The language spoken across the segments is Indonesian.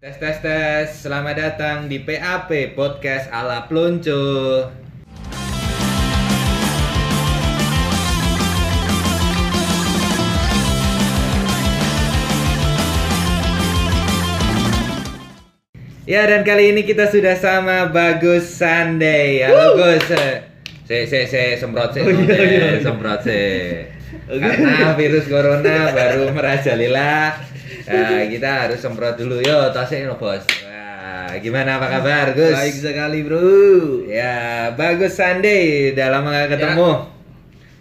Tes tes tes, selamat datang di PAP Podcast ala Pluncu. Ya dan kali ini kita sudah sama Bagus Sunday. Halo Gus. Se se se semprot se, Oh, iya, iya. semprot se. Karena virus corona baru merajalela. Nah, kita harus semprot dulu. Yo, tasnya no, Bos. Wah, gimana apa kabar, Gus? Baik sekali bro. Ya, Bagus Sunday. Udah lama gak ketemu.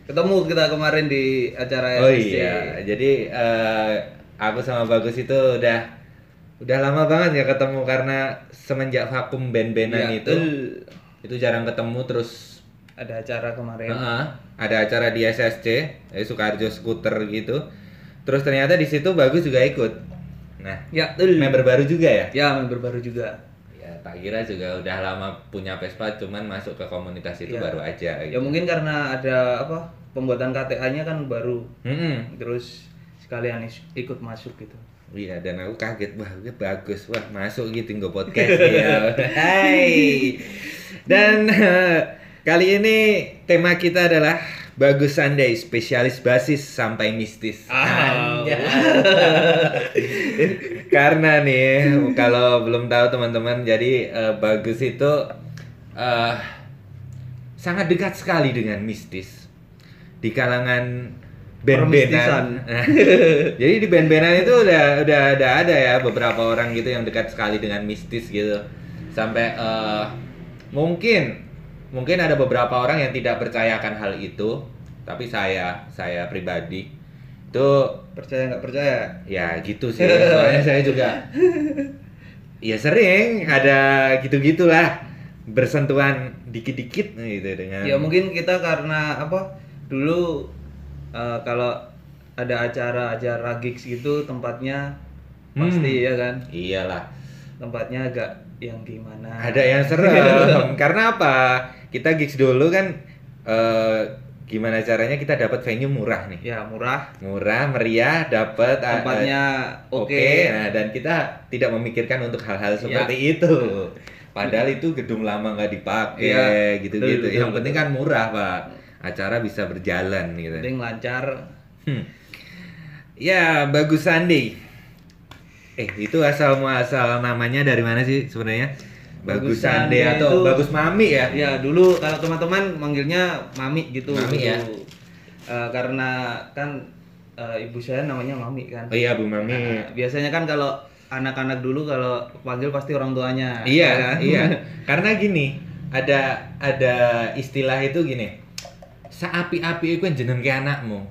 Ketemu kita kemarin di acara Oh iya, jadi eh, aku sama Bagus itu udah udah lama banget ya ketemu karena semenjak vakum band-bandan Iya, itu betul. itu jarang ketemu terus Ada acara kemarin. Heeh, ada acara di SSC, eh, Sukarjo Scooter gitu. Terus ternyata di situ Bagus juga ikut. Nah, Ya, member baru juga ya? Ya, member baru juga. Ya, tak kira juga udah lama punya Vespa, cuman masuk ke komunitas itu Ya. baru aja. Ya mungkin karena ada apa? Pembuatan KTA-nya kan baru. Mm-mm. Terus sekalian ikut masuk gitu. Iya dan aku kaget ini bagus wah masuk gitu nggak podcast ya. Hai. Dan kali ini tema kita adalah Bagus Sunday spesialis basis sampai mistis. Ah. Karena nih kalau belum tahu teman-teman jadi eh, Bagus itu eh, sangat dekat sekali dengan mistis di kalangan band-bandan. Jadi di band-bandan itu udah udah udah ada ya beberapa orang gitu yang dekat sekali dengan mistis gitu. Sampai eh, mungkin mungkin ada beberapa orang yang tidak percaya akan hal itu, tapi saya saya pribadi itu Percaya nggak percaya? ya gitu sih. Soalnya saya juga ya sering ada gitu-gitulah bersentuhan dikit-dikit gitu dengan Ya mungkin kita karena apa? Dulu eh, kalau ada acara-acara gigs gitu tempatnya Hmm. pasti ya kan iyalah tempatnya agak yang gimana ada yang serem karena apa kita gigs dulu kan eh, gimana caranya kita dapat venue murah nih? Ya murah. Murah meriah dapat eh, tempatnya eh, oke. nah dan kita tidak memikirkan untuk hal-hal seperti itu. Padahal itu gedung lama nggak dipakai Iya, gitu-gitu. betul, yang betul, penting kan murah pak. Acara bisa berjalan gitu. Penting lancar. Hmm. Ya, bagus Sandi. Eh, itu asal muasal namanya dari mana sih sebenarnya? Bagus Sandi atau itu- Bagus Mami ya? ya dulu kalau teman-teman manggilnya mami gitu Mami ya? Eh, karena kan eh, ibu saya namanya mami kan Oh iya, Bu Mami. Nah, biasanya kan kalau anak-anak dulu kalau panggil pasti orang tuanya iya, ya kan? iya. Karena gini, ada ada istilah itu gini. Saapi-api iku jeneng ke anakmu.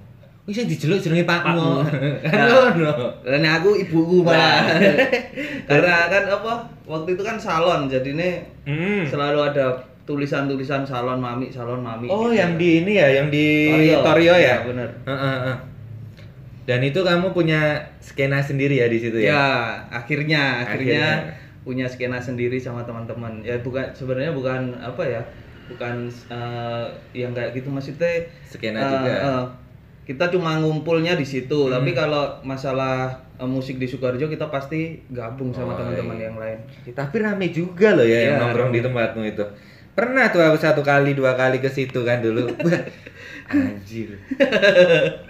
Wis sing dijeluk jenenge Pakmu. Kan ngono. Dan aku ibuku malah. Karena kan apa? Waktu itu kan salon, jadi nih Hmm. selalu ada tulisan-tulisan salon mami, salon mami. Oh, gitu. yang di ini ya, yang di Torio. Torio, ya? Iya, bener. Heeh, heeh. Dan itu kamu punya skena sendiri ya di situ ya? Ya, akhirnya, akhirnya Akhirnya. punya skena sendiri sama teman-teman. Ya bukan sebenarnya bukan apa ya? Bukan eh, yang kayak gitu maksudnya Skena eh, juga. eh, kita cuma ngumpulnya di situ, Hmm. tapi kalau masalah eh, musik di Sukoharjo kita pasti gabung Oh, sama teman-teman iya. yang lain. Tapi rame juga loh ya yang Iya, nongkrong rame. di tempatmu itu. Pernah tuh aku satu kali dua kali ke situ kan dulu. Anjir.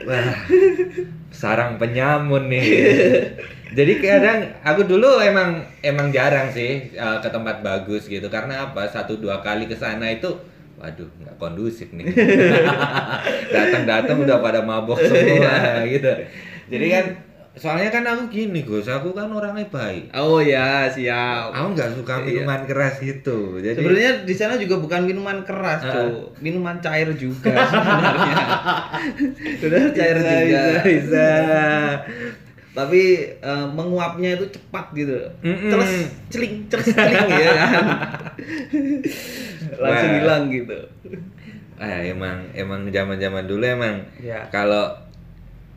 Wah. Sarang penyamun nih. Jadi kadang aku dulu emang emang jarang sih uh, ke tempat bagus gitu karena apa satu dua kali ke sana itu waduh nggak kondusif nih datang-datang udah pada mabok semua gitu jadi kan soalnya kan aku gini Gus aku kan orangnya baik Oh ya, siap. Aku nggak suka Iya. minuman keras gitu. Jadi Sebenarnya di sana juga bukan minuman keras, Ah. Cuk. Minuman cair juga sebenarnya. Sudah cair bisa, juga. Bisa, bisa. Tapi eh, menguapnya itu cepat gitu. Mm-mm. Terus celing, terus celing ya kan. Langsung Wah. hilang gitu. Ah, emang emang zaman-zaman dulu emang Ya. kalau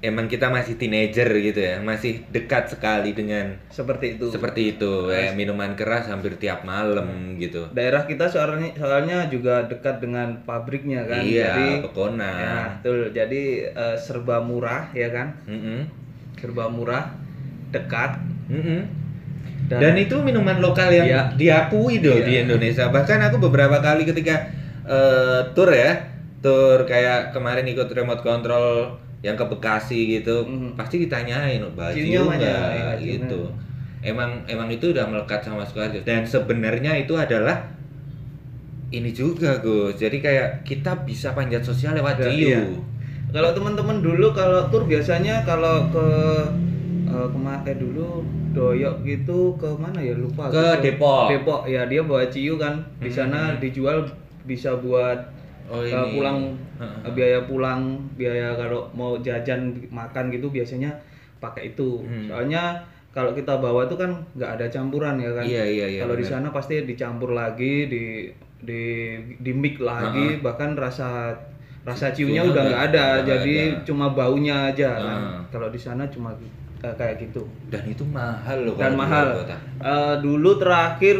emang kita masih teenager gitu ya, masih dekat sekali dengan Seperti itu. seperti itu. Kayak minuman keras hampir tiap malam gitu. Daerah kita soalnya soalnya juga dekat dengan pabriknya kan. Iya, Jadi Pekona. ya, betul. Jadi eh, serba murah ya kan. Mm-mm. Serba murah, dekat. Mm-mm. Dan, itu minuman lokal yang Iya. diakui Iya. di Indonesia. Bahkan aku beberapa kali ketika eh, tour ya, tour kayak kemarin ikut remote control yang ke Bekasi gitu, Mhm. pasti ditanyain baju Ciumnya mana? enggak Ya, ciumnya. gitu. Emang emang itu udah melekat sama Sukoharjo. Dan sebenarnya itu adalah ini juga Gus. Jadi kayak kita bisa panjat sosial lewat ciu. iya. Kalau teman-teman dulu kalau tur biasanya kalau ke kema- eh dulu doyok gitu ke mana ya lupa Ke aku. Depok. Depok ya dia bawa ciu kan di Hmm. sana dijual bisa buat Oh, ini. pulang eh, biaya pulang biaya kalau mau jajan makan gitu biasanya pakai itu Hmm. soalnya kalau kita bawa tuh kan nggak ada campuran ya kan Iya, iya, iya, kalau di sana pasti dicampur lagi di di di mix lagi bahkan rasa rasa ciumnya udah nggak ada nggak jadi ada. cuma baunya aja kan Ah. kalau di sana cuma eh, kayak gitu Dan itu mahal loh dan mahal luar kota. Eh, dulu terakhir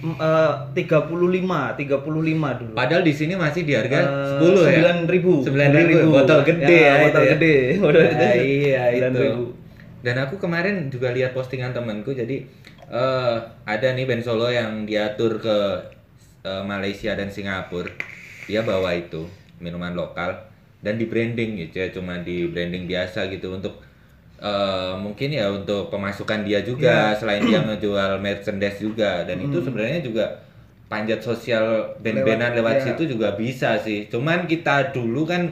mm, eh, 35 35 dulu Padahal di sini masih di harga Eh, 10 ya. 9.000. 9.000 botol gede ya, botol itu ya. gede botol Nah, gede iya itu. 9.000. Dan aku kemarin juga lihat postingan temanku jadi eh ada nih band solo yang diatur ke eh, Malaysia dan Singapura. Dia bawa itu minuman lokal dan di branding gitu ya, cuma di branding biasa gitu untuk eh, mungkin ya untuk pemasukan dia juga selain dia ngejual merchandise juga dan itu sebenarnya juga panjat sosial band-bandan lewat, Lewat- iya. situ juga bisa sih. Cuman kita dulu kan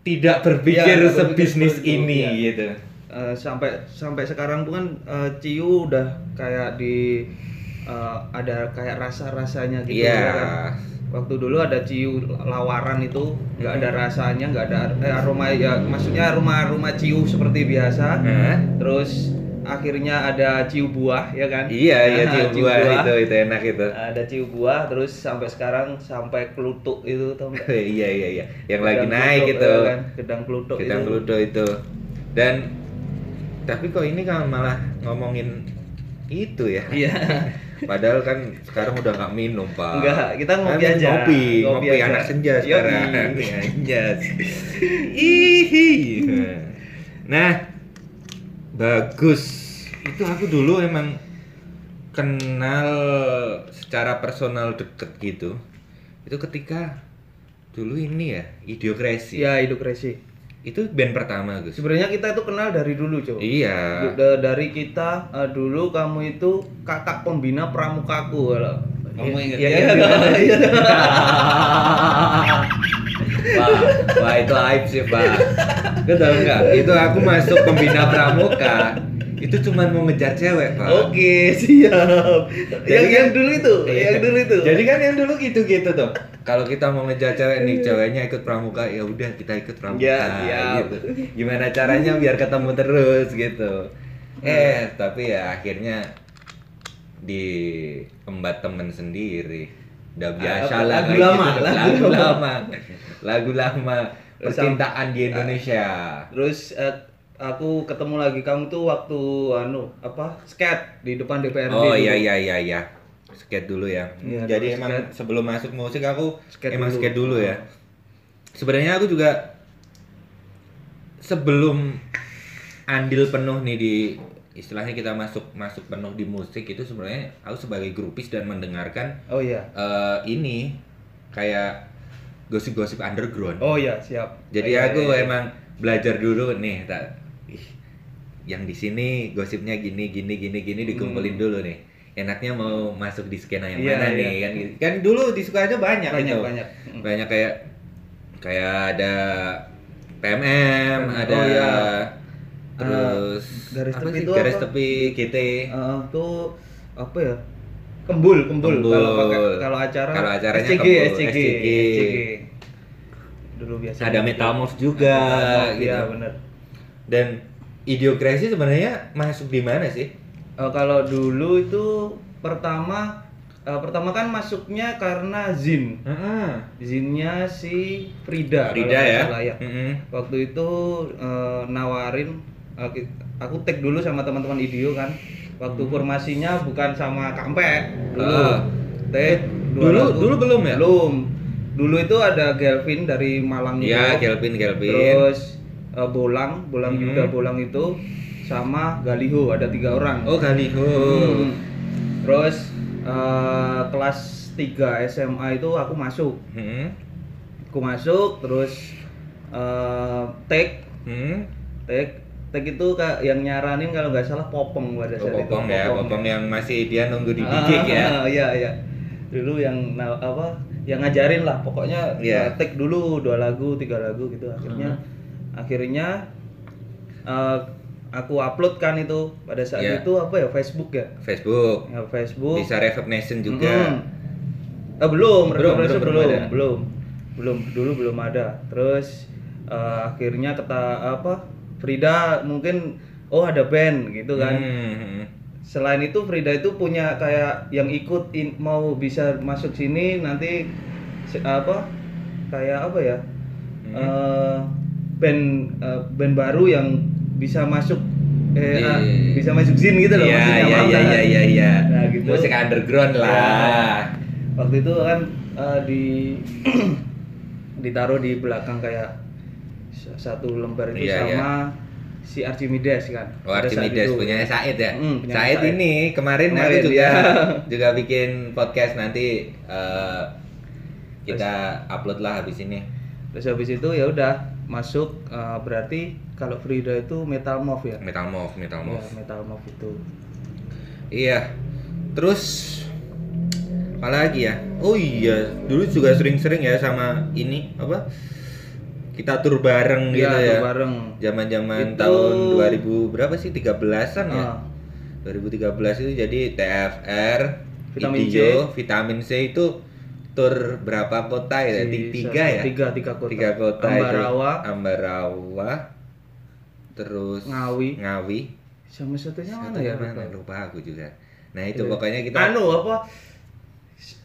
tidak berpikir Iya, nggak berpikir sebisnis itu, ini iya. gitu. Eh, sampai sampai sekarang tuh kan eh, ciu udah kayak di eh, ada kayak rasa rasanya gitu Iya. ya kan waktu dulu ada ciu lawaran itu nggak ada rasanya nggak ada eh, aroma ya maksudnya aroma aroma ciu seperti biasa Hah? terus akhirnya ada ciu buah ya kan Iya, iya Nah, cium buah itu itu enak itu. ada ciu buah terus sampai sekarang sampai kelutuk itu tau iya iya iya. Yang lagi Gedang naik kelutuk, gitu. eh, kan? gedang kelutuk Gedang itu Pluto itu. Dan tapi kok ini kan malah ngomongin itu ya. iya Padahal kan sekarang udah nggak minum pak. Enggak, kita ngopi Kan aja. Ngopi, Ngopi ngopi, aja. anak senja sekarang. Anjas. Ihi. Nah, bagus. Itu aku dulu emang kenal secara personal deket gitu. Itu ketika dulu ini ya, Idiokrasi. Iya, hidup resi. Itu band pertama, Gus. Sebenarnya kita itu kenal dari dulu, Cok. Iya. Da- Dari kita eh, dulu kamu itu kakak pembina pramukaku kalau. Kamu Iya, ingat iya, ya? iya, iya. Wah, wah itu aib sih pak. Kau tahu nggak? Itu aku masuk pembina pramuka. Itu cuma mau ngejar cewek pak. Oke, siap. Jadi yang kan- yang dulu itu, Iya. yang dulu itu. Jadi kan yang dulu gitu-gitu tuh. Kalau kita mau ngejar cewek nih, ceweknya ikut pramuka, ya udah kita ikut pramuka. Ya, siap. gitu. Gimana caranya biar ketemu terus gitu. Eh, tapi ya akhirnya diembat temen sendiri. Udah biasa Apa? lah Lagu lama, gitu. lagu lagu lama. Lagu lama percintaan di Indonesia. Terus eh, aku ketemu lagi kamu tuh waktu anu apa skate di depan DPRD. Oh dulu. iya iya iya iya. Skate dulu ya. Iya, Jadi emang skate. sebelum masuk musik aku Skate emang dulu. skate dulu ya. Sebenarnya aku juga sebelum andil penuh nih di istilahnya kita masuk masuk penuh di musik itu sebenarnya aku sebagai grupis dan mendengarkan Oh iya. eh, ini kayak gosip-gosip underground. Oh iya, siap. Jadi Iya, aku iya, emang belajar dulu nih, tak ih, yang di sini gosipnya gini gini gini gini dikumpulin dulu nih. Enaknya mau masuk di skena yang. Iya, mana iya. nih kan gitu. Kan dulu di Sukoharjo banyak, Banyak, gitu. banyak. Banyak kayak kayak ada PMM, Oh, ada iya. terus Ah, garis tepi sih? itu garis apa? tepi GT. Eh, tuh apa ya? Kembul, kembul. Kembul. Kalau acara Kalau acaranya SCG, kembul, SCG, SCG. SCG. Dulu biasa. Ada Metamorph juga gitu. Iya, bener. Dan Idiokrasi sebenarnya masuk di mana sih? Eh, kalau dulu itu pertama eh, pertama kan masuknya karena Zin. Heeh. Zinnya si Frida. Frida ya. salah, ya. Mm-mm. Waktu itu eh, nawarin ki- aku tag dulu sama teman-teman Idio kan. Waktu formasinya bukan sama Kampe dulu. Ah. Tag Dulu dulu belum ya? Belum. Dulu itu ada Gelvin dari Malang Iya, itu. Kelvin Kelvin. Terus eh, Bolang, Bolang Hmm. Yuda Bolang itu sama Galiho ada tiga orang. Oh Galiho. Hmm. Terus eh, kelas 3 SMA itu aku masuk. Hmm. Aku masuk terus eh take Hmm. take take itu kak yang nyaranin kalau nggak salah popong pada Oh, saat itu. popong ya, popong yang masih dia nunggu di gigik ya. Ah, iya iya. Dulu yang apa yang ngajarin lah pokoknya Iya. uh, take dulu dua lagu tiga lagu gitu akhirnya Hmm. akhirnya uh, aku upload kan itu pada saat Iya. itu apa ya Facebook ya Facebook. ya Facebook Bisa Reverb Nation juga. Mm. Ah, belum, Belum, belum, belum, belum, belum belum, ada. belum, belum, dulu belum ada. Terus eh, akhirnya kata apa? Frida mungkin oh ada band gitu kan. Hmm. Selain itu Frida itu punya kayak yang ikut in- mau bisa masuk sini nanti se- apa? Kayak apa ya? Hmm. Eh, band eh, band baru yang bisa masuk eh, ah, Di- bisa masuk zin gitu loh Iya, maksudnya iya, iya, kan? iya, iya, iya. Nah, gitu. Musik underground Ya. lah. waktu itu kan eh, di ditaruh di belakang kayak satu lembar itu Iya, sama si Archimedes kan Oh, Archimedes punya Said ya. Hmm, punya Said Said. ini kemarin, Kemarin, aku juga iya. juga bikin podcast nanti eh, kita upload lah habis ini. terus habis itu ya udah masuk eh, berarti kalau Frida itu metal move ya Metal Move, Metal ya Move. metal move itu Iya. Terus apalagi ya? Oh iya, dulu juga sering-sering ya sama ini apa? Kita tur bareng gitu Iya, ya. tur bareng. Zaman-zaman Itu- tahun 2000 berapa sih? 13-an ya? Ah. 2013 itu jadi TFR, Vitamin Idio, Vitamin C itu tur berapa kota ya? Si- Tiga ya? tiga tiga kota Tiga kota Ambarawa itu. Ambarawa. Terus Ngawi. Ngawi. sama satunya mana Satu ya mana? lupa. Aku juga. Nah, itu Iya. pokoknya kita anu apa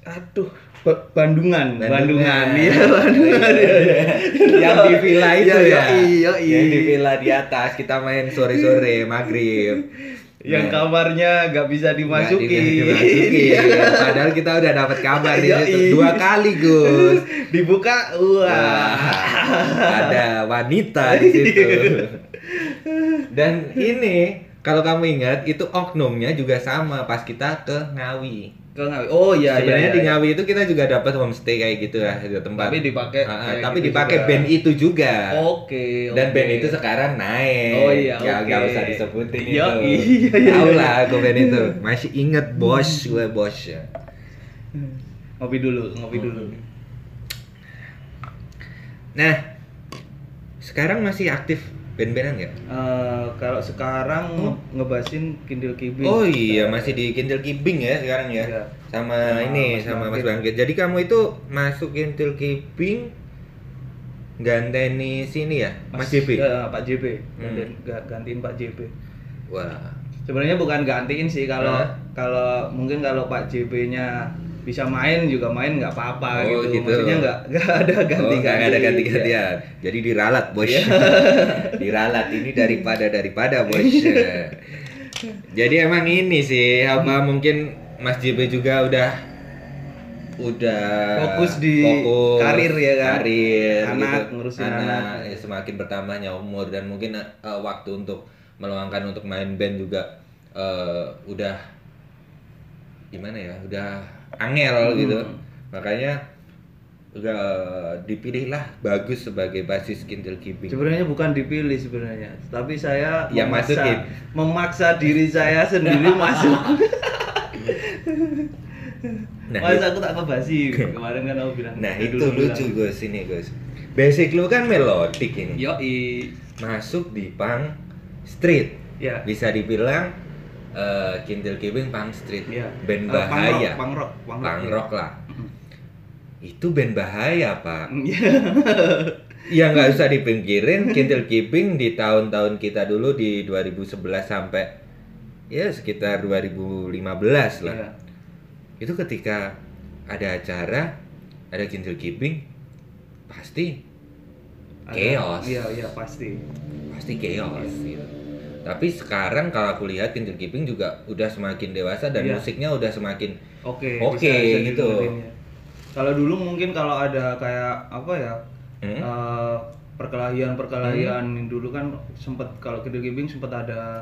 aduh Ba- Bandungan Bandungan. Bandungan iya Bandungan iya, iya. yang di villa itu ya. iya, iya. Yang di villa di atas kita main sore-sore maghrib. Yang Nah, kamarnya nggak bisa dimasuki nggak di- dimasukin. Iya. Padahal kita udah dapat kabar di Iya, situ iya. dua kali, Gus. dibuka wah Wah, ada wanita di situ. Dan ini kalau kamu ingat itu oknumnya juga sama pas kita ke Ngawi. Ke Ngawi oh iya Sebenarnya iya, di iya. Ngawi itu kita juga dapat homestay kayak gitu ya, di tempat. Tapi dipakai kayak tapi gitu dipakai juga. band itu juga. oke Dan oke. band itu sekarang naik. Oh iya, Ya oke. nggak usah disebutin Iya, itu. iya, iya, Tahu iya. lah aku band itu. Masih inget bos gue bos ya. ngopi dulu ngopi dulu Nah, sekarang masih aktif band-bandan nggak? Eh, kalau sekarang Oh. nge- ngebahasin Kindle Kibing Oh iya, masih di Kintil Kibing ya sekarang ya. Iya. Sama Sama ini Mas sama Mas Bangkit. Bangkit. Jadi kamu itu masuk Kintil Kibing ganteni sini ya, Mas JP. Ya, Pak JP Hmm. gantiin, ga- gantiin Pak JP Wah. sebenarnya bukan gantiin sih kalau Hah? kalau mungkin kalau Pak JP-nya bisa main juga main nggak apa-apa Oh, gitu. gitu. maksudnya nggak nggak ada Oh, ganti-ganti nggak ada Iya. ganti-gantian. Jadi diralat, Bos. diralat ini daripada daripada, Bos. Jadi emang ini sih apa mungkin Mas JP juga udah udah Fokus di fokus, karir ya kan? karir Anak, gitu. ngurusin anak, anak. ya, semakin bertambahnya umur dan mungkin eh, waktu untuk meluangkan untuk main band juga eh, udah gimana ya udah angel Hmm. gitu. Makanya udah dipilih lah bagus sebagai basis Kintil Kibing sebenarnya bukan dipilih sebenarnya tapi saya Yang memaksa, masukin. memaksa diri saya sendiri masuk. Nah, masa aku tak ngebasi kemarin kan aku bilang nah eh, itu dulu lucu bilang. Gus ini Gus. Basic lu kan melodik ini. Yoi. Masuk di punk street. Ya. Bisa dibilang eh, Kintil Kibing punk street Iya. band Eh, bahaya punk rock, punk rock, punk iya. rock lah itu band bahaya pak Iya. ya nggak usah dipinggirin Kintil Kibing di tahun-tahun kita dulu di 2011 sampai ya sekitar 2015 lah Iya. itu ketika ada acara ada Kintil Kibing pasti chaos Iya, iya pasti. pasti chaos gitu. Tapi sekarang kalau aku lihat Kibing juga udah semakin dewasa dan Iya. musiknya udah semakin Oke, Oke, bisa- bisa gitu. ya. Kalau dulu mungkin kalau ada kayak apa ya? hmm? eh, perkelahian-perkelahian dulu kan sempat kalau Gibing sempat ada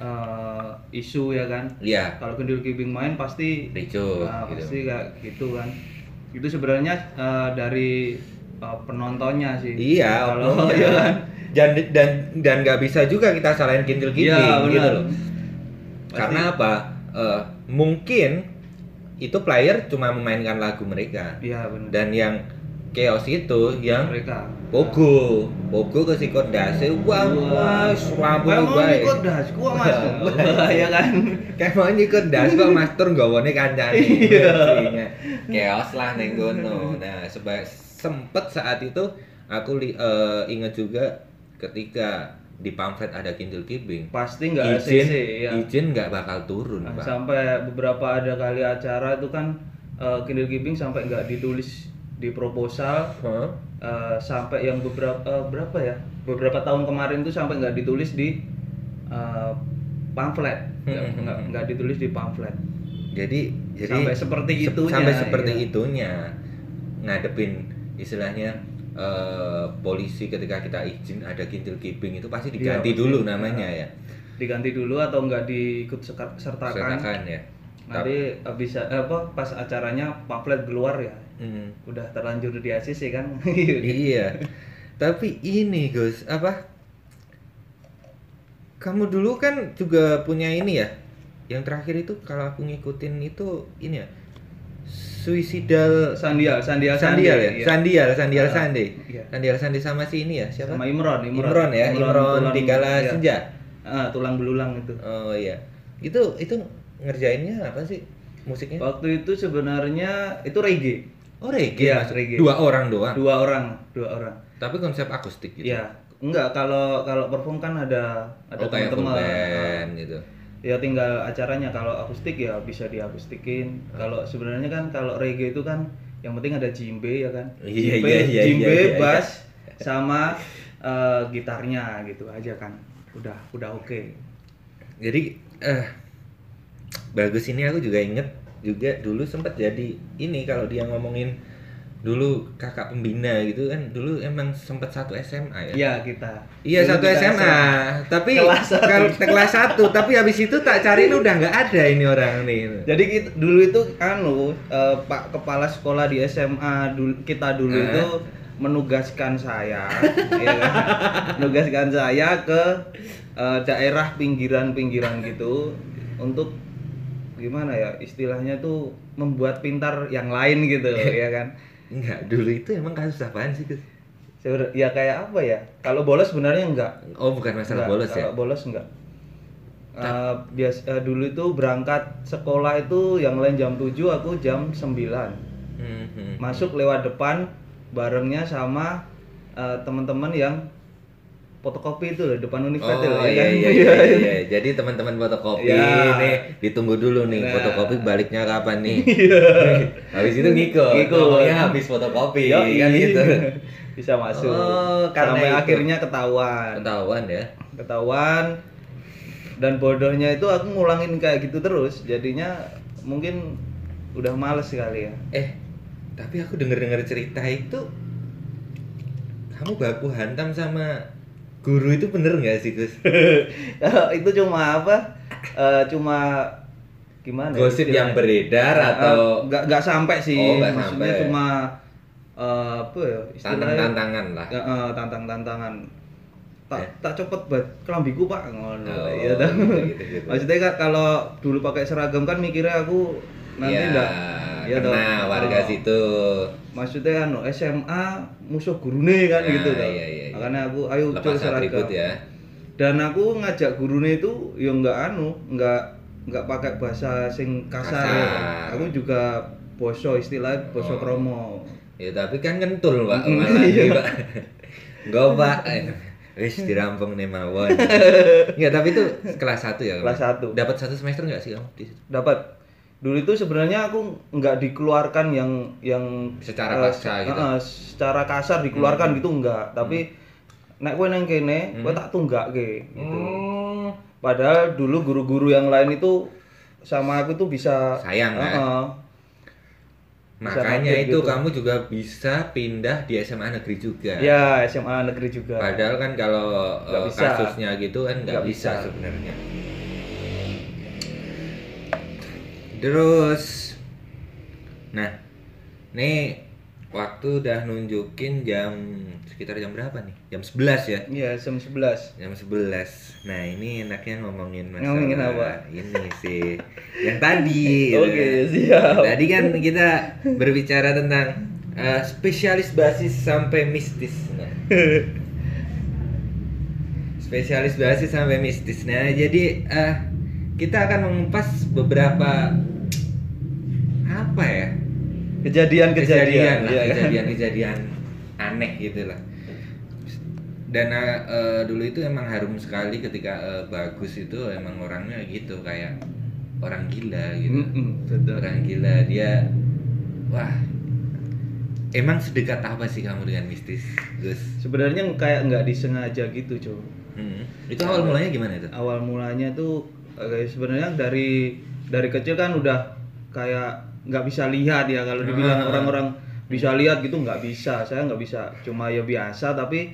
eh, isu ya kan Iya, kalau Kendil Gibing main pasti ricu Nah, gitu. pasti kayak gitu kan. Itu sebenarnya eh, dari eh, penontonnya sih. Iya, kalau ya kan. Dan dan dan nggak bisa juga kita salahin kintil Iya, gitu benar. loh. Karena apa? Eh, mungkin itu player cuma memainkan lagu mereka Iya benar. dan yang chaos itu yang mereka Pogo, Pogo ke si kondase, wah wah, Kayak mau baik. ikut das, gua mas. ya kan. Kayak mau nyikut das kok master gawone kancane. Iya. Chaos lah neng gono. Nah, seba sempet saat itu aku li, inget juga ketika di pamflet ada Kindle Kibing. Pasti nggak Izin, ACC ya. izin nggak bakal turun, Nah, Pak. sampai beberapa ada kali acara itu kan eh, Kindle Giving sampai nggak ditulis di proposal Hah? eh, sampai yang beberapa eh, berapa ya beberapa tahun kemarin tuh sampai nggak ditulis di eh, pamflet nggak Hmm, nggak- ditulis di pamflet Jadi jadi Sampai seperti sep- itunya, Sampai seperti iya. itunya ngadepin istilahnya eh, polisi ketika kita izin ada kintil kibing itu pasti Iya, diganti pasti. dulu namanya ya. diganti dulu atau nggak diikut sertakan Sertakan ya. nanti eh, bisa eh, apa pas acaranya pamflet keluar ya Hmm. udah terlanjur di ACC kan iya. Tapi ini Gus, apa? Kamu dulu kan juga punya ini ya. Yang terakhir itu kalau aku ngikutin itu ini ya. Suicidal Sandial Sandial Sandial ya? iya. Sandial, Sandial Ah, iya. Sandial Sande sama si ini ya, siapa? sama Imron Imron, ya, Imron tulang- Tigala iya. Senja. Ah, tulang belulang itu Oh iya. Itu itu ngerjainnya apa sih musiknya? waktu itu sebenarnya itu reggae Oh reggae, masuk. reggae. Dua orang doang. dua orang dua orang Tapi konsep akustik gitu. ya enggak kalau kalau perform kan ada ada oh, teman-teman gitu. Ya tinggal acaranya. Kalau akustik ya bisa diakustikin. Ah. kalau sebenarnya kan kalau reggae itu kan yang penting ada jimbe ya kan? Iya, jimbe, iya, iya, jimbe, iya, iya. bass sama eh, gitarnya gitu aja kan. Udah udah oke. Jadi eh bagus ini aku juga inget juga dulu sempat jadi ini kalau dia ngomongin dulu kakak pembina gitu kan dulu emang sempat satu SMA ya. iya kita Iya Dulu satu kita SMA, tapi Kelas satu. kalau kelas satu, tapi habis itu tak cariin udah nggak ada ini orang nih. Jadi kita, dulu itu anu eh, Pak kepala sekolah di SMA dulu kita dulu Eh. itu menugaskan saya ya kan? menugaskan saya ke eh, daerah pinggiran-pinggiran gitu untuk gimana ya istilahnya tuh membuat pintar yang lain gitu ya kan Enggak, dulu itu emang kasus apaan sih, ya kayak apa ya? Kalau bolos sebenarnya enggak. Oh, bukan masalah Enggak, bolos ya. kalau bolos enggak. Eh, bias eh, dulu itu berangkat sekolah itu yang lain jam 7 aku jam 9 Hmm, hmm. masuk lewat depan barengnya sama eh, teman-teman yang fotokopi itu loh, depan universitas Oh ya iya kan? iya iya, iya. Jadi teman-teman fotokopi Ya. nih ditunggu dulu nih Nah. fotokopi baliknya kapan nih. habis itu ngikut. Ngikut. Ngomongnya habis fotokopi Yoi. kan gitu. bisa masuk Oh, karena sampai itu. akhirnya ketahuan Ketahuan ya. ketahuan dan bodohnya itu aku ngulangin kayak gitu terus jadinya mungkin udah males sekali ya Eh, tapi aku denger-denger cerita itu kamu baku hantam sama guru itu bener nggak sih Gus? itu cuma apa Eh, cuma gimana ya Gosip yang beredar atau Eh, nggak nggak sampai sih Oh, nggak maksudnya sampai. cuma eh, apa ya istilahnya tantang-tantangan lah. Ya, eh, tantang-tantangan tak Eh. tak copot bat kelambiku pak ngono Oh, ya toh. gitu-gitu. maksudnya kalau dulu pakai seragam kan mikirnya aku nanti enggak ya toh. kena warga Oh. situ. maksudnya anu SMA musuh gurune kan Nah, gitu toh. iya, iya, iya. makanya aku ayo col seragam ya. dan aku ngajak gurune itu ya enggak anu enggak enggak pakai bahasa sing kasar, Kasar. ya. aku juga boso istilah boso Oh. kromo Ya tapi kan kentul Pak, malah iya. Pak. Go Pak. Wis dirampung nih mawon. Enggak, tapi itu kelas 1 ya. Kelas satu. Dapat satu semester enggak sih kamu di situ? dapat dulu itu sebenarnya aku nggak dikeluarkan yang yang Secara eh, paksa gitu. eh, secara kasar dikeluarkan gitu enggak tapi nek kowe nang kene kowe Hmm. tak tunggake gitu Oh. padahal dulu guru-guru yang lain itu sama aku tuh bisa Sayang, eh, kan? eh, Makanya itu gitu. kamu juga bisa pindah di SMA negeri juga. Ya, SMA negeri juga. Padahal kan kalau Nggak eh, bisa. kasusnya gitu kan Nggak bisa, bisa. sebenarnya. Terus, nah, nih waktu udah nunjukin jam sekitar jam berapa nih? Jam 11 ya? Iya, jam 11. Jam 11. Nah, ini enaknya ngomongin masalah Ngomongin apa? ini sih. Yang tadi. gitu Oke, kan. siap. Tadi kan kita berbicara tentang eh, spesialis basis sampai mistis. Nah. spesialis basis sampai mistis. Nah, jadi eh, kita akan mengupas beberapa apa ya? Kejadian-kejadian, lah, iya kan? kejadian-kejadian aneh gitu lah. Dan eh, dulu itu emang harum sekali ketika eh, bagus itu emang orangnya gitu kayak orang gila gitu. Mm-mm, betul. Orang gila dia wah emang sedekat apa sih kamu dengan mistis, Gus? Sebenarnya kayak nggak disengaja gitu, Cok. Hmm. Itu awal mulanya gimana itu? Awal mulanya tuh eh, sebenarnya dari dari kecil kan udah kayak nggak bisa lihat ya kalau dibilang Ah. orang-orang bisa lihat gitu nggak bisa. Saya nggak bisa. Cuma ya biasa tapi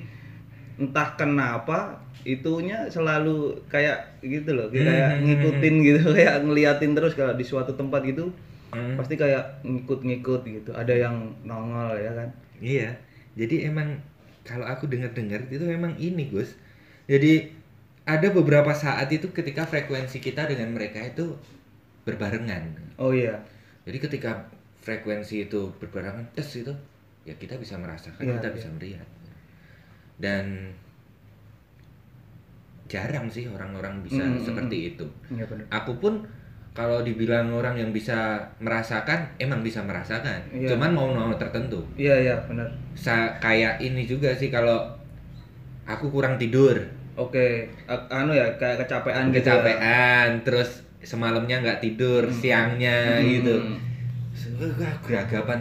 entah kenapa itunya selalu kayak gitu loh kayak Hmm. ngikutin gitu kayak ngeliatin terus kalau di suatu tempat gitu Hmm. pasti kayak ngikut-ngikut gitu ada yang nongol ya kan Iya. Jadi emang kalau aku dengar-dengar itu memang ini, Gus. Jadi ada beberapa saat itu ketika frekuensi kita dengan mereka itu berbarengan. oh iya Jadi ketika frekuensi itu berbarengan tes itu ya kita bisa merasakan, Iya, kita iya. bisa melihat. Dan jarang sih orang-orang bisa Mm, mm, seperti itu. iya benar Aku pun kalau dibilang orang yang bisa merasakan, emang bisa merasakan. Iya. Cuman mau mau tertentu. iya iya benar Sa kayak ini juga sih kalau aku kurang tidur, oke A- anu ya kayak kecapean gitu ya. kecapean, terus semalamnya nggak tidur, Hmm. siangnya Hmm. gitu. Wah, geragapan.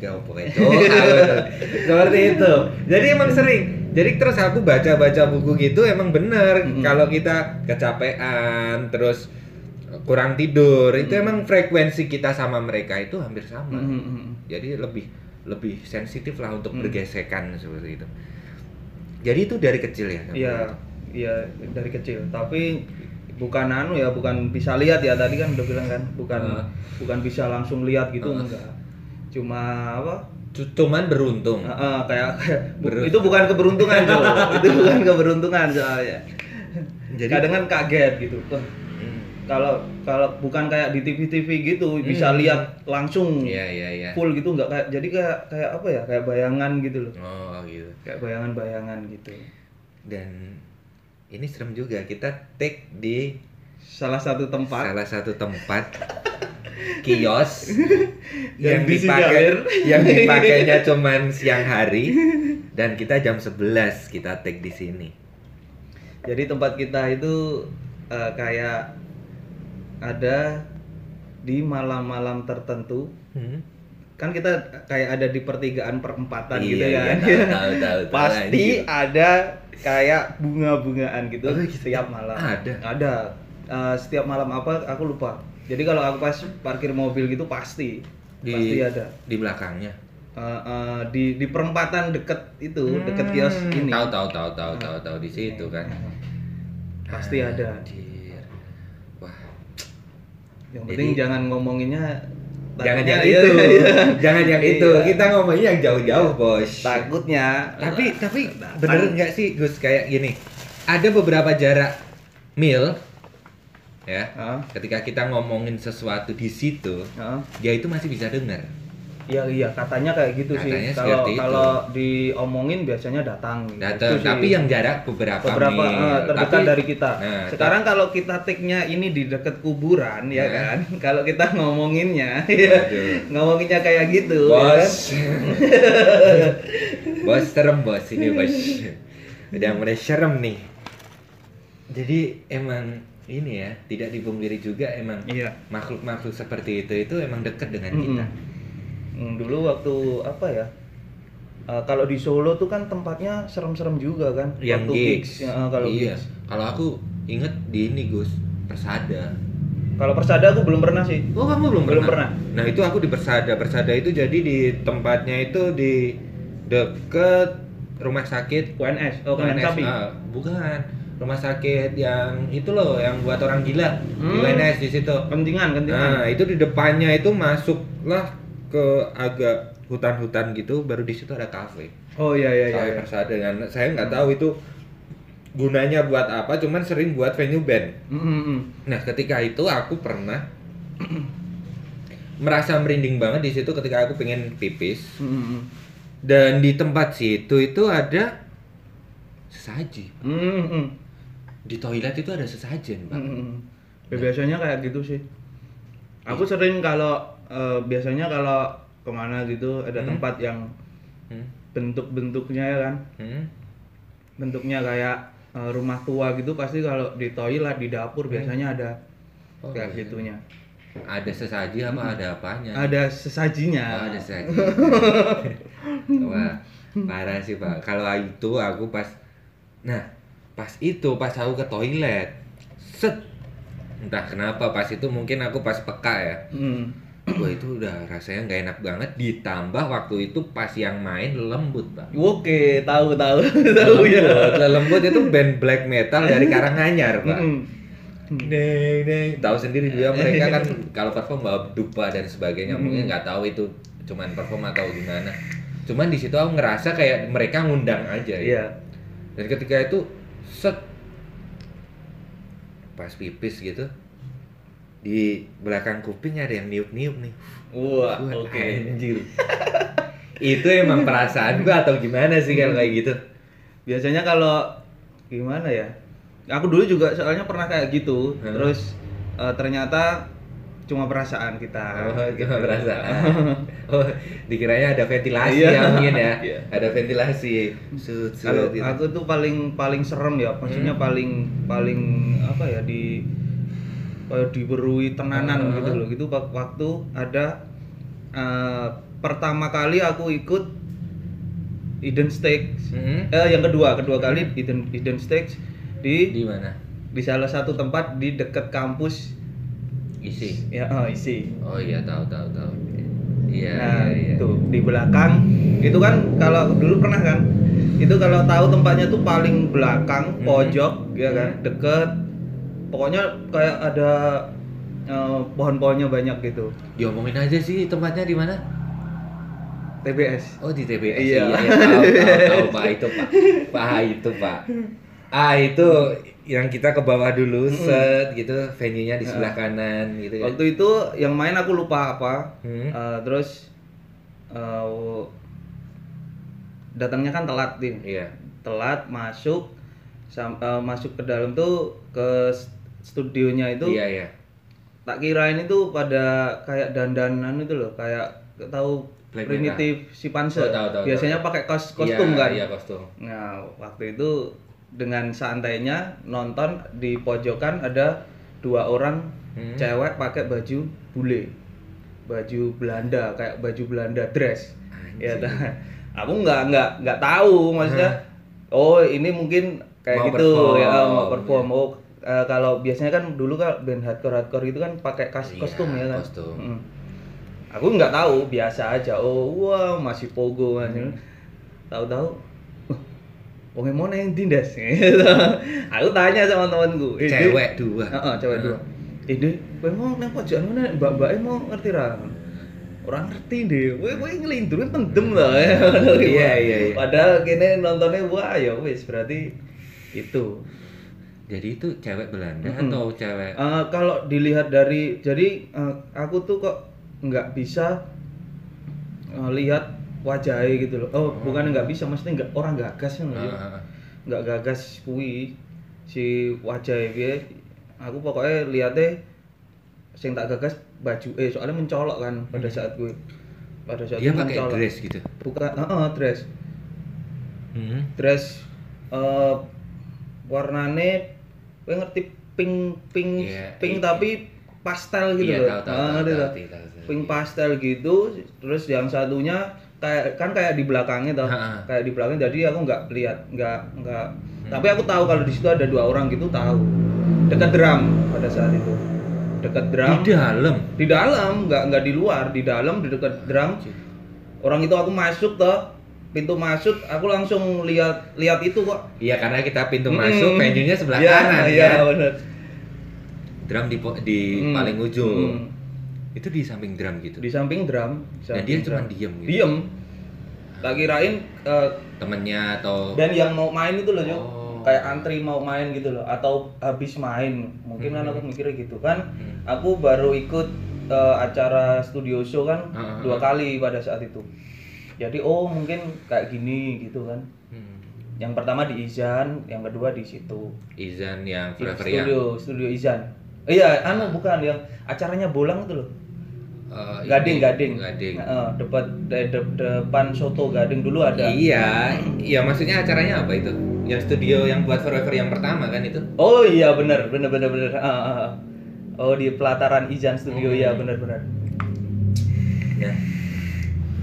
Cowok. Seperti itu. Jadi emang sering. Jadi terus aku baca-baca buku gitu emang bener Hmm. kalau kita kecapean terus kurang tidur itu Hmm. emang frekuensi kita sama mereka itu hampir sama. Hmm, hmm, hmm. Jadi lebih lebih sensitif lah untuk Hmm. bergesekan seperti itu. Jadi itu dari kecil ya. iya iya dari kecil tapi bukan anu ya bukan bisa lihat ya tadi kan udah bilang kan bukan Ah. bukan bisa langsung lihat gitu Ah. enggak cuma apa Cuman beruntung. Ah, ah, kayak, kayak bu- Ber- itu bukan keberuntungan tuh itu bukan keberuntungan soalnya Jadi- kadang kan kaget gitu Wah. Kalau kalau bukan kayak di TV-TV gitu bisa Hmm. lihat langsung Iya iya iya. full gitu nggak kayak jadi kayak kayak apa ya kayak bayangan gitu loh Oh gitu. kayak bayangan-bayangan gitu Dan ini serem juga kita take di salah satu tempat salah satu tempat kios Yang yang dipakai yang dipakainya cuman siang hari dan kita jam 11 kita take di sini. jadi tempat kita itu eh, kayak ada di malam-malam tertentu Hmm. kan kita kayak ada di pertigaan perempatan Iya, gitu ya iya, tahu, tahu, tahu, tahu, pasti anjir. ada kayak bunga-bungaan gitu Oh, gitu. setiap malam Ada? ada Eh, setiap malam apa aku lupa jadi kalau aku pas parkir mobil gitu pasti Di pasti ada di belakangnya. Eh, eh, di di perempatan deket itu deket Hmm, kios ini Tahu tahu tahu tahu tahu tahu di situ kan. pasti ada Anjir. Yang Jadi- penting jangan ngomonginnya jangan yang itu. iya. jangan yang itu. Iya. Kita ngomongin yang jauh-jauh, Bos. takutnya tapi tapi Nah, bener nggak sih Gus kayak gini ada beberapa jarak mil ya Hah? ketika kita ngomongin sesuatu di situ Hah? dia itu masih bisa dengar Iya iya katanya kayak gitu Katanya sih. Kalau kalau diomongin biasanya datang. gitu. Datang, Itu sih. tapi yang jarak beberapa, beberapa mil. eh, terdekat Tapi- dari kita. Nah, Sekarang kalau kita take-nya ini di dekat kuburan ya Nah. kan. Kalau kita ngomonginnya ya, ngomonginnya kayak gitu. ya kan? bos bos serem bos ini bos udah mulai serem nih jadi emang ini ya tidak dipungkiri juga emang Iya. makhluk-makhluk seperti itu itu emang dekat dengan Mm-mm. kita Hmm, dulu waktu apa ya? eh, kalau di Solo tuh kan tempatnya serem-serem juga kan. yang Waktu gigs, Ya, eh, kalau iya gigs. kalau aku inget di ini Gus persada Kalau Persada aku belum pernah sih. Oh kamu belum Belum pernah? Nah itu aku di Persada. Persada itu jadi di tempatnya itu di deket rumah sakit UNS. Oh, UNS. Sapi. Ah, bukan rumah sakit yang itu loh yang buat orang gila di Hmm. UNS di situ. Kentingan, kentingan. Nah itu di depannya itu masuklah ke agak hutan-hutan gitu, baru di situ ada kafe. Oh iya iya iya. Kafe Persada. Dan saya nggak tahu itu gunanya buat apa, cuman sering buat venue band. Mm, mm, mm. Nah, ketika itu aku pernah merasa merinding banget di situ ketika aku pengen pipis Mm, mm, mm. dan di tempat situ itu ada sesaji. Mm, mm. Di toilet itu ada sesajen, Pak. Mm, mm. Ya, biasanya kayak gitu sih. Aku sering kalau eh, biasanya kalau ke mana gitu ada Hmm. tempat yang Hmm? bentuk-bentuknya ya kan, Hmm? bentuknya kayak eh, rumah tua gitu pasti kalau di toilet di dapur biasanya ada Oh, kayak iya. gitunya. Ada sesaji apa ada apanya? Ada sesajinya. Oh, ada sesaji. Wah, parah sih, Pak. Kalau itu aku pas Nah, pas itu pas aku ke toilet. Set. Entah kenapa pas itu mungkin aku pas peka ya. Hmm. Wah itu udah rasanya nggak enak banget ditambah waktu itu pas yang main lembut pak Oke, tahu tahu tahu ya. lembut lembut itu band black metal dari Karanganyar pak Mm, Neng, neng. tahu sendiri juga mereka kan kalau perform bawa dupa dan sebagainya mungkin nggak tahu itu cuman perform atau gimana cuman di situ aku ngerasa kayak mereka ngundang aja ya. Iya. dan ketika itu set pas pipis gitu di belakang kuping ada yang niup-niup nih Wah, Wah, oke. anjir. itu emang perasaan gua atau gimana sih kalau kayak gitu? Biasanya kalau gimana ya? Aku dulu juga soalnya pernah kayak gitu. Hmm. Terus eh, ternyata cuma perasaan kita. Oh, gitu. cuma perasaan. Oh, dikiranya ada ventilasi Iya. ya mungkin ya. Iya. Ada ventilasi. Kalau gitu. aku tuh paling paling serem ya, maksudnya Hmm. paling paling apa ya di kayak diberui tenanan Ah. gitu loh. Gitu wak- waktu ada eh, pertama kali aku ikut Eden Stakes. Hmm? Eh yang kedua, kedua kali Eden Eden Stakes di Di mana? di salah satu tempat di dekat kampus Isi. ya oh, isi. Oh iya tahu tahu tahu. Iya nah, iya iya. itu di belakang itu kan kalau dulu pernah kan itu kalau tahu tempatnya tuh paling belakang Hmm. pojok ya kan Hmm. deket pokoknya kayak ada eh, pohon-pohonnya banyak gitu Diomongin aja sih tempatnya di mana? TBS Oh di TBS. Iya. iya, iya, tahu, tahu, tahu Pak itu Pak. Pak itu Pak. Ah itu yang kita ke bawah dulu set gitu venue-nya di sebelah kanan gitu ya. waktu itu yang main aku lupa apa Hmm. Eh, terus eh, datangnya kan telat nih Iya. telat masuk sam- eh, masuk ke dalam tuh ke studionya itu Iya iya. tak kirain itu pada kayak dandanan itu loh kayak tahu primitif si panse Oh, tahu, tahu, biasanya tahu. pakai kos kostum Iya, kan Iya kostum. nah waktu itu dengan santainya nonton di pojokan ada dua orang Hmm. cewek pakai baju bule baju Belanda kayak baju Belanda dress ya Anjing. dah. aku nggak nggak nggak tahu maksudnya oh ini mungkin kayak Mau gitu perform, ya mau perform ya. oh eh, kalau biasanya kan dulu kan band hardcore hardcore itu kan pakai kas- Iya, kostum ya kan kostum. Mm. aku nggak tahu biasa aja oh wah masih pogo masih tahu-tahu "Wah, Wong mau yang tindas. Aku tanya sama temanku. "Eh, Dek." Cewek dua. Heeh, cewek dua. Dek, kowe mau nang pojokan mana mbak-mbake mau ngerti ra? Orang ngerti deh, kowe kowe ngelindur pendem lah ya. Iya, iya, iya. Padahal kene nontonnya wah ya wis berarti itu. Jadi itu cewek Belanda Mm-mm. atau cewek? Eh, kalau dilihat dari jadi eh, aku tuh kok nggak bisa eh, lihat wajahnya gitu loh. Oh, bukan nggak bisa, maksudnya nggak orang gagas kan ah. nggak gagas kuwi si wajahnya piye. Aku pokoknya lihatnya sing tak gagas baju eh soalnya mencolok kan pada saat gue pada saat Dia pakai mencolok. dress gitu. bukan heeh dress Hmm. dress eh warnane kowe ngerti pink pink Iya, pink iya. tapi pastel gitu Iya, loh. tahu, tahu, Ah, tahu, tahu, tahu, tahu, tahu. Pink pastel gitu, terus yang satunya kayak kan kayak di belakangnya. Ha-ha. Kayak di belakang jadi aku nggak lihat, nggak nggak Hmm. tapi aku tahu kalau di situ ada dua orang gitu tahu. Dekat drum pada saat itu. dekat drum Di dalam. di dalam nggak nggak di luar di dalam di dekat drum orang itu aku masuk toh pintu masuk aku langsung lihat lihat itu kok Iya karena kita pintu Mm-mm. masuk venue-nya sebelah Iya, kanan iya kan. benar Drum di di Hmm. paling ujung. Hmm. Itu di samping drum gitu. di samping drum di Dan samping dia cuma diem gitu. diem tak kirain eh, Temennya atau dan yang mau main itu loh Oh. kayak antri mau main gitu loh atau habis main mungkin kan Hmm. aku mikirnya gitu kan Hmm. aku baru ikut eh, acara studio show kan ah, dua kali pada saat itu jadi oh mungkin kayak gini gitu kan Hmm. yang pertama di Izan yang kedua di situ Izan yang Di forever yang studio studio Izan Eh, iya anu bukan yang acaranya bolang itu loh gading ini, gading Gading. Heeh, depan de- de- depan soto gading dulu ada Iya, iya maksudnya acaranya apa itu? Yang studio yang buat forever yang pertama kan itu? Oh iya benar benar benar benar. Oh di pelataran Izan Studio Hmm. ya benar benar. Nah,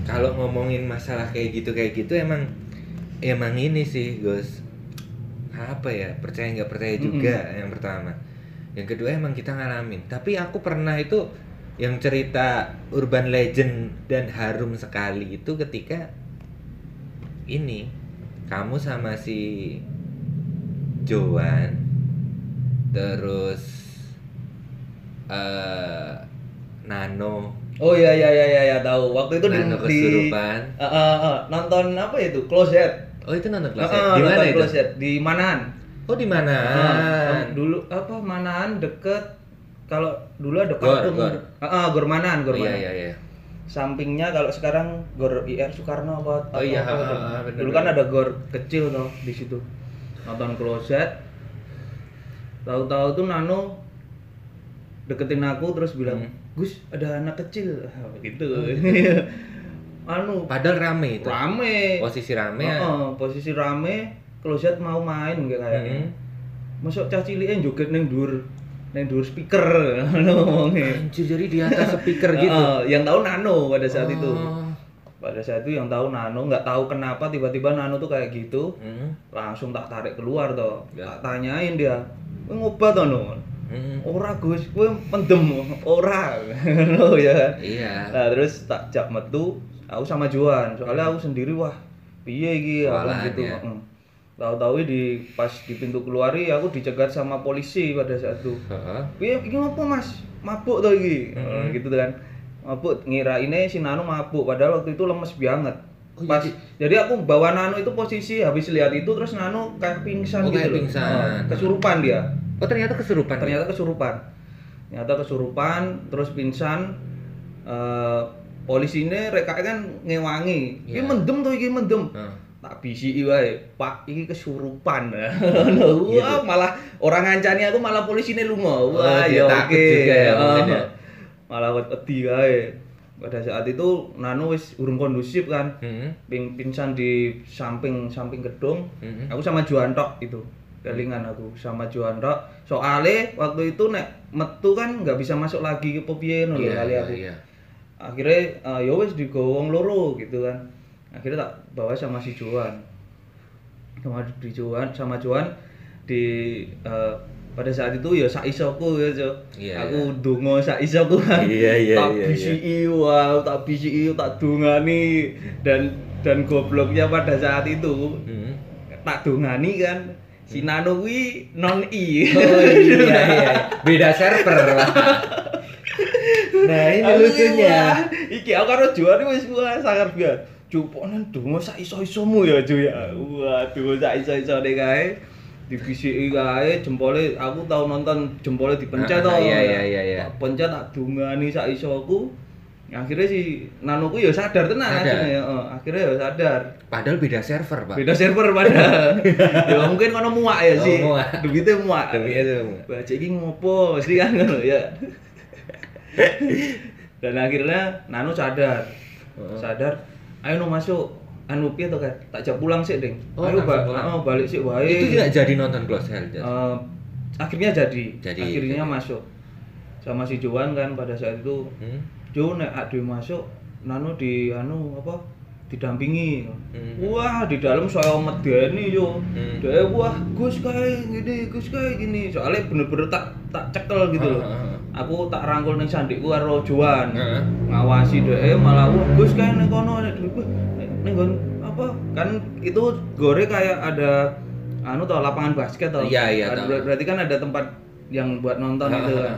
kalau ngomongin masalah kayak gitu kayak gitu emang emang ini sih Gus. Apa ya percaya nggak percaya juga yang pertama. Yang kedua emang kita ngalamin. Tapi aku pernah itu yang cerita urban legend dan harum sekali itu ketika ini kamu sama si Joan terus eh Nano Oh iya iya iya iya ya, tahu. Waktu itu di, Nano di kesurupan Ah, ah, ah. nonton apa itu? Closet. oh itu nonton Ah, ah, di mana itu Closet di Manaan. oh di mana Ah, dulu apa Manaan deket kalau dulu ada Gor, patung. Gor. Ah, ah, Gor Manaan, Gor oh, iya Manaan. iya iya Sampingnya kalau sekarang Gor IR Soekarno apa Oh iya, apa, apa, ah, bener, Dulu kan ada gor kecil tuh di situ. Nonton Closet. Tahu-tahu tuh Nano deketin aku terus bilang, Hmm. "Gus, ada anak kecil." Ah, Begitu. anu padahal rame itu rame. posisi rame ya Heeh, posisi rame, Closet mau main kayak kayaknya. Hmm. Masuk cah cilik joget neng dur neng dur speaker ngomongnya. Anjir, jadi di atas speaker gitu Heeh, yang tahu Nano pada saat itu. Oh. Pada saat itu yang tahu Nano nggak tahu kenapa tiba-tiba Nano tuh kayak gitu. Hmm. Langsung tak tarik keluar toh. Ya. Tak tanyain dia. Ngobat toh, No? Hmm. Ora Gus, kowe pendem ora. Ngono ya iya Nah, terus tak jak metu, aku sama Juan. Soalnya aku sendiri wah, piye iki aku gitu. ya. Tahu-tahu di pas di pintu keluari aku dicegat sama polisi pada saat itu. Heeh. Piye iki ngopo Mas? Mabuk to iki. Mhm. Eh, gitu kan. Mabuk ngira ini si Nano mabuk padahal waktu itu lemes banget. Oh, Pas jadi- jadi aku bawa Nano itu posisi habis lihat itu terus Nano kayak pingsan Oh, gitu kayak pingsan. Eh, kesurupan dia. Oh ternyata kesurupan ya? Ternyata kesurupan. Ternyata kesurupan terus pingsan eh polisi ini reka kan ngewangi. Iki Iya. mendem tuh iki mendem. Heeh. tak bisi wae pak iki kesurupan Gitu. wah malah orang ngancani aku malah polisi ini lunga Oh, wah dia ya takut juga ya, mungkin ya. Ah, malah wedi kae pada saat itu Nano wis urung kondusif kan Hmm. ping pingsan di samping samping gedung Hmm. aku sama Juan tok itu kelingan aku sama Juan tok soalnya waktu itu nek metu kan nggak bisa masuk lagi ke piye no lho, Iya, kali iya, aku. iya. akhirnya eh, ya wis digowong loro gitu kan. Akhirnya tak bawa sama si Joan sama di Joan sama Joan di eh, pada saat itu ya sak isoku ya Jo. Iya, aku dongo sak isoku. Kan Iya, iya, tak iya, bisiki wow tak bisiki tak dongani. Dan dan gobloknya pada saat itu Hmm. tak dongani kan si Nano kuwi non i Oh iya iya. Beda server lah. Nah, ini Aku lucunya. wah, Iki aku karo Juan wis wah sangat biar. Cuponan dongo sak iso-isomu ya, Ju ya. Waduh, sak iso-isone kae. Dibisiki kae jempole aku tau nonton jempole dipencet to. iya, iya, iya, iya. Pencet tak dungani sak isoku. Akhirnya si Nanoku ya sadar tenan Sadar. akhirnya ya. Heeh, akhirnya ya sadar. Padahal beda server, Pak. Beda server padahal. ya mungkin kono muak ya Oh, sih. muak. Duitnya muak. Duitnya muak. Baca iki ngopo mesti kan ya. Dan akhirnya Nano sadar. Heeh. Sadar, ayo no masuk. Anu piye to kan? Tak jak pulang sih, Ding. Oh, ayo ba pulang. oh, balik sih wae. Itu tidak jadi nonton Close Hell. Eh, akhirnya jadi. Jadi, akhirnya jadi. masuk. Sama si Joan kan pada saat itu Hmm. Jo nek ade masuk Nano di anu apa didampingi. Hmm. Wah, di dalam saya medeni yo. Hmm. Dia wah, Gus kayak gini, Gus kayak gini. Soalnya bener-bener tak tak cekel gitu loh. Aku tak rangkul ning sandikku karo Joan. Ngawasi dhek malah wah Gus kae ning kono ning nggon apa kan itu gore kayak ada anu toh lapangan basket toh. Iya, iya, tahu. Berarti kan ada tempat yang buat nonton Ha, itu ha, kan.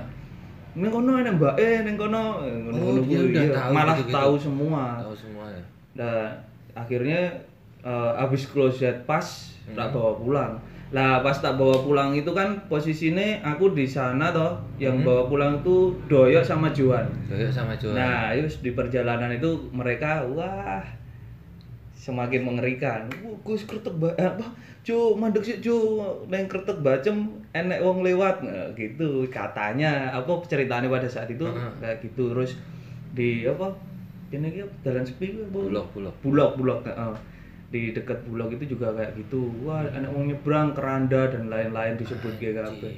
Ning kono ning Mbak eh ning kono Eh, ngono-ngono Oh, dia udah iya. tahu malah gitu-gitu. tahu semua. Tahu semua ya. Nah, akhirnya eh, habis close set pas tak Hmm. bawa pulang. Lah pas tak bawa pulang itu kan posisinya aku di sana toh, yang Hmm. bawa pulang itu doyok sama Juan. Doyok sama Joan. Nah, itu di perjalanan itu mereka wah semakin mengerikan. Wah, Gus kretek ba eh, apa? Cu, mandek sih cu, neng kretek bacem enek wong lewat nah, gitu katanya. Apa ceritanya pada saat itu kayak gitu terus di apa? Ini iki jalan sepi? Bulog, bulog. Bulog, bulog. heeh. Di dekat bulog itu juga kayak gitu. Wah, enek wong nyebrang keranda dan lain-lain disebut kayak apa. Anjir.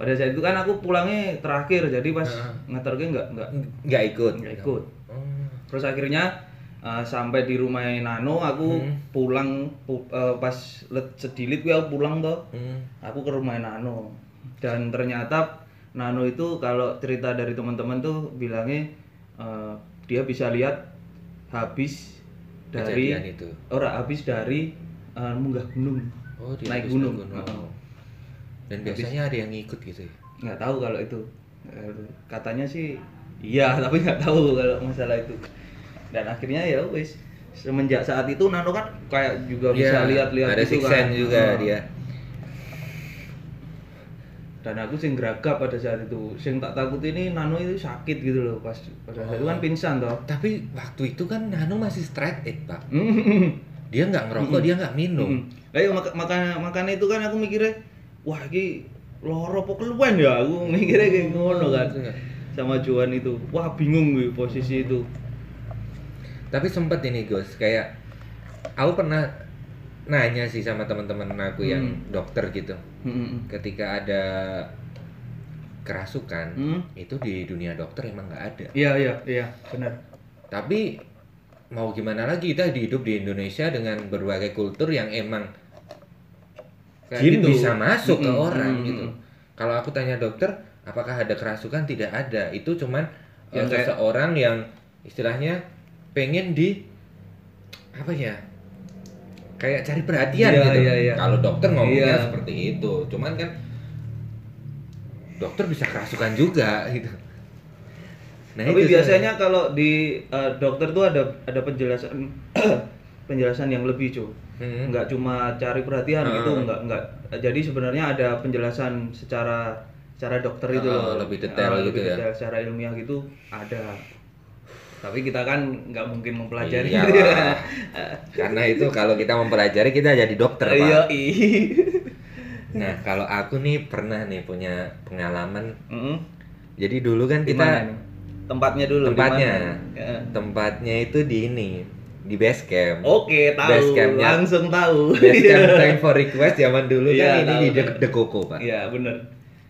Pada saat itu kan aku pulangnya terakhir, jadi pas Heeh. ngeterke nggak nggak Nggak ikut. nggak ikut. Oh. Terus akhirnya uh, sampai di rumah Nano aku Hmm. pulang pu- uh, pas let sedilit gue aku pulang toh. Hmm. Aku ke rumah Nano. Dan ternyata Nano itu kalau cerita dari teman-teman tuh bilangnya uh, dia bisa lihat habis dari Kejadian itu. ora habis dari uh, munggah gunung. Oh, dia naik gunung. naik Heeh. Dan biasanya ada yang ngikut gitu ya. nggak tahu kalau itu katanya sih iya tapi nggak tahu kalau masalah itu dan akhirnya ya wis semenjak saat itu Nano kan kayak juga bisa Iya, lihat-lihat ada gitu kan juga Heeh. dia. dan aku sing geragap pada saat itu sing tak takut ini Nano itu sakit gitu loh pas pada saat itu kan Oh. pingsan toh Tapi waktu itu kan Nano masih straight edge, Pak. Hmm. Dia nggak ngerokok, dia nggak minum. Lah iya, maka maka makanya itu kan aku mikirnya wah ini loro apa ya aku mikirnya kayak ngono kan Gitu ya. sama Juan itu wah bingung gue posisi itu Tapi sempet ini Gus, kayak aku pernah nanya sih sama teman-teman aku yang Hmm. dokter gitu. Hmm. Ketika ada kerasukan, Hmm. itu di dunia dokter emang nggak ada. Iya iya iya benar. Tapi mau gimana lagi kita hidup di Indonesia dengan berbagai kultur yang emang Kayak jin gitu. bisa masuk ke Mm-mm, orang mm-mm. gitu. Kalau aku tanya dokter, apakah ada kerasukan? Tidak ada. Itu cuman ya Yang kayak- seseorang yang istilahnya pengen di apa ya? Kayak cari perhatian Iya, gitu. iya, iya. Kalau dokter ngomongnya Iya. seperti itu. Cuman kan dokter bisa kerasukan juga gitu. Nah, Tapi itu biasanya kalau di eh, dokter tuh ada ada penjelasan penjelasan yang lebih cuy. Hmm. Nggak cuma cari perhatian Ah. gitu, nggak nggak. Jadi sebenarnya ada penjelasan secara secara dokter itu Ah, loh. lebih detail Ah, gitu lebih ya. detail, secara ilmiah gitu ada. Tapi kita kan nggak mungkin mempelajari. Iyalah. Karena itu kalau kita mempelajari kita jadi dokter, Pak. Iya. Nah, kalau aku nih pernah nih punya pengalaman. Mm-mm. Jadi dulu kan kita mana nih? Tempatnya dulu. Tempatnya. mana? Ya. tempatnya itu di ini, di base camp. Oke, tahu. Base campnya. Langsung tahu. Base camp Time for Request zaman dulu Iya, kan ini tahu, di Koko, Pak. Iya, bener.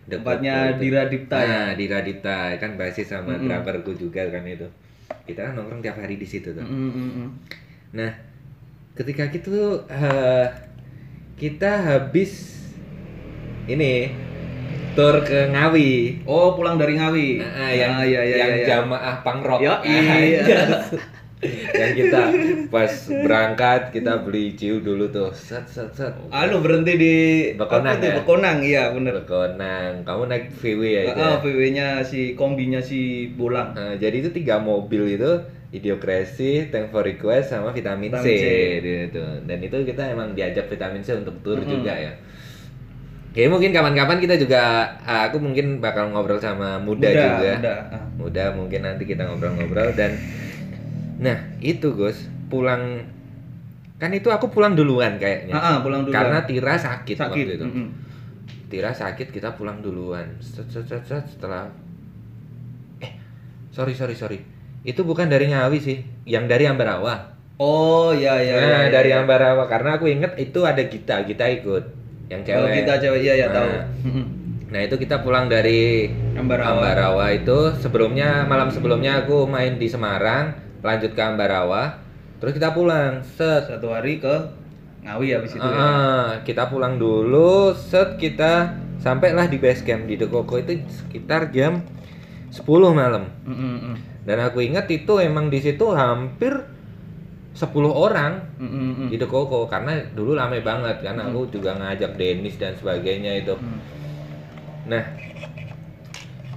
The Tempatnya. Dira Dipta ya. Nah, di Radita kan basis sama Mm-mm. driverku juga kan itu. Kita kan nongkrong tiap hari di situ tuh. Mm, mm, mm. Nah, ketika itu eh, kita habis ini tur ke Ngawi. Oh, pulang dari Ngawi. Nah, yang Ah, iya, iya, yang iya, iya. jamaah pangrok. Yo, Ah, iya. yang kita pas berangkat kita beli ciu dulu tuh. Set set set. Anu berhenti di Bekonang ya? Bekonang, iya bener. Bekonang. Kamu naik VW ya itu. Ah, ya? VW-nya si kombinya si Bolang. Nah, jadi itu tiga mobil itu Idiokrasi, Thank for Request, sama Vitamin, C, Vitamin C. gitu. Dan itu kita emang diajak Vitamin C untuk tur Mm-mm. juga ya. Oke, mungkin kapan-kapan kita juga, ah, aku mungkin bakal ngobrol sama Muda, juga. Muda. Ah. Muda mungkin nanti kita ngobrol-ngobrol dan, nah itu Gus, pulang, kan itu aku pulang duluan kayaknya. Ah, ah, pulang duluan. Karena Tira sakit, Sakit. waktu itu. mm-mm. Tira sakit kita pulang duluan. Set, set, set, set, setelah eh sorry sorry sorry itu bukan dari Ngawi sih, yang dari Ambarawa. Oh, iya iya nah iya. iya, dari iya. Ambarawa karena aku inget itu ada Gita, Gita ikut yang Oh, cewek. kita cewek iya ya Nah, tahu. Mm-mm. Nah itu kita pulang dari Ambarawa. Ambarawa itu sebelumnya malam sebelumnya aku main di Semarang, lanjut ke Ambarawa, terus kita pulang. Set Satu hari ke Ngawi habis itu ya. Ah, kita pulang dulu, set kita sampailah di base camp di Dekoko itu sekitar jam 10 malam Mm, mm, mm. dan aku ingat itu emang di situ hampir 10 orang Mm, mm, mm. di Dekoko karena dulu rame banget kan aku juga ngajak Denis dan sebagainya itu Mm. nah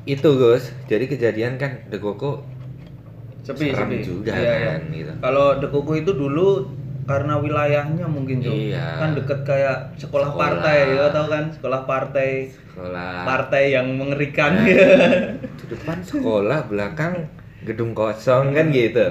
itu Gus jadi kejadian kan Dekoko Sepi, Serem sepi. juga Iya, iya. kan, gitu. Kalau Dekoko itu dulu karena wilayahnya mungkin Jo. Iya. Kan deket kayak sekolah, Sekolah. partai ya tahu kan sekolah partai sekolah partai yang mengerikan Nah. ya. di depan sekolah belakang gedung kosong kan gitu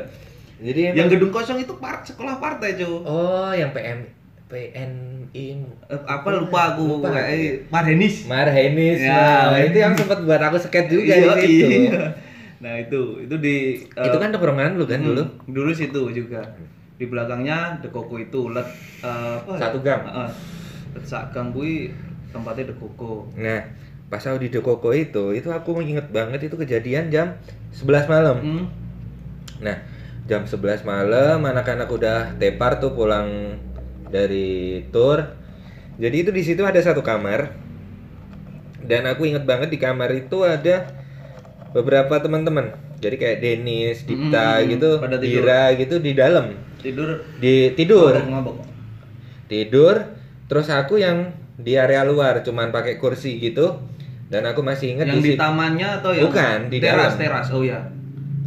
jadi yang gedung kosong itu par sekolah partai Jo. oh yang PM PNI Eh, apa lupa aku Lupa. kayak Marhenis. Marhenis Ya. nah, itu yang sempat buat aku sket juga Iya, di situ iya. Nah, itu itu di eh, itu kan tongkrongan lu kan hmm, dulu Dulu situ juga. Di belakangnya Dekoko itu let eh, apa? Satu gang. Heeh. let sak gang kuwi tempatnya Dekoko. nah pas aku di Dekoko itu itu aku inget banget itu kejadian jam 11 malam Hmm. Nah, jam 11 malam anak-anak udah tepar tuh pulang dari tour. Jadi itu di situ ada satu kamar. Dan aku inget banget di kamar itu ada beberapa teman-teman. Jadi kayak Denis, Dita Mm-mm, gitu, pada tidur. Dira gitu di dalam. Tidur Di tidur, mabok. tidur. Terus aku yang di area luar cuman pakai kursi gitu. Dan aku masih inget Yang di situ- tamannya atau yang Bukan, di teras dalam. teras. Oh ya.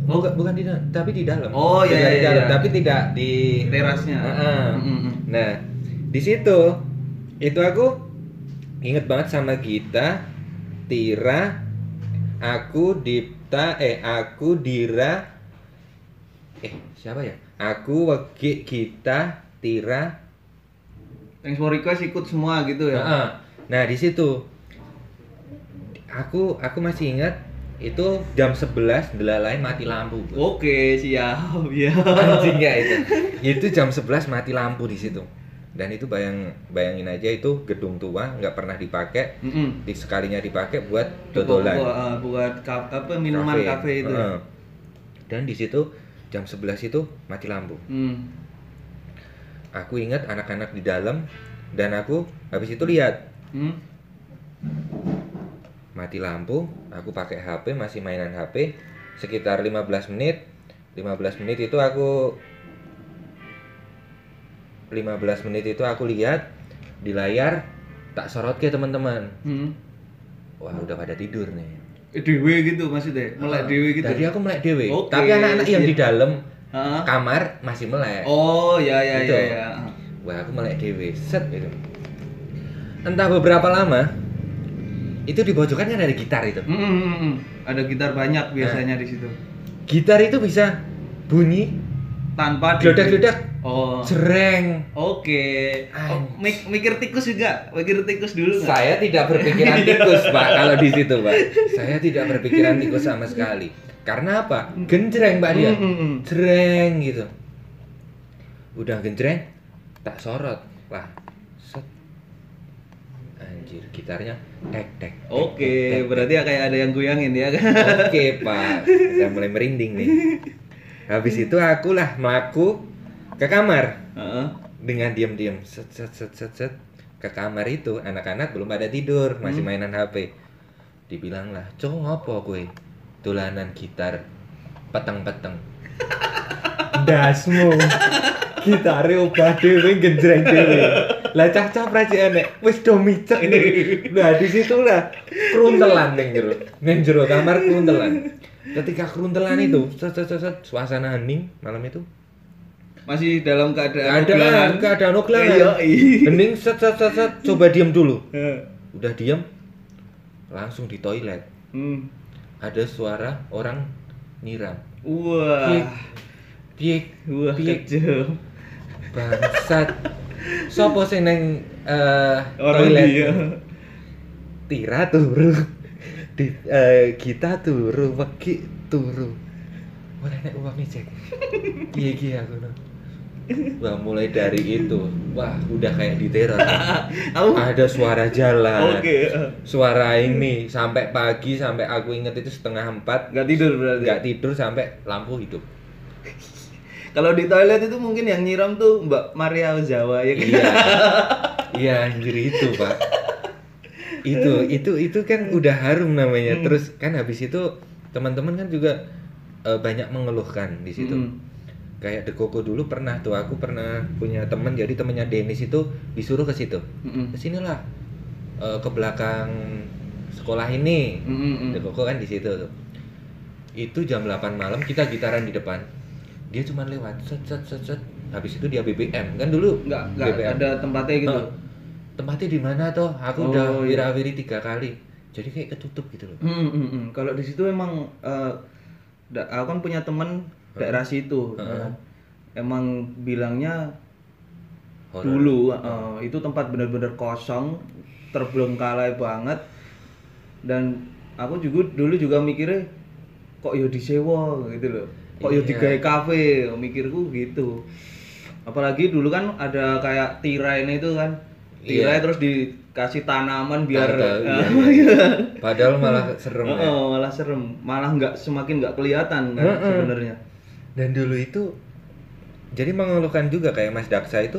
Bukan, bukan di dalam, tapi di dalam. Oh, iya, Bukan di iya, dalam, iya. tapi tidak di Terasnya. Mm, mm. Nah, di situ itu aku inget banget sama Gita, Tira, aku Dipta, eh aku Dira, eh siapa ya? Aku Wegi, Gita, Tira. Thanks for request ikut semua gitu ya. Heeh. Nah di situ aku aku masih ingat itu jam 11 lain mati lampu. Bro. Oke, siap. Ya. Anjing ya itu. Itu jam 11 mati lampu di situ. Dan itu bayang bayangin aja itu gedung tua nggak pernah dipakai. Mm-mm. Di sekalinya dipakai buat dodolan. Buat, eh, buat ka- apa minuman kafe, itu. ya? Heeh. Dan di situ jam 11 itu mati lampu. Hmm. Aku ingat anak-anak di dalam dan aku habis itu lihat Hmm. mati lampu, aku pakai HP, masih mainan HP sekitar 15 menit. 15 menit itu aku 15 menit itu aku lihat di layar tak sorot ke teman-teman. Hmm. Wah, udah pada tidur nih. Eh, Dewe gitu maksudnya, melek dewe gitu. Tadi aku melek dewe. Oke, Tapi anak-anak yang di dalam Hah? kamar masih melek. Oh, ya ya Gitu. ya ya. Wah, aku melek dewe. Set gitu. Entah beberapa lama itu di pojokan kan ada gitar itu. Hmm, hmm, hmm, hmm. Ada gitar banyak biasanya di situ. Gitar itu bisa bunyi Tanpa geledak-geledak Oh. Jereng. Oke. Oh, mik- mikir tikus juga, mikir tikus dulu nggak? Saya tidak berpikiran tikus, Pak, kalau di situ, Pak. Saya tidak berpikiran tikus sama sekali. Karena apa? Genjreng, Pak dia. Jereng gitu. Udah genjreng, tak sorot. Lah, set. Anjir, gitarnya tek tek. Oke, tek, berarti ya kayak ada yang goyangin ya kan? Oke pak, udah mulai merinding nih. Habis itu aku lah melaku ke kamar dengan diam-diam set set set set set ke kamar itu anak-anak belum pada tidur masih Hmm. mainan HP. Dibilang lah, cowok ngopo kue? Tulanan gitar peteng-peteng. Dasmu. Gitare ubah dhewe genjreng dhewe. Lah cah cah praji enek wis do micek. Nah di situ lah kruntelan ning jero. Ning jero kamar kruntelan. Ketika kruntelan itu, set, set, set, set, suasana hening malam itu. Masih dalam keadaan Keadaan keadaan oglangan. Iya, iya. Hening set set set, set. coba diam dulu. Heeh. Udah diam langsung di toilet. Hmm. Ada suara orang nyiram. Wah. Piek, piek, Wah, piek. Bangsat. Sopo sing neng eh, Orang toilet? Tira turu. Di eh, kita turu, wegi turu. Ora nek uang cek. Piye iki aku no. Wah, mulai dari itu, wah udah kayak di teror. Ada suara jalan. Oke. Suara ini sampai pagi sampai aku inget itu setengah empat Nggak tidur berarti. nggak tidur sampai lampu hidup. Kalau di toilet itu mungkin yang nyiram tuh Mbak Maria Ozawa ya kan? Iya. Iya anjir itu, Pak. Itu itu itu kan udah harum namanya Hmm. terus kan habis itu teman-teman kan juga eh, banyak mengeluhkan di situ Mm. kayak The Koko dulu pernah tuh aku pernah punya temen jadi temennya Dennis itu disuruh ke situ Mm-mm. ke sinilah eh, ke belakang sekolah ini Mm-mm. The Koko kan di situ tuh itu jam 8 malam kita gitaran di depan dia cuma lewat set set set set habis itu dia BBM kan dulu nggak nggak BBM. ada tempatnya gitu. Tempatnya di mana toh aku Oh, udah iya. wirawiri tiga kali jadi kayak ketutup gitu loh Hmm, hmm, hmm. Kalau di situ emang eh, da- aku kan punya temen daerah situ. Heeh. eh, emang bilangnya Horor. dulu eh, itu tempat benar-benar kosong, terbengkalai banget. Dan aku juga dulu juga mikirnya kok yo disewa gitu loh. Kok yo Iya. digawe kafe, mikirku gitu. Apalagi dulu kan ada kayak tirai itu kan. Tirai Iya. terus dikasih tanaman biar Tahu, tahu, iya, iya. padahal malah serem ya. Oh, malah serem, malah nggak semakin nggak kelihatan kan Heeh. sebenarnya. dan dulu itu jadi mengeluhkan juga kayak Mas Daksa itu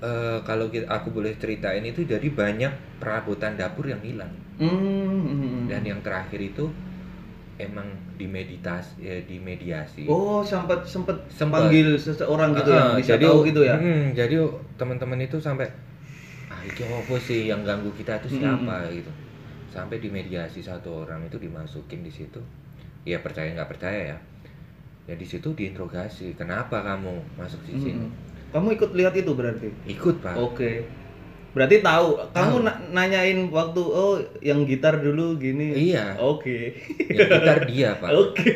eh, kalau kita, aku boleh ceritain itu jadi banyak perabotan dapur yang hilang Hmm, hmm, hmm. dan yang terakhir itu emang dimeditas ya dimediasi oh sempat sempat Sempat. panggil seseorang gitu yang Ah, bisa tahu gitu ya. mm, jadi teman-teman itu sampai itu apa sih yang ganggu kita itu siapa gitu sampai dimediasi satu orang itu dimasukin di situ ya percaya nggak percaya ya ya di situ diinterogasi kenapa kamu masuk di sini Hmm. Kamu ikut lihat itu berarti? ikut pak Oke. Berarti tahu. Tahu. Kamu na- nanyain waktu oh yang gitar dulu gini. Iya. Oke. yang gitar dia pak Oke.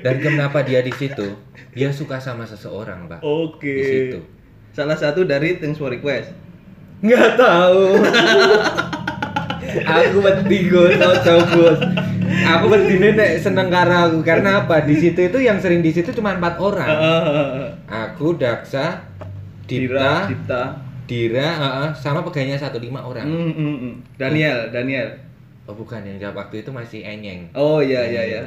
dan kenapa dia di situ dia suka sama seseorang pak Oke. di situ Salah satu dari Thanks for Request. Nggak tahu aku beti gus ojo gus aku beti nek seneng karo aku karena apa di situ itu yang sering di situ cuma empat orang aku Daksa Dipta Dira, Dipta. Dira heeh, sama pegawainya satu lima orang Hmm, hmm, hmm. Daniel, Daniel. oh bukan yang jawab waktu itu masih Enyeng Oh iya iya iya.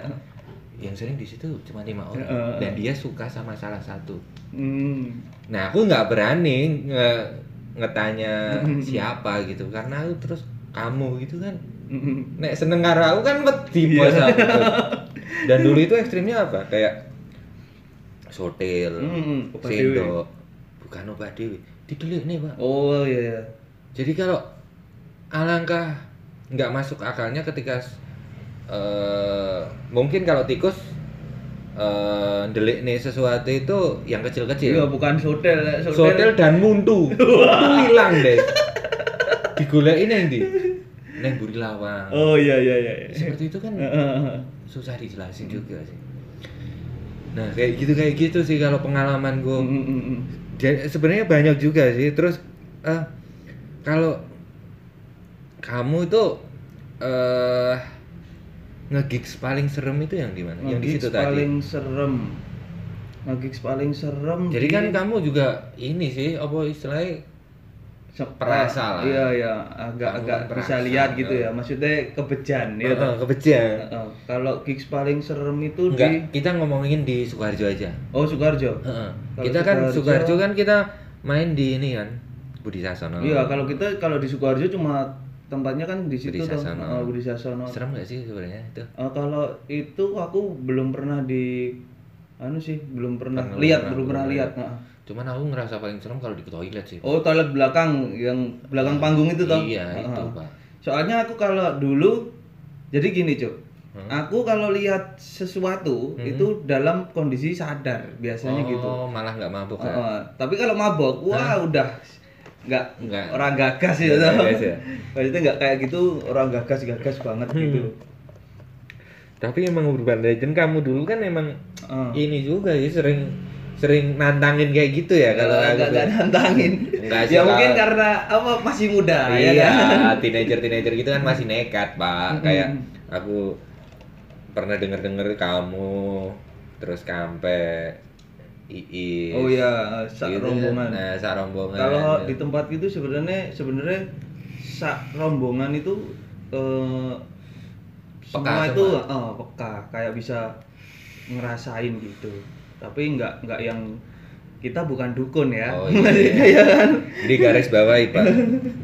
yang sering di situ cuma lima orang Heeh. dan dia suka sama salah satu Hmm. nah aku nggak berani nge- ngetanya siapa gitu. Karena aku terus kamu gitu kan. Nek seneng karo aku kan wedi bos aku tuh. dan dulu itu ekstrimnya apa? Kayak sotil obat sendok. bukan obat dewi. Didelik nih pak. Oh iya iya. jadi kalau alangkah nggak masuk akalnya ketika eh, mungkin kalau tikus eh delik nih sesuatu itu yang Iya kecil-kecil bukan sotel, sotil dan muntu itu hilang deh digoleki neng di neng buri lawang. Oh iya iya iya. seperti itu kan susah dijelasin juga sih. Nah kayak gitu kayak gitu sih kalau pengalaman gue Hmm, hmm, hmm. jadi sebenarnya banyak juga sih. Terus eh kalau kamu itu eh ngegigs paling serem itu yang di mana yang di situ tadi paling serem. Nge-gigs paling serem. jadi di- kan kamu juga ini sih apa istilahnya Se- perasa lah. Iya iya, agak Kamu agak kan bisa lihat gitu ya. Maksudnya kebejan ya. Heeh, kebejan. Kalau gigs paling serem itu enggak di kita ngomongin di Sukarjo aja Oh Sukarjo. Heeh. Kalau kita kan Sukoharjo- Sukarjo kan kita main di ini kan Budi Sasono Iya, kalau kita kalau di Sukoharjo cuma tempatnya kan di situ Budi tuh. Sasono. Heeh, Budi Sasono. serem gak sih sebenarnya itu Eh, kalau itu aku belum pernah di anu sih, belum pernah Pernah, lihat, pernah, belum pernah pernah. lihat. Heeh. cuman aku ngerasa paling serem kalau di toilet sih Oh, toilet belakang yang belakang panggung itu toh. iya itu Heeh. pak Soalnya aku kalau dulu jadi gini, Cuk. Hmm. Aku kalau lihat sesuatu Hmm. itu dalam kondisi sadar biasanya oh, gitu. malah nggak mabuk ya? Heeh. Tapi kalau mabok, wah udah nggak Nggak. orang gagas ya. Nggak toh. gagas ya? Maksudnya nggak kayak gitu orang gagas-gagas banget gitu. tapi emang urban legend kamu dulu kan emang Heeh. ini juga sih sering sering nantangin kayak gitu ya kalau nggak nggak nantangin. Enggak sih, ya mungkin karena apa masih muda ya iya kan. teenager teenager gitu kan masih nekat pak Mm-mm. kayak aku pernah denger denger kamu terus kampe Iis Oh iya, sak gitu kan. rombongan. nah sak rombongan Kalau di tempat itu sebenarnya sebenarnya sak rombongan itu eh, Peka semua itu oh, peka kayak bisa ngerasain gitu. Tapi nggak nggak yang kita bukan dukun ya. Oh, iya. Iya kan? Di garis bawahi pak,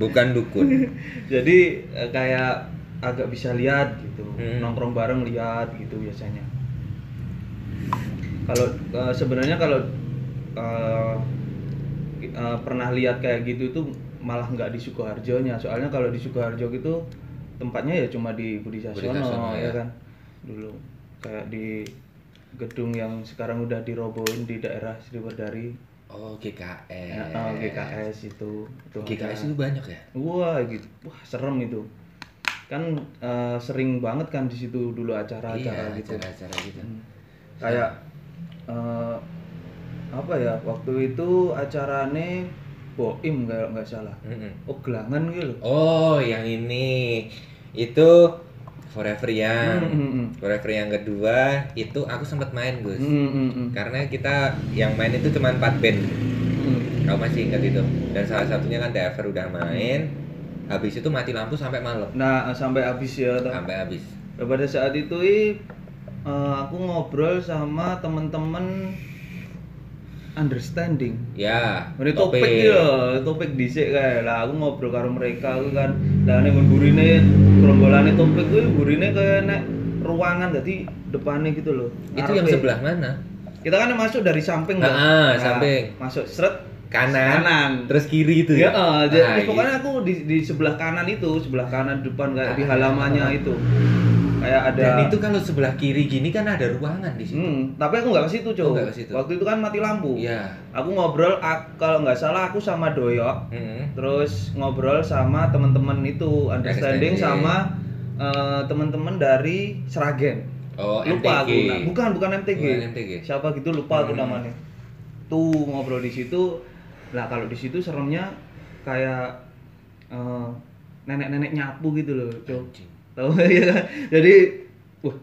bukan dukun. Jadi eh, kayak agak bisa lihat gitu, Hmm. nongkrong bareng lihat gitu biasanya. Kalau eh, sebenarnya kalau ki- eh, pernah lihat kayak gitu itu malah nggak di Sukoharjonya. Soalnya kalau di Sukoharjo gitu tempatnya ya cuma di Budi Sasono ya ya. kan. Dulu kayak di gedung yang sekarang udah dirobohin di daerah Sriwedari. Oh GKS. Ya, oh, GKS itu. itu GKS ada. itu banyak ya? Wah gitu, wah serem itu. Kan eh, sering banget kan di situ dulu acara-acara iya, gitu. acara-acara gitu. Hmm. Kayak eh, apa ya? Waktu itu acarane Boim kalau nggak salah. Mm-mm. Oh gelangan gitu. Oh, yang ini itu Forever Young. Hmm, hmm, hmm. Forever yang kedua itu aku sempat main Gus. Hmm, hmm, hmm. Karena kita yang main itu cuma 4 band. Hmm. Kamu masih ingat itu? Dan salah satunya kan Dever udah main. Habis itu mati lampu sampai malam. Nah sampai habis ya. toh. Sampai habis. Nah, pada saat itu eh, aku ngobrol sama temen-temen understanding. Ya, Ini topik ya, topik dhisik kae. Lah aku ngobrol karo mereka aku kan. Lah nek burine gerombolane topik kuwi burine kaya nek ruangan dadi depannya gitu loh. Itu yang sebelah mana? Kita kan masuk dari samping Ah, kan? ah, samping. Masuk seret Kanan. Kanan. Terus kiri itu Ya, ya. eh, jadi Ah, iya. pokoknya aku di, di sebelah kanan itu, sebelah kanan depan kayak di Ah. halamannya itu. Kayak ada Dan itu kalau sebelah kiri gini kan ada ruangan di situ. Hmm, tapi aku nggak ke situ, nggak ke situ. Waktu itu kan mati lampu. Iya. Aku ngobrol kalau nggak salah aku sama Doyok Mm-mm. terus ngobrol sama teman-teman itu understanding Understanding. sama eh, teman-teman dari Seragen Oh, lupa MTG. aku nah, bukan bukan MTG. Bukan MTG. siapa gitu lupa aku Hmm. namanya tuh ngobrol di situ lah kalau di situ seremnya kayak eh, nenek-nenek nyapu gitu loh cok Anjing. Tahu ya jadi wah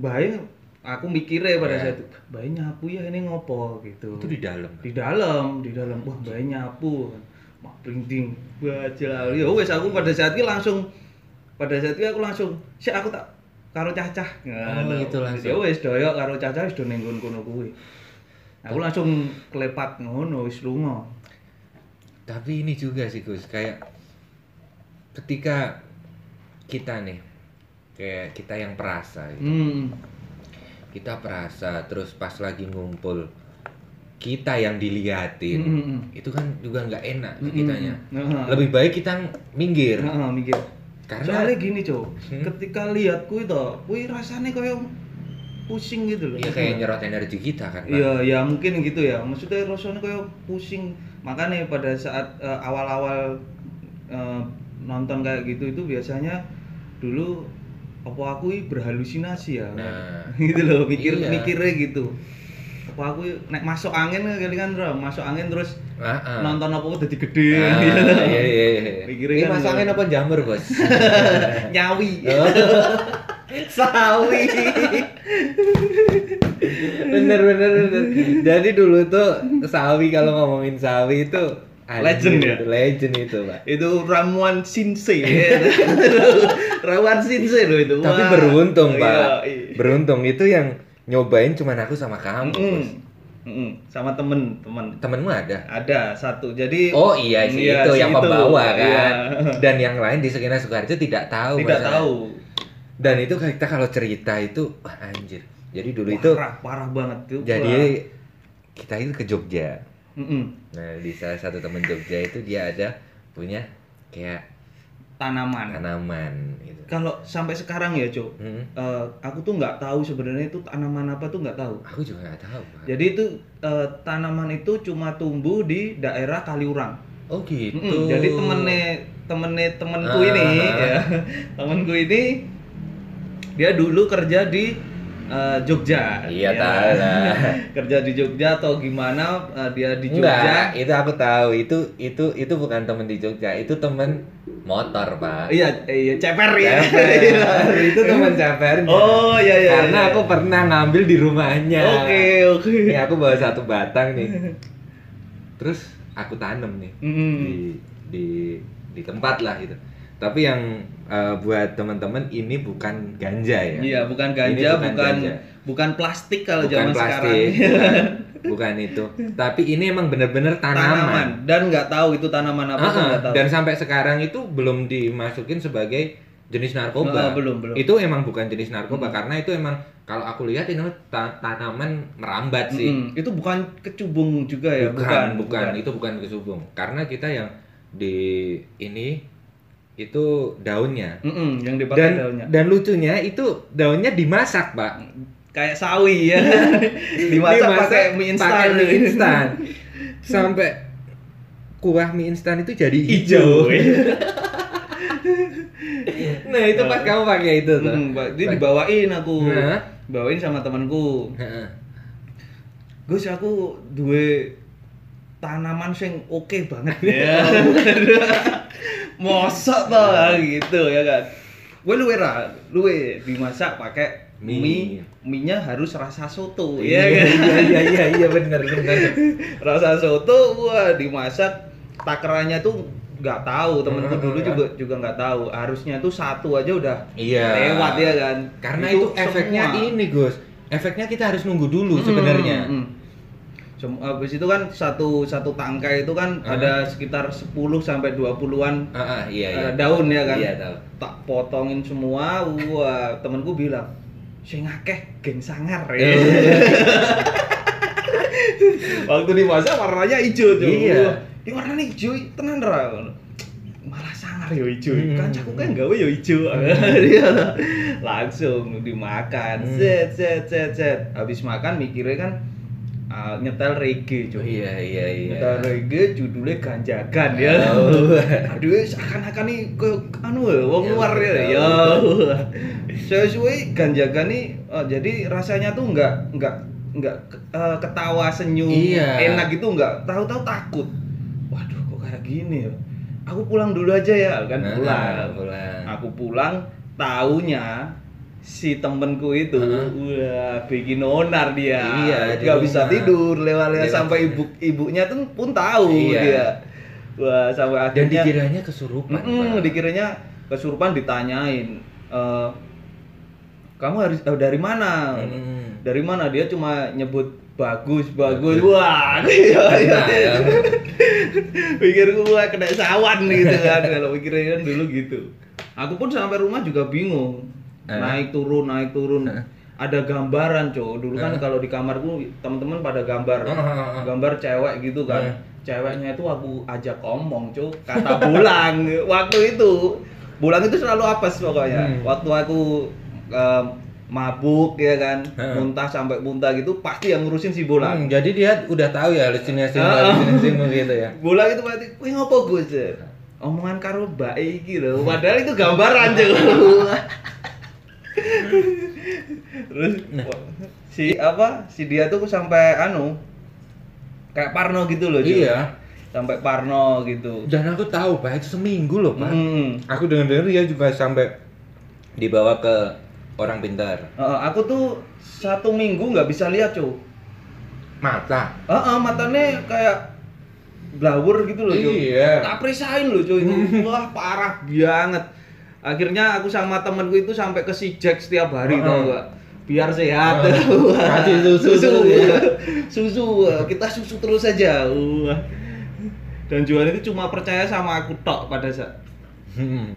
bahaya aku mikirnya pada Ya. saat itu bahaya nyapu ya ini ngopo? Gitu. Itu di dalam. di dalam di dalam. Wah bayi nyapu. Mak printing baca ya wes aku pada saat itu langsung pada saat itu aku langsung sih aku tak karo cacah. Oh, gitu langsung. ya wes doyok karo cacah wis do ning nggon kono kuwi. Aku langsung klepat ngono wis lunga. Tapi ini juga sih Gus, kayak ketika kita nih kayak kita yang perasa gitu. hmm Kita perasa terus pas lagi ngumpul kita yang diliatin. Hmm, hmm, Itu kan juga nggak enak Hmm, kitanya. Heeh. Lebih baik kita minggir. Heeh, mikir Karena soalnya gini cok Hmm. ketika lihat kuwi to kuwi rasanya kayak pusing gitu loh Iya kayak nyerot energi kita kan. Iya, ya mungkin gitu ya. Maksudnya rasanya kayak pusing. Makanya pada saat eh, awal-awal eh, nonton kayak gitu itu biasanya dulu apa aku berhalusinasi ya. Nah. gitu loh, mikir Iya. mikirnya gitu. Apa aku nek masuk angin kali kan Bro, masuk angin terus Ah, ah. nonton apa udah gede Ah, gitu. iya iya iya. Mikirnya Ini kan masuk gitu. angin apa jamur, Bos? Nyawi. Oh. Sawi. bener bener bener. Jadi dulu tuh sawi kalau ngomongin sawi itu Legend ya? itu, Legend itu, Pak. itu ramuan sinse ramuan sinse loh itu Tapi Wah. beruntung, Iya, Pak. iya. Beruntung itu yang nyobain cuman aku sama kamu. Bos. Mm-mm. sama temen temen Temenmu ada? ada satu jadi Oh iya sih Iya, itu si yang itu. pembawa kan. Iya. Dan yang lain di Sekina Sukarjo tidak tahu. tidak masalah. tahu Dan itu kita kalau cerita itu wah, anjir. Jadi dulu itu parah parah banget tuh jadi kita itu ke Jogja. Mm-mm. Nah, di salah satu temen Jogja itu dia ada punya kayak tanaman tanaman gitu. kalau sampai sekarang ya cok Hmm, eh, aku tuh nggak tahu sebenarnya itu tanaman apa tuh nggak tahu aku juga nggak tahu. Pak. jadi itu eh, tanaman itu cuma tumbuh di daerah Kaliurang Oh gitu. Mm-mm, jadi temennya temennya temenku Ah. ini ya temenku ini dia dulu kerja di eh, Jogja Iya, Ya. tahu lah. kerja di Jogja atau gimana eh, dia di Enggak, Jogja itu aku tahu. Itu itu itu bukan temen di Jogja, itu temen motor, Pak. iya iya ceper ya Ceper. itu teman cepernya. oh iya iya Karena iya. aku pernah ngambil di rumahnya. oke oke Ini aku bawa satu batang nih. Terus aku tanam nih Mm. di di di tempat lah gitu. Tapi yang eh, buat teman-teman ini bukan ganja ya. iya bukan Ini ganja bukan bukan ganja. bukan plastik kalau bukan zaman sekarang plastik. bukan. bukan itu. Tapi ini emang bener-bener tanaman. dan nggak tahu itu tanaman apa nggak tahu. dan sampai sekarang itu belum dimasukin sebagai jenis narkoba. Belum, belum. Itu emang bukan jenis narkoba Hmm. karena itu emang kalau aku lihat ini ta- tanaman merambat sih. Mm-mm. itu bukan kecubung juga ya bukan, bukan, itu bukan kesubung. Karena kita yang di ini itu daunnya. Mm-mm, yang dipakai Dan daunnya dan lucunya itu daunnya dimasak, Pak. kayak sawi ya dimasak pakai mie instan pakai mie instan. Sampai kuah mie instan itu jadi hijau. nah, itu pas kamu pakai itu tuh. Mm, Pak, dia dibawain aku Nah. bawain sama temanku. Gus aku duwe tanaman sing oke banget ya. Mosok toh gitu ya kan. Gue luwe ra, luwe dimasak pakai Mie. mie, mie-nya harus rasa soto Iya, ya kan. iya, iya, iya, iya, bener, bener. rasa soto wah dimasak takarannya tuh nggak tahu temenku Hmm, dulu juga juga nggak tahu harusnya tuh satu aja udah Iya. lewat ya kan Karena itu, efeknya semua. ini, Gus. Efeknya kita harus nunggu dulu Hmm, sebenarnya. hmm, hmm. Sem- Habis itu kan satu satu tangkai itu kan Ah. ada sekitar 10 sampai 20-an Ah, ah, iya, iya. eh, daun ya kan. Iya, tahu. Tak potongin semua, wah, temanku bilang, "Sing akeh geng sangar." Eh. Ya. Waktu dimasak warnanya hijau tuh. Iya. Ini warnanya hijau tenan ra. Malah sangar ya hijau. Hmm. Kancaku kan gawe ya hijau. Dia langsung dimakan. Hmm. Set set set set. Habis makan mikirnya kan ah, nyetel reggae, Oh, cuy. iya, iya, iya. Nyetel reggae judulnya ganjakan ya. Oh. Aduh, seakan-akan nih ke anu ya, wong Ya, luar ya. Ya. Sesuai ganjakan nih oh, jadi rasanya tuh enggak enggak enggak ketawa senyum Iya. enak gitu enggak tahu-tahu takut. Waduh, kok kayak gini ya. Aku pulang dulu aja ya, kan Nah, pulang. pulang. Aku pulang taunya si temenku itu Heeh. wah bikin onar dia Iya, nggak bisa tidur lewat-lewat Lewat. sampai ibu ibunya tuh pun tahu Iya. dia wah sampai Dan akhirnya dikiranya kesurupan. Pak. dikiranya kesurupan ditanyain eh, kamu harus eh, dari mana Mm. dari mana dia cuma nyebut bagus bagus wah iya, iya. Ya. pikir gua kena sawan gitu kan kalau pikirnya kan dulu gitu aku pun sampai rumah juga bingung. Naik turun naik turun Eh. ada gambaran cowok dulu kan Eh. kalau di kamarku teman-teman pada gambar gambar cewek gitu kan Eh. ceweknya itu aku ajak ngomong cowok kata bulang waktu itu bulang itu selalu apes pokoknya Hmm. waktu aku em, mabuk ya kan Eh. muntah sampai muntah gitu pasti yang ngurusin si bulang Hmm, jadi dia udah tahu ya halusinasi Ah. halusinasi gitu ya. Bulan itu berarti, wih ngopo Gus? Omongan karo iki lho. Padahal itu gambaran juga. Terus Nah. si apa? Si dia tuh sampai anu kayak Parno gitu loh, Ju. Iya. Sampai Parno gitu. Dan aku tahu pak itu seminggu loh pak. Hmm. Aku dengar-dengar dia juga sampai dibawa ke orang pintar. Eh, aku tuh satu minggu nggak bisa lihat, cuy. Mata. Heeh, matanya kayak blawur gitu loh, cuy. Iya. Tak perisain loh, cuy. Itu Wah, parah banget. Akhirnya aku sama temenku itu sampai ke si Jack setiap hari Heeh. tau gak? Biar sehat. Wah. Kasih susu susu. ya. susu. Kita susu terus aja. Wah. Dan Juan itu cuma percaya sama aku tok pada saat Hmm.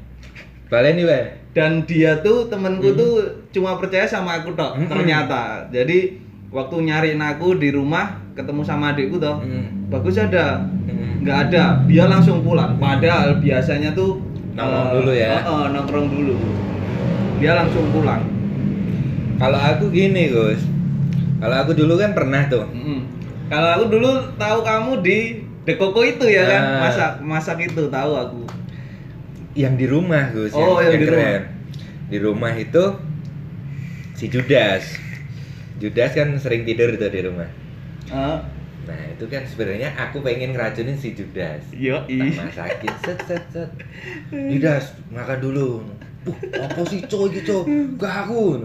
Balen nih pak. dan dia tuh temenku Hmm. tuh cuma percaya sama aku tok Hmm. ternyata jadi waktu nyariin aku di rumah ketemu sama adikku toh Hmm. bagus ada Hmm. nggak ada dia langsung pulang padahal biasanya tuh Nongkrong dulu ya? eh, eh, nongkrong dulu dia langsung pulang Kalau aku gini Gus. Kalau aku dulu kan pernah tuh. Mm-mm. kalau aku dulu tahu kamu di Dekoko itu ya kan Ah. masak masak itu tahu aku Yang di rumah Gus. Oh, yang di rumah. keren. Di rumah itu si Judas. Judas kan sering tidur tuh di rumah. Ah, Nah itu kan sebenarnya aku pengen ngeracunin si Judas. yo Tak masakin set set set. Judas makan dulu. Wah, apa sih coy gitu? Gak aku.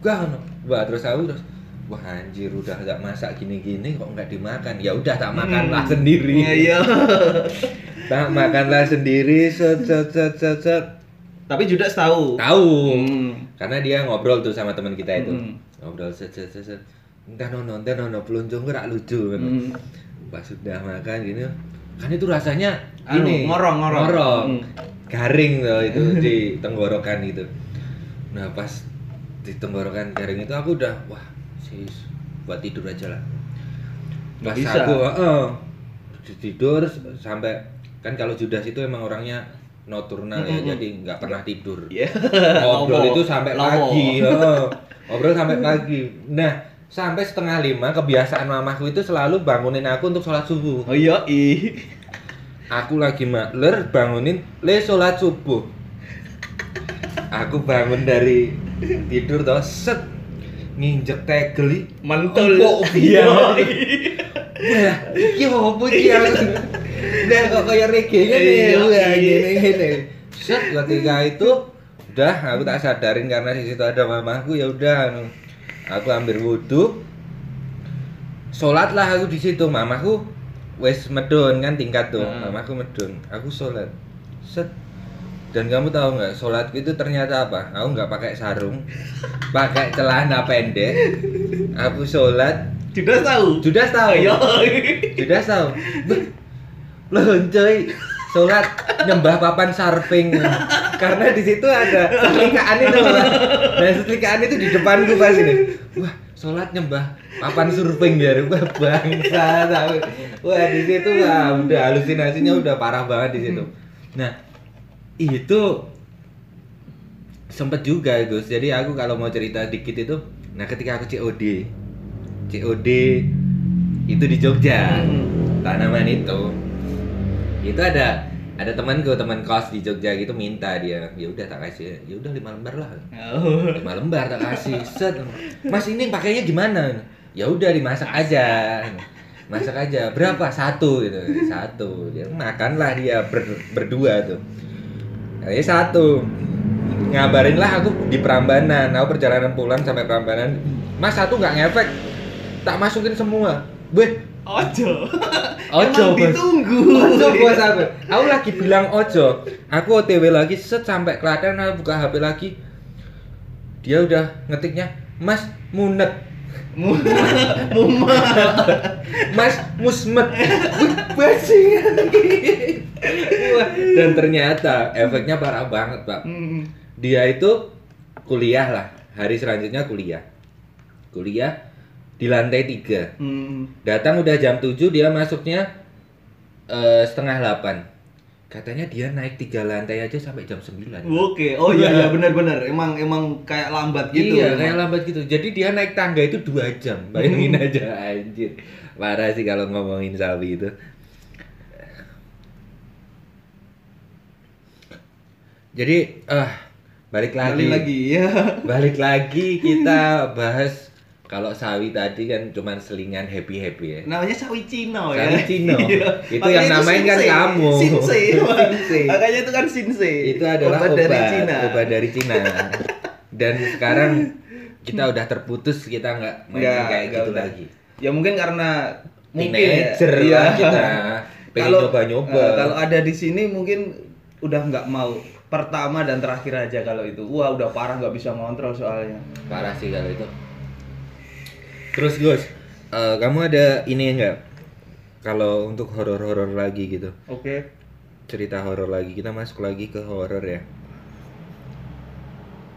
Gak. Wah terus aku terus Wah anjir udah gak masak gini-gini kok nggak dimakan ya udah tak makanlah Hmm. sendiri Iya, iya. tak makanlah sendiri set set set set set tapi juga tahu tahu Hmm. karena dia ngobrol tuh sama teman kita itu Hmm. ngobrol set set set, set. Entah nono entah nono peluncung rak lucu kan Hmm. pas sudah makan gini kan itu rasanya Anu, ini ngorong, ngorong. ngorong. Hmm. garing loh itu di tenggorokan itu nah pas di tenggorokan garing itu aku udah wah sis buat tidur aja lah pas bisa. aku heeh, tidur sampai kan kalau Judas itu emang orangnya nocturnal ya Mm-mm. jadi nggak pernah tidur Iya. ngobrol itu sampai Lomo. pagi heeh. ngobrol sampai pagi nah sampai setengah lima kebiasaan mamaku itu selalu bangunin aku untuk sholat subuh Oh iya, ih. aku lagi makler bangunin le sholat subuh aku bangun dari tidur toh set nginjek tegel Mantul. Empuk, iya. Wah, iki opo iki. Udah kok kayak reggae ngene Iya, ya, iya. Set ketika itu udah aku tak sadarin karena di situ ada mamaku ya udah anu. Aku ambil wudhu sholat lah aku di situ mamaku wes medun kan tingkat tuh. Hmm. mamaku medun. Aku sholat. Set. Dan kamu tahu nggak sholatku itu ternyata apa? Aku nggak pakai sarung pakai celana pendek. Aku sholat. Sudah tahu. sudah tahu. Sudah tahu. Loh coy sholat nyembah papan sarping karena di situ ada setelikaan itu Pak. nah setelikaan itu di depanku pas ini. Wah sholat nyembah papan surfing ya wah bangsa tahu wah di situ wah udah halusinasinya udah parah banget di situ. Nah itu sempet juga Gus. Jadi aku kalau mau cerita dikit itu nah ketika aku COD COD itu di Jogja. Hmm. tanaman itu itu ada ada temanku teman kos di Jogja gitu minta dia ya udah tak kasih ya udah lima lembar lah. Oh. lima lembar tak kasih set. Mas ini pakainya gimana? Ya udah dimasak aja. Masak aja. Berapa? Satu gitu. Satu. Dia makanlah dia ber- berdua tuh. Ini satu. Ngabarin lah aku di Prambanan. Aku perjalanan pulang sampai Prambanan. Mas satu nggak ngefek? Tak masukin semua. Beh, Ojo. Ojo, Emang Bos. ditunggu. Ojo bos aku. Aku lagi bilang ojo. Aku OTW lagi set sampai Klaten aku buka HP lagi. Dia udah ngetiknya Mas Munet. Muma. Mas Musmet. Dan ternyata efeknya parah banget, Pak. Hmm. Dia itu kuliah lah. Hari selanjutnya kuliah. Kuliah di lantai 3. Hmm. Datang udah jam 7 dia masuknya eh, setengah 8 Katanya dia naik tiga lantai aja sampai jam 9 Oke, oh iya iya benar-benar. Emang emang kayak lambat gitu. Iya emang. kayak lambat gitu Jadi dia naik tangga itu dua jam Bayangin Hmm. aja anjir Parah sih kalau ngomongin sapi itu Jadi ah balik lagi Balik lagi ya. Balik lagi kita bahas kalau sawi tadi kan cuman selingan happy happy ya. Namanya sawi Cino ya. Sawi Cino. Iya. Itu Makanya yang namain kan kamu. Shinsei. Makanya itu kan Shinsei. Itu adalah obat, obat, dari Cina. obat dari Cina. Dan sekarang kita udah terputus kita nggak main Nggak, kayak nggak gitu udah. lagi. Ya mungkin karena mungkin Teenager ya. lah kita. Pengen Kalau nyoba-nyoba. eh, kalau ada di sini mungkin udah nggak mau pertama dan terakhir aja kalau itu. Wah, udah parah nggak bisa ngontrol soalnya. Parah sih kalau itu. Terus Gus, eh, kamu ada ini enggak? Kalau untuk horor-horor lagi gitu. Oke. cerita horor lagi kita masuk lagi ke horor ya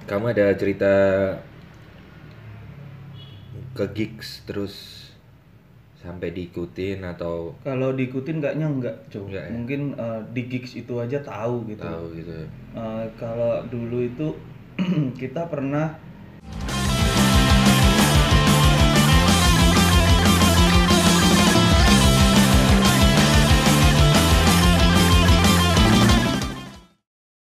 kamu ada cerita ke gigs terus sampai diikutin atau Kalau diikutin kayaknya enggak, coba. Ya? Mungkin eh, di gigs itu aja tahu gitu. tahu gitu Eh, kalau dulu itu kita pernah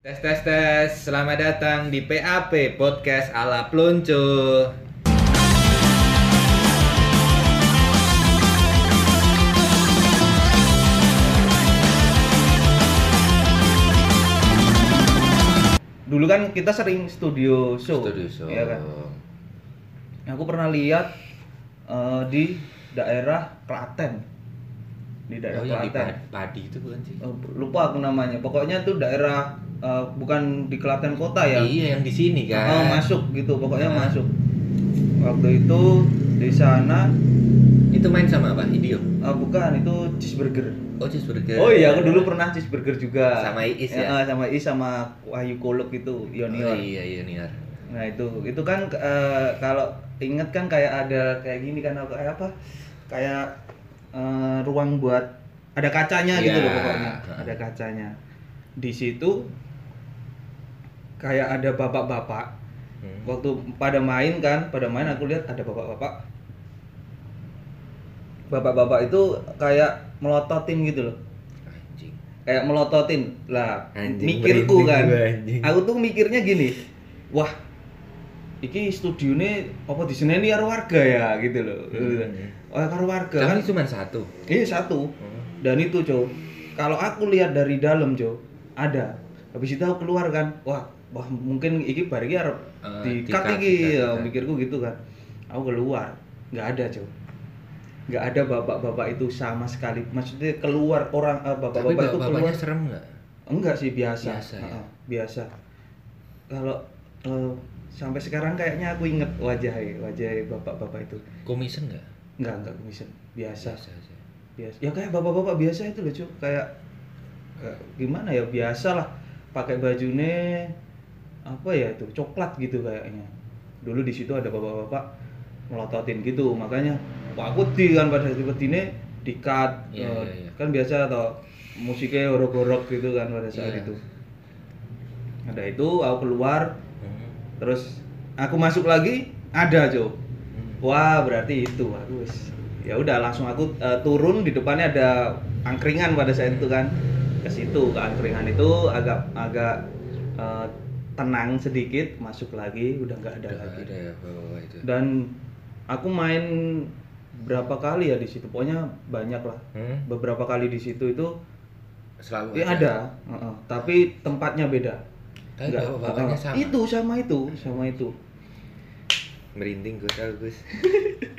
tes tes tes selamat datang di PAP podcast ala Plonco dulu kan kita sering studio show, studio show ya kan? Aku pernah lihat eh, di daerah Klaten, di daerah oh yang di Klaten. padi, itu bukan sih Eh, lupa aku namanya. Pokoknya tuh daerah eh, bukan di Klaten kota ya. iya yang di sini kan Oh, masuk gitu, pokoknya Nah. masuk. Waktu itu di sana Itu main sama apa? Idio. ah, bukan itu cheeseburger Oh, cheeseburger. oh iya aku dulu pernah cheeseburger juga Sama Iis ya? Ah, sama Iis sama Wahyu Kolok itu Yonior Oh, iya, Junior. nah itu itu kan eh, kalau inget kan kayak ada kayak gini kan kayak apa kayak eh, ruang buat ada kacanya gitu Iya. loh pokoknya ada kacanya di situ kayak ada bapak-bapak Hmm. waktu pada main kan pada main aku lihat ada bapak-bapak bapak-bapak itu kayak melototin gitu loh Anjing. kayak melototin lah Anjing, mikirku kan anjing. aku tuh mikirnya gini wah iki studione apa di sini karo warga ya gitu loh Hmm. oh karo warga kan Tapi cuma satu. ini satu Hmm. dan itu cow kalau aku lihat dari dalam cow ada habis itu aku keluar kan wah wah mungkin iki bar iki arep Eh, di cut iki ya di-cut. mikirku gitu kan. Aku keluar. Nggak ada cow nggak ada bapak-bapak itu sama sekali. Maksudnya keluar orang eh, Tapi bapak-bapak itu keluar. bapaknya serem nggak? enggak sih biasa. Biasa, ya? Heeh, biasa. Kalau eh, sampai sekarang kayaknya aku inget wajahnya wajah bapak-bapak itu. Komisen nggak? enggak enggak komisen. Biasa. Biasa aja. biasa. Ya kayak bapak-bapak biasa itu loh cuy kayak kayak gimana ya biasa lah. Pakai bajunya apa ya itu coklat gitu kayaknya dulu di situ ada bapak-bapak melototin gitu makanya wah aku di kan pada seperti ini di cut Iya, iya, iya. kan biasa atau musiknya horok-horok gitu kan pada saat Iya. itu ada itu aku keluar Hmm. terus aku masuk lagi ada cuy Hmm. Wah, berarti itu. Aku wis ya udah langsung aku eh, turun di depannya ada angkringan pada saat itu kan. Ke situ ke angkringan itu agak agak eh, tenang sedikit, masuk lagi udah nggak ada Udah lagi. ada ya bawa itu. Dan aku main berapa kali ya di situ. Pokoknya banyak lah. Hmm? Beberapa kali di situ itu Selalu ya ada, Heeh. tapi tempatnya beda. Tapi Nggak, bapak-bapaknya heeh. sama. Itu sama itu, sama itu. Merinding gue tau Gus.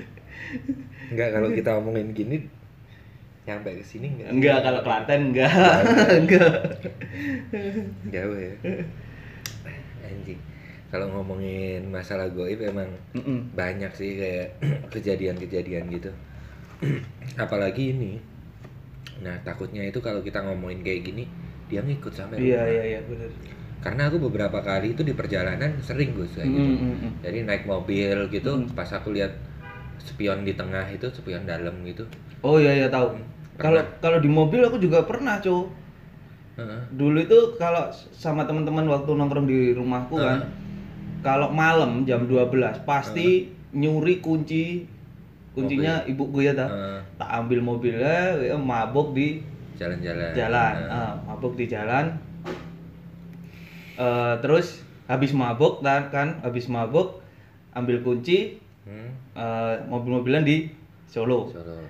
Enggak kalau kita omongin gini nyampe ke sini enggak? Enggak kalau Klaten enggak. enggak. Jauh ya. Anjing. Kalau ngomongin masalah goib emang Mm-mm. banyak sih kayak kejadian-kejadian gitu. Apalagi ini. Nah, takutnya itu kalau kita ngomongin kayak gini, dia ngikut sampai Iya rumah. iya iya benar. Karena aku beberapa kali itu di perjalanan sering Gus kayak gitu. Mm, mm, mm. Jadi naik mobil gitu, Hmm. pas aku lihat spion di tengah itu, spion dalam gitu. Oh iya iya tahu. Pernah. Kalau kalau di mobil aku juga pernah, Cuk. Heeh. Dulu itu kalau sama teman-teman waktu nongkrong di rumahku kan, kalau malam jam 12 pasti nyuri kunci kuncinya ibuku ya ta. Heeh. Tak ambil mobilnya, ya, mabuk di jalan-jalan. jalan, Heeh. Ah, mabuk di jalan. Eh, terus habis mabuk kan, kan habis mabuk ambil kunci Hmm, eh, mobil-mobilan di Solo. Solo.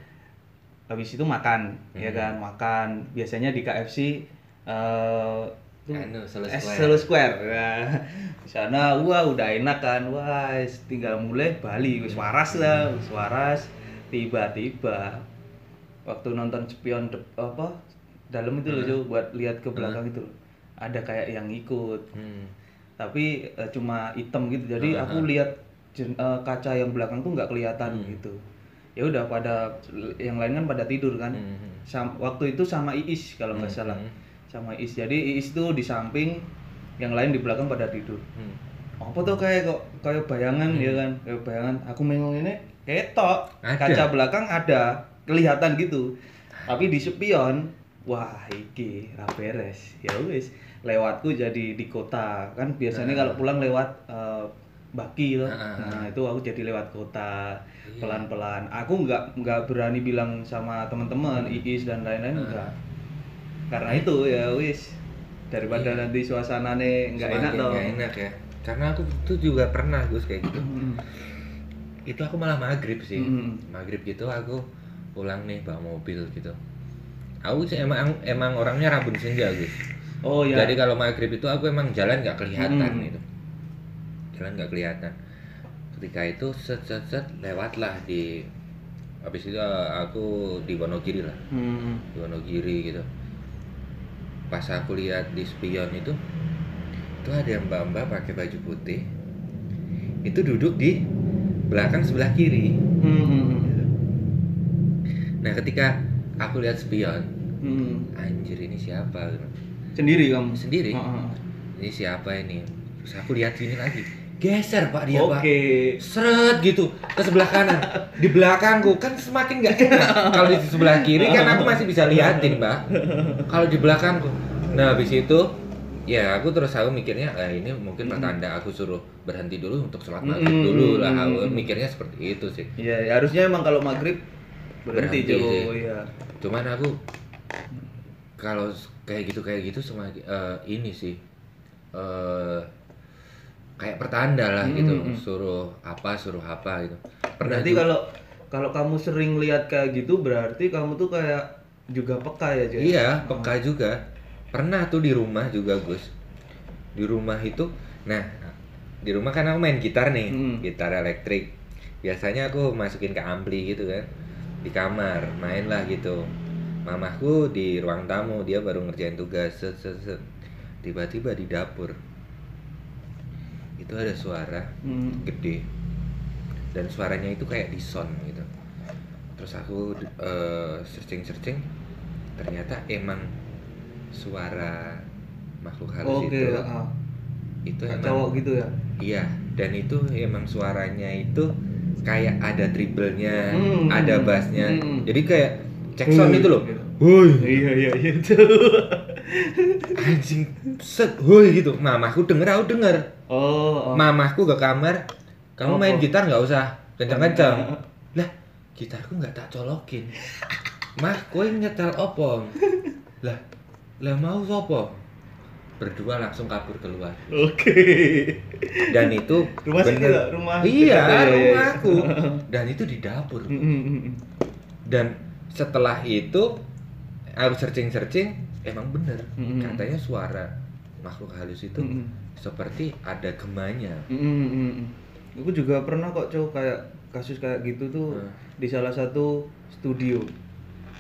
habis itu makan ya Hmm. kan makan biasanya di KFC eh tuh, Anu, Solo es Square. Solo Square Nah, di sana wah udah enak kan wah tinggal mulai Bali wis waras lah wis waras tiba-tiba waktu nonton spion dep- apa dalam itu loh Hmm. Buat lihat ke belakang itu loh. ada kayak yang ikut Hmm. tapi eh, cuma hitam gitu jadi Hmm, aku hmm. lihat jen- eh, kaca yang belakang tuh nggak kelihatan Hmm. gitu ya udah pada yang lain kan pada tidur kan Hmm. Sam- waktu itu sama Iis kalau nggak Hmm, salah hmm. Sama Iis jadi Iis tuh di samping yang lain di belakang pada tidur Hmm. apa tuh kayak kok kayak bayangan Hmm. ya kan kayak bayangan aku mengong ini ketok Ada. kaca belakang ada kelihatan gitu tapi di spion wah iki ra beres ya wis lewatku jadi di kota kan biasanya Nah. kalau pulang lewat eh, Baki tuh Nah. nah itu aku jadi lewat kota Iya. pelan-pelan aku nggak nggak berani bilang sama teman-teman Iis dan lain-lain Nah. enggak karena itu ya wis daripada Iya. nanti suasananya nggak enak tuh nggak enak ya. Karena aku tuh juga pernah Gus kayak gitu. Mm. Itu aku malah maghrib sih. Mm. Maghrib gitu aku pulang nih bawa mobil gitu. Aku sih emang emang orangnya rabun senja Gus. oh ya Jadi kalau maghrib itu aku emang jalan nggak kelihatan Hmm. gitu. Jalan nggak kelihatan. Ketika itu set set set lewatlah di habis itu aku di Wonogiri lah, Hmm. di Wonogiri gitu pas aku lihat di spion itu itu ada mbak-mbak pakai baju putih itu duduk di belakang sebelah kiri hmm. Nah ketika aku lihat spion hmm. anjir ini siapa sendiri kamu sendiri oh, oh. ini siapa ini terus aku lihat sini lagi geser pak dia pak. Oke. seret gitu ke sebelah kanan. Di belakangku. Kan semakin nggak enak. Kalau di sebelah kiri kan aku masih bisa liatin mbak kalau di belakangku. Nah habis itu ya aku terus aku mikirnya ah, ini mungkin pertanda aku suruh berhenti dulu untuk sholat maghrib Mm, dulu lah. Aku mikirnya seperti itu sih. Iya, ya, harusnya emang kalau maghrib berhenti, Berhenti sih. Iya. cuman aku kalau kayak gitu kayak gitu semakin eh, ini sih eh kayak pertanda lah Hmm, gitu hmm. suruh apa suruh apa gitu pernah Berarti kalau kalau kamu sering lihat kayak gitu berarti kamu tuh kayak juga peka ya, Jo? Iya, peka juga. Pernah tuh di rumah juga, Gus. Di rumah itu, nah, di rumah kan aku main gitar nih, Hmm. gitar elektrik. Biasanya aku masukin ke ampli gitu kan, di kamar, main lah gitu. Mamahku di ruang tamu, dia baru ngerjain tugas, set, set, set. Tiba-tiba di dapur, itu ada suara Hmm. gede dan suaranya itu kayak di sound gitu terus aku eh, searching searching ternyata emang suara makhluk halus Oke, itu ah. itu emang cowok gitu ya. iya dan itu emang suaranya itu kayak ada triplenya Hmm, ada bassnya hmm. jadi kayak cek sound Hmm, itu loh gitu. woi Iya, iya, iya itu. anjing set woi gitu mamahku denger aku denger Oh, oh. mamahku ke kamar kamu Oh, main oh. gitar nggak usah kencang-kencang lah gitarku nggak tak colokin mah kowe nyetel opong lah lah mau sopo berdua langsung kabur keluar Oke. dan itu Rumah bener- lah, rumah iya dekat ya, ya, ya. rumahku dan itu di dapur hmm, hmm, hmm. dan setelah itu aku searching searching emang bener katanya suara makhluk halus itu. Seperti ada gemanya Hmm, hmm, hmm, hmm. Aku juga pernah kok cowok kayak kasus kayak gitu tuh Hmm. di salah satu studio.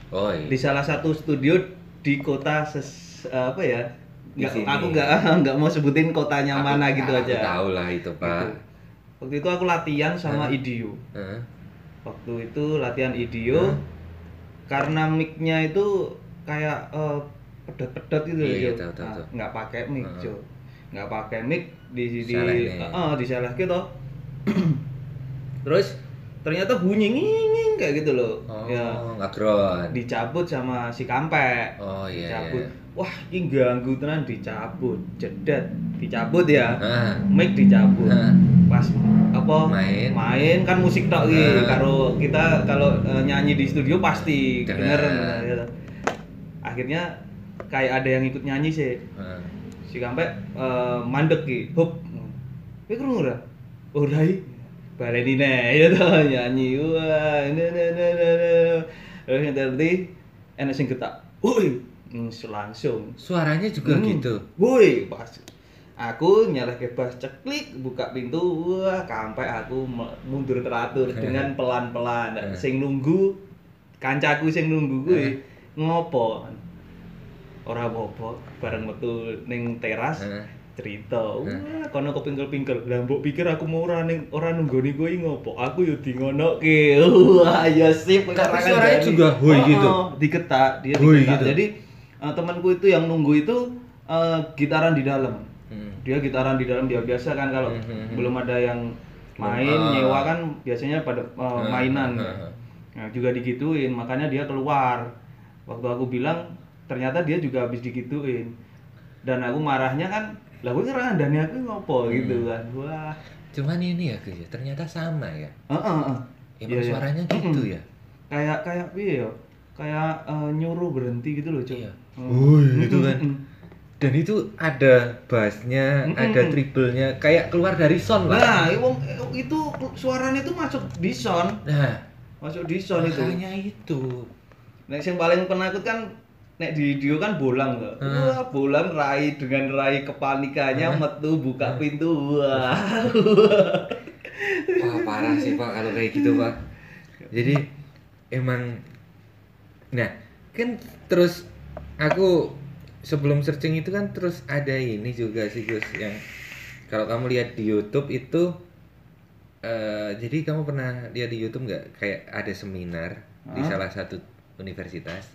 oh iya Di salah satu studio di kota ses apa ya? Nggak, aku nggak nggak mau sebutin kotanya Aku- mana gitu aku aja. tahu lah itu pak Gitu. Waktu itu aku latihan sama Hmm. IDU. Heeh. Waktu itu latihan IDU Hmm. karena mic-nya itu kayak eh, pedat-pedat gitu Iya, loh, iya, Jo. tahu, tahu, Nah, tahu. nggak pakai mic, Hmm. Nggak pakai mic di di di eh, di gitu. Terus ternyata bunyi nging kayak gitu loh. oh Ya ngagron dicabut sama si kampek. oh iya dicabut. iya Wah, ini ganggu tenan dicabut. Jedet, dicabut ya. Ah, Mic dicabut. ah. Pas apa Main. main kan musik tok iki. Ah. Karo kita kalau eh, nyanyi di studio pasti denger gitu. Akhirnya kayak ada yang ikut nyanyi sih. Ah. Si kampek eh, mandek ki. Hop. Kowe krungu ora? Ora i. Baleni ne ya toh nyanyi. Wah, ne ne ne ne. ne. Terus yang tadi enak sing getak. Woi, langsung. suaranya juga Hmm. gitu Woi, pas aku nyaleh ke bas ceklik buka pintu wah sampai aku mundur teratur dengan pelan-pelan sing nunggu kancaku sing nunggu kuwi ngopo ora apa-apa bareng metu ning teras Heeh. cerita wah kono kepingkel-pingkel lah mbok pikir aku mau ora ning ora nunggoni kowe ngopo aku yo di ngonoke wah ya sip Tapi suaranya juga hoi Oh, gitu? diketak dia Hoi diketak gitu? jadi eh, temanku itu yang nunggu itu eh, gitaran di dalam Hmm. dia gitaran di dalam dia biasa kan kalau Hmm, hmm, hmm. belum ada yang main Ah. nyewa kan biasanya pada eh, mainan ah, ah. nah juga digituin makanya dia keluar waktu aku bilang ternyata dia juga habis digituin dan aku marahnya kan lah gue ngerandani aku ngopo Hmm. gitu kan wah cuman ini ya Gus ya ternyata sama ya Heeh, heeh. emang Iya, iya. suaranya gitu Mm-mm. ya kayak kayak piye ya kayak eh, nyuruh berhenti gitu loh cuy Iya. Woi, gitu kan. dan itu ada bassnya Mm-mm. ada triplenya kayak keluar dari sound lah nah itu, itu suaranya itu masuk di sound nah masuk di sound itu makanya itu Nek yang paling penakut kan nek di video kan bolang loh. Hmm. Wah, bolang rai dengan rai kepanikannya Hmm. metu buka pintu. Wah. wah parah sih pak kalau kayak gitu pak jadi emang nah kan terus aku sebelum searching itu kan terus ada ini juga sih Gus yang kalau kamu lihat di YouTube itu eh jadi kamu pernah lihat di YouTube nggak kayak ada seminar di Hah? salah satu universitas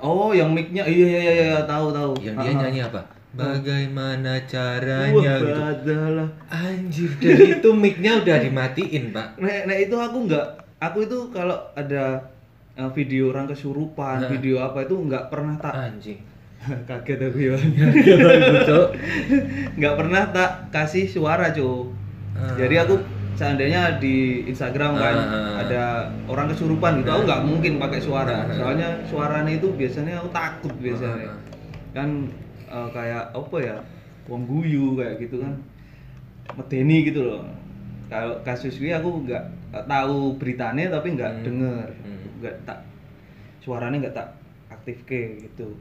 Oh, yang mic-nya iya iya iya, iya tahu tahu. yang Ah, dia ah. nyanyi apa bagaimana Wah, caranya gitu badalah. anjir dari itu mic-nya udah dimatiin pak Nah, nah itu aku nggak, aku itu kalau ada eh, video orang kesurupan, Nah. video apa itu nggak pernah tak anjing kaget aku ya. Cok. nggak pernah tak kasih suara cuy. Ah. Jadi aku seandainya di Instagram kan Ah. ada orang kesurupan gitu, aku nggak mungkin pakai suara. Ah. Soalnya suaranya itu biasanya aku takut biasanya. Ah. Kan eh, kayak apa ya? Wong guyu kayak gitu kan. Medeni gitu loh. Kalau kasus ini aku nggak tahu beritanya tapi nggak Hmm. denger, Hmm. nggak tak suaranya nggak tak aktif ke gitu.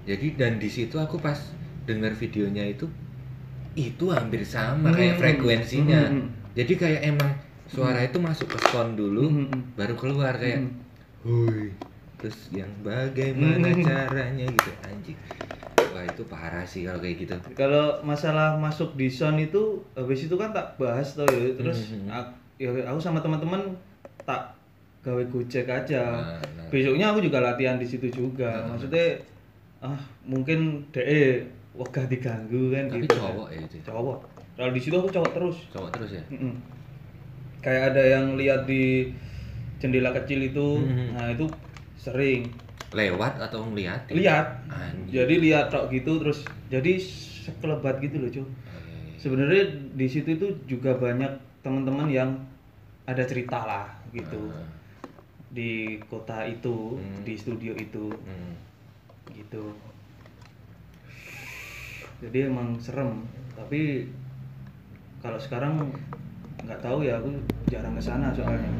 jadi dan di situ aku pas denger videonya itu itu hampir sama kayak Hmm. frekuensinya Hmm. jadi kayak emang suara itu masuk ke sound dulu Hmm. baru keluar kayak Hmm. Hui. Terus yang bagaimana Hmm. caranya gitu anjing. Wah itu parah sih kalau kayak gitu. kalau masalah masuk di sound itu habis itu kan tak bahas tuh ya terus Mhm. ak- ya aku sama teman-teman tak gawe gojek aja Nah, nah. besoknya aku juga latihan di situ juga Nah. maksudnya ah mungkin de wegah diganggu kan Tapi gitu cowok ya itu. cowok kalau di situ aku cowok terus Cowok terus ya. Mm-mm. kayak ada yang lihat di jendela kecil itu Mhm. nah itu sering Lewat atau ngeliat? lihat Anjing. jadi lihat tok gitu terus jadi sekelebat gitu loh cuy sebenarnya di situ itu juga banyak teman-teman yang ada cerita lah gitu Ah, di kota itu Hmm. di studio itu hmm. gitu jadi emang serem tapi kalau sekarang nggak tahu ya aku jarang ke sana soalnya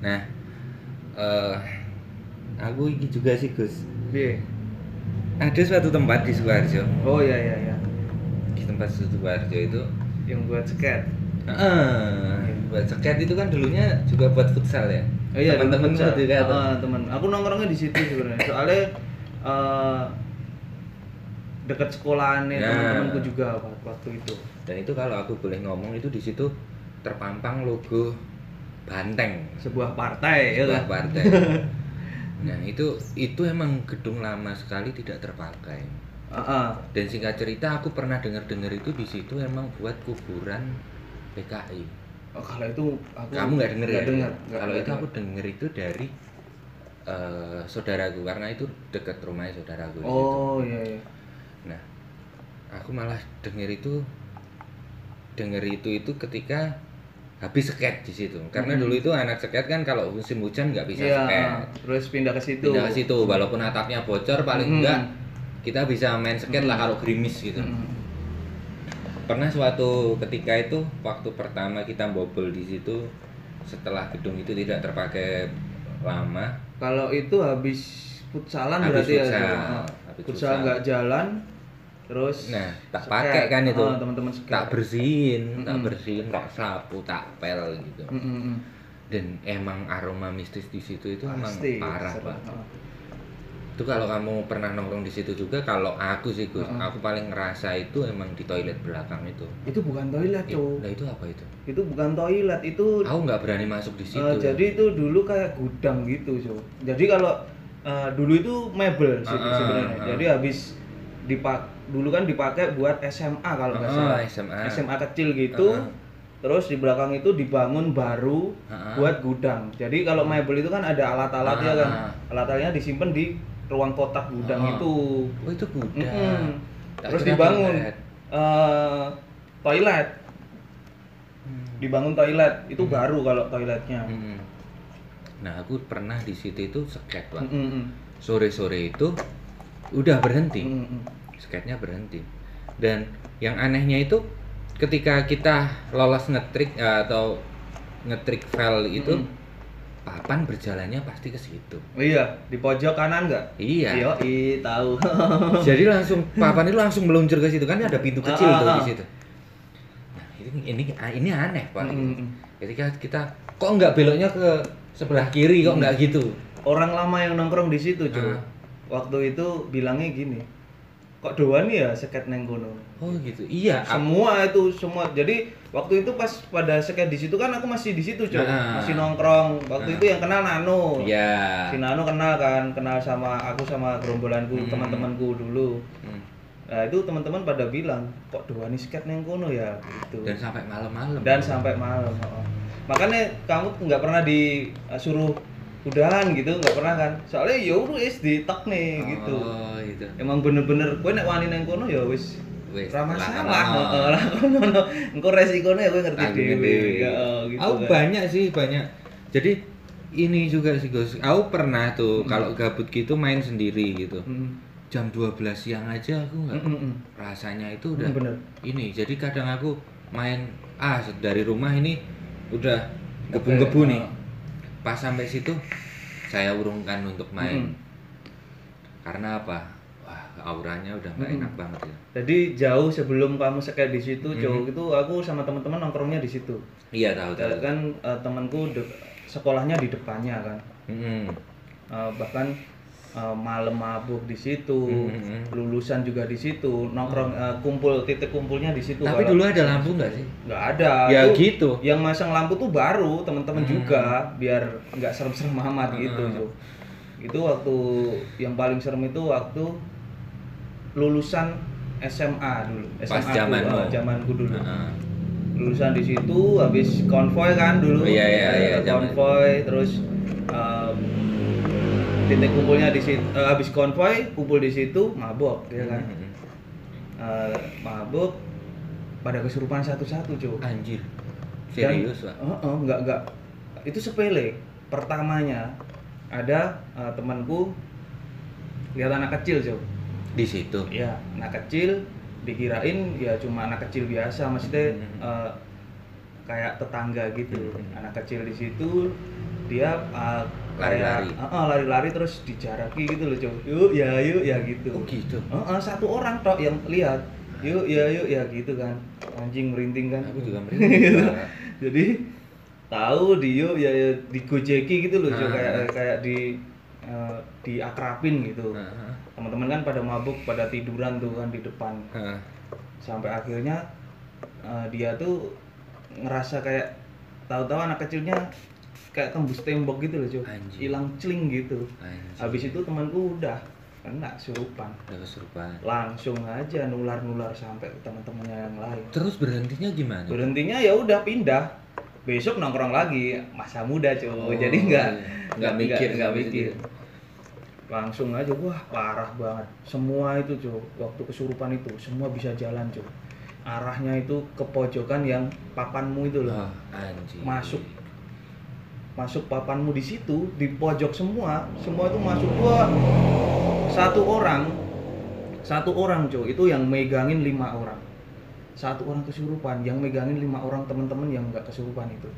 Nah, eh aku ini juga sih Gus. Iya. Ada suatu tempat di Sukoharjo. oh iya iya iya Di tempat Sukoharjo itu yang buat sket Ah, buat seket itu kan dulunya juga buat futsal ya. Oh iya, teman-teman futsal. juga tuh. Ah, teman. Aku nongkrongnya di situ sebenarnya. Soalnya eh dekat sekolahannya Ya. teman-temanku juga waktu- itu. Dan itu kalau aku boleh ngomong itu di situ terpampang logo Banteng Sebuah partai ya sebuah kan. partai. Nah itu itu emang gedung lama sekali tidak terpakai. Ah, ah. Dan singkat cerita aku pernah dengar-dengar itu di situ emang buat kuburan PKI. Oh, kalau itu aku Kamu nggak denger ya? nggak dengar. nggak- Kalau itu aku dengar. denger itu dari eh, saudaraku karena itu dekat rumahnya saudaraku. Oh iya iya. Nah, aku malah denger itu denger itu itu ketika habis sket di situ. Karena Hmm. dulu itu anak sket kan kalau musim hujan nggak bisa Iya, sket. terus pindah ke situ. Pindah ke situ walaupun atapnya bocor paling Hmm. enggak kita bisa main lah Hmm. kalau gerimis gitu. Mm. Pernah suatu ketika itu waktu pertama kita bobol di situ setelah gedung itu tidak terpakai lama Kalau itu habis futsalan Habis berarti futsal, ya. Habis Futsal futsal. nggak jalan terus Nah, tak pakai kan itu. Ah, teman-teman tak bersihin, tak Mm-mm. bersihin, tak sapu, tak pel gitu. Mm, mm, mm. Dan emang aroma mistis di situ itu emang Pasti, parah, serem. Pak. Itu kalau kamu pernah nongkrong di situ juga, kalau aku sih Gus, Heeh. aku paling ngerasa itu emang di toilet belakang itu. Itu bukan toilet, Cuk. Nah itu apa itu? Itu bukan toilet, itu Aku nggak berani masuk di situ. Eh, jadi itu dulu kayak gudang gitu, Cuk. Jadi kalau eh, dulu itu mebel sih Ah, ah, sebenarnya. ah. Jadi habis dipak dulu kan dipakai buat SMA kalau nggak Ah, salah. SMA. SMA kecil gitu. Ah. Terus di belakang itu dibangun baru ah. buat gudang. Jadi kalau mebel itu kan ada alat-alatnya Ah, kan. Alat-alatnya disimpan di ruang kotak gudang Ah. itu. Oh itu gudang. Mm-mm. Tak Terus dibangun toilet. eh, toilet. Hmm. Dibangun toilet itu Hmm. baru kalau toiletnya. Hmm. Nah aku pernah di situ itu sket pak. Mm-mm. Sore-sore itu udah berhenti. Skatenya berhenti dan yang anehnya itu ketika kita lolos ngetrik eh, atau ngetrik file itu Mm. papan berjalannya pasti ke situ Oh iya, di pojok kanan nggak? iya Yo, i tahu. jadi langsung papan itu langsung meluncur ke situ kan ada pintu kecil Ah, tuh ah, di ah. situ nah ini ini ini aneh pak Mm-mm. ketika kita kok nggak beloknya ke sebelah kiri kok Mm. nggak gitu Orang lama yang nongkrong di situ, cuy. Ah. Waktu itu bilangnya gini. kok doan ya seket neng kono Oh gitu. Iya. aku- semua itu semua jadi waktu itu pas pada seket di situ kan aku masih di situ cuy Nah. masih nongkrong waktu Nah. itu yang kenal Nano Iya. si Nano kenal kan kenal sama aku sama gerombolanku Hmm. teman-temanku dulu Hmm. nah itu teman-teman pada bilang kok doan sket neng kono ya gitu Dan sampai malam-malam. dan sampai malam oh. makanya kamu nggak pernah disuruh udahan gitu nggak pernah kan soalnya ya wis di tek nih gitu Oh, gitu. emang bener-bener gue nek wani neng kono ya wis Wis, Ra lah, masalah, kono no. Engko resikonya ya gue ngerti dhewe. gitu. Aku kan. banyak sih banyak. Jadi ini juga sih Gus. Aku pernah tuh Hmm. kalau gabut gitu main sendiri gitu. Mm, Jam 12 siang aja aku nggak mm, mm, mm. rasanya itu udah Mm, bener. ini. Jadi kadang aku main ah dari rumah ini udah gebu-gebu nih. Pas sampai situ saya urungkan untuk main. Mm. Karena apa? Wah, auranya udah nggak Mm. enak banget ya. Jadi jauh sebelum kamu seket di situ, Mm. jauh itu aku sama teman-teman nongkrongnya di situ. Iya tahu tahu. Kan eh, temanku sekolahnya di depannya kan. Mm-mm. Eh, bahkan eh, malam mabuk di situ, Mm-mm. lulusan juga di situ, nongkrong eh, kumpul titik kumpulnya di situ. Tapi Kalau- dulu ada lampu nggak sih? nggak ada. Ya Itu gitu. Yang masang lampu tuh baru teman-teman Hmm. juga, biar nggak serem-serem amat gitu. Hmm. Jo. Itu waktu yang paling serem itu waktu lulusan SMA dulu. Pas SMA zamanmu. ku, eh, zamanku dulu. Heeh. Lulusan di situ, habis konvoy kan dulu. Iya, iya, iya, zaman. konvoy, terus eh, titik kumpulnya di situ. eh, habis konvoy, kumpul di situ, mabok, ya kan. Eh, mabuk, pada kesurupan satu-satu, cuy. Anjir. Serius, Pak? Oh, oh, enggak enggak. Itu sepele. Pertamanya ada eh, temanku lihat anak kecil, Jo. Di situ. Ya, anak kecil dikirain ya cuma anak kecil biasa, maksudnya Hmm. eh, kayak tetangga gitu. Hmm. Anak kecil di situ dia kayak Lari-lari. eh, lari-lari terus dijaraki gitu loh, Jo. Yuk, ya yuk ya gitu. Oh gitu. Eh, satu orang tok yang lihat. Yuk, ya yuk ya gitu kan. Anjing merinding kan. Aku juga merinding. Pak. jadi tahu dia ya, ya digojeki gitu loh. Ah. kayak kayak di eh, diakrapin gitu teman-teman kan pada mabuk pada tiduran tuh kan di depan sampai akhirnya eh, dia tuh ngerasa kayak tahu-tahu anak kecilnya kayak tembus tembok gitu loh. Anjing. hilang celing gitu Anjir. habis itu temanku udah kena surupan Udah kesurupan. langsung aja nular-nular sampai ke teman-temannya yang lain Terus berhentinya gimana? berhentinya ya udah pindah besok nongkrong lagi masa muda cuy Oh, jadi nggak iya. Nggak mikir nggak mikir langsung aja wah parah banget semua itu cuy waktu kesurupan itu semua bisa jalan cuy arahnya itu ke pojokan yang papanmu itu loh anjir. Masuk. Masuk papanmu di situ di pojok semua semua itu masuk gua satu orang satu orang cuy itu yang megangin lima orang. Satu orang kesurupan yang megangin lima orang teman-teman yang nggak kesurupan itu.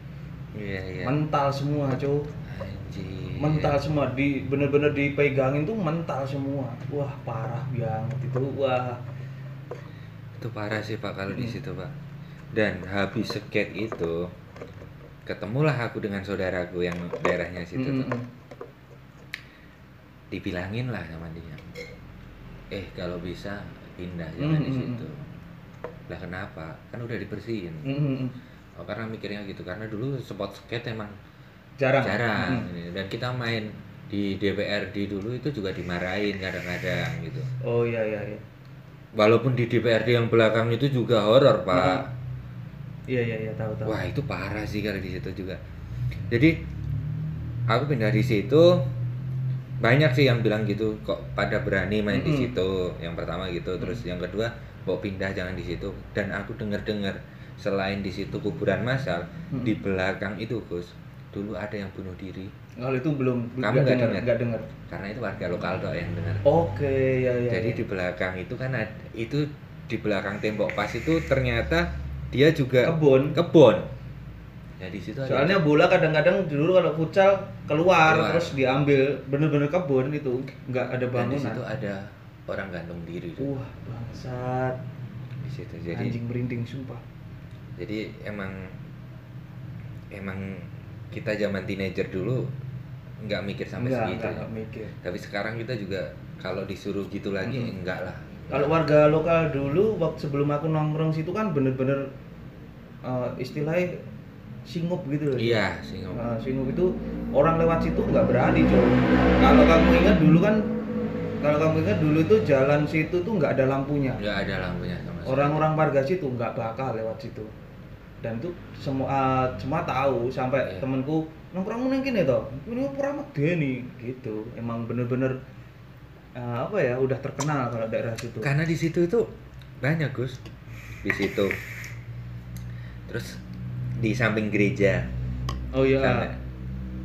Iya, iya. mental semua cuy mental semua di bener-bener dipegangin tuh mental semua. Wah parah banget itu wah. Itu parah sih Pak kalau di Hmm. situ, Pak. Dan habis skate itu ketemulah aku dengan saudaraku yang daerahnya situ Mm, tuh. mm, mm. Dibilangin lah sama dia. Eh, kalau bisa pindah jangan Mm, di mm, situ. Lah kenapa? Kan udah dibersihin. Mm, mm, mm. Oh, karena mikirnya gitu karena dulu spot skate emang jarang jarang Mm. ini. dan kita main di DPRD dulu itu juga dimarahin kadang-kadang gitu oh iya iya iya walaupun di DPRD yang belakang itu juga horor pak iya iya iya tahu tahu. Wah itu parah sih kalau di situ juga. Jadi aku pindah di situ banyak sih yang bilang gitu kok pada berani main di Mm-mm. situ yang pertama gitu terus yang kedua mau pindah jangan di situ. Dan aku dengar dengar selain di situ kuburan massal Mm-mm. di belakang itu Gus dulu ada yang bunuh diri. Kalau itu belum Kamu nggak dengar? nggak dengar. Karena itu warga lokal tuh yang dengar. Oke ya ya jadi ya. di belakang itu kan ada, itu di belakang tembok pas itu ternyata dia juga kebun. Kebun. Ya di situ ada- soalnya bola kadang-kadang dulu kalau futsal keluar, Keluar. terus diambil bener-bener kebun itu nggak ada dan di bangunan. situ ada orang gantung diri tuh, wah bangsat. Di situ. Jadi anjing merinding sumpah. Jadi emang emang kita zaman teenager dulu nggak mikir sampai Nggak, segitu. nggak, ya. nggak mikir. Tapi sekarang kita juga kalau disuruh gitu lagi Mm-mm. enggak lah Kalau warga lokal dulu waktu sebelum aku nongkrong situ kan bener-bener eh, istilahnya singup gitu loh. Iya, sih. Nah, singup itu orang lewat situ nggak berani cuy. Kalau kamu ingat dulu kan, kalau kamu ingat dulu itu jalan situ tuh nggak ada lampunya. Nggak ada lampunya sama sekali. Orang-orang warga situ nggak bakal lewat situ. Dan itu semua ah, semua tahu sampai Iya. temenku nongkrong neng kene toh. Ini pura nih gitu. Emang bener-bener ah, apa ya udah terkenal kalau daerah situ. Karena di situ itu banyak Gus. Di situ. Terus di samping gereja. Oh iya.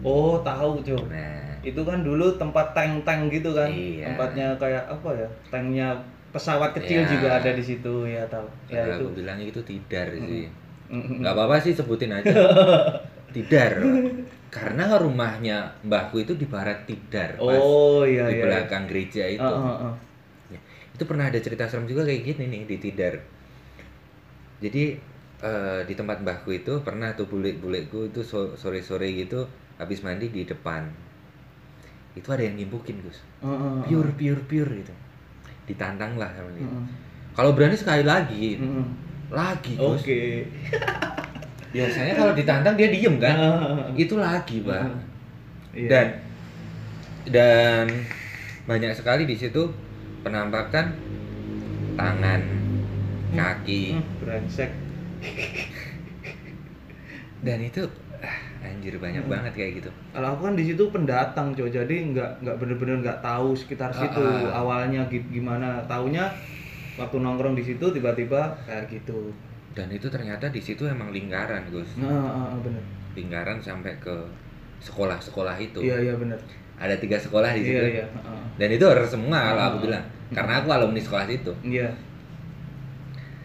Oh tahu cuy. Nah, itu kan dulu tempat tank-tank gitu kan Iya. tempatnya kayak apa ya tanknya pesawat kecil Iya. juga ada di situ ya tahu ya kalau itu aku bilangnya itu tidar sih. Nggak apa-apa sih sebutin aja. tidar. Karena rumahnya mbahku itu di barat tidar. Pas oh iya di iya belakang gereja itu. Ah, ah. Ya, itu pernah ada cerita serem juga kayak gini nih di Tidar. Jadi eh, di tempat mbahku itu pernah tuh bule-buleku itu so- sore-sore gitu habis mandi di depan. Itu ada yang nimbukin Gus. Ah, ah, ah. Pure pure pure gitu. Ditantang lah sama dia. Mm-mm. Kalau berani sekali lagi, Mm-mm. lagi Hmm. oke Gus. Biasanya kalau ditantang dia diem kan. Itu lagi. Mm-mm. Iya. Dan dan banyak sekali di situ penampakan tangan, kaki, Hmm, brengsek dan itu ah, anjir banyak Hmm. banget kayak gitu. kalau aku kan di situ pendatang coy jadi nggak nggak bener-bener nggak tahu sekitar Ah, situ ah. awalnya gi- gimana taunya waktu nongkrong di situ tiba-tiba kayak gitu Dan itu ternyata di situ emang lingkaran, Gus. nah ah, ah, bener Lingkaran sampai ke sekolah-sekolah itu. iya iya bener Ada tiga sekolah di situ. iya iya ah, ah. Dan itu horor semua kalau aku Ah. bilang. Karena aku alumni sekolah situ. Iya.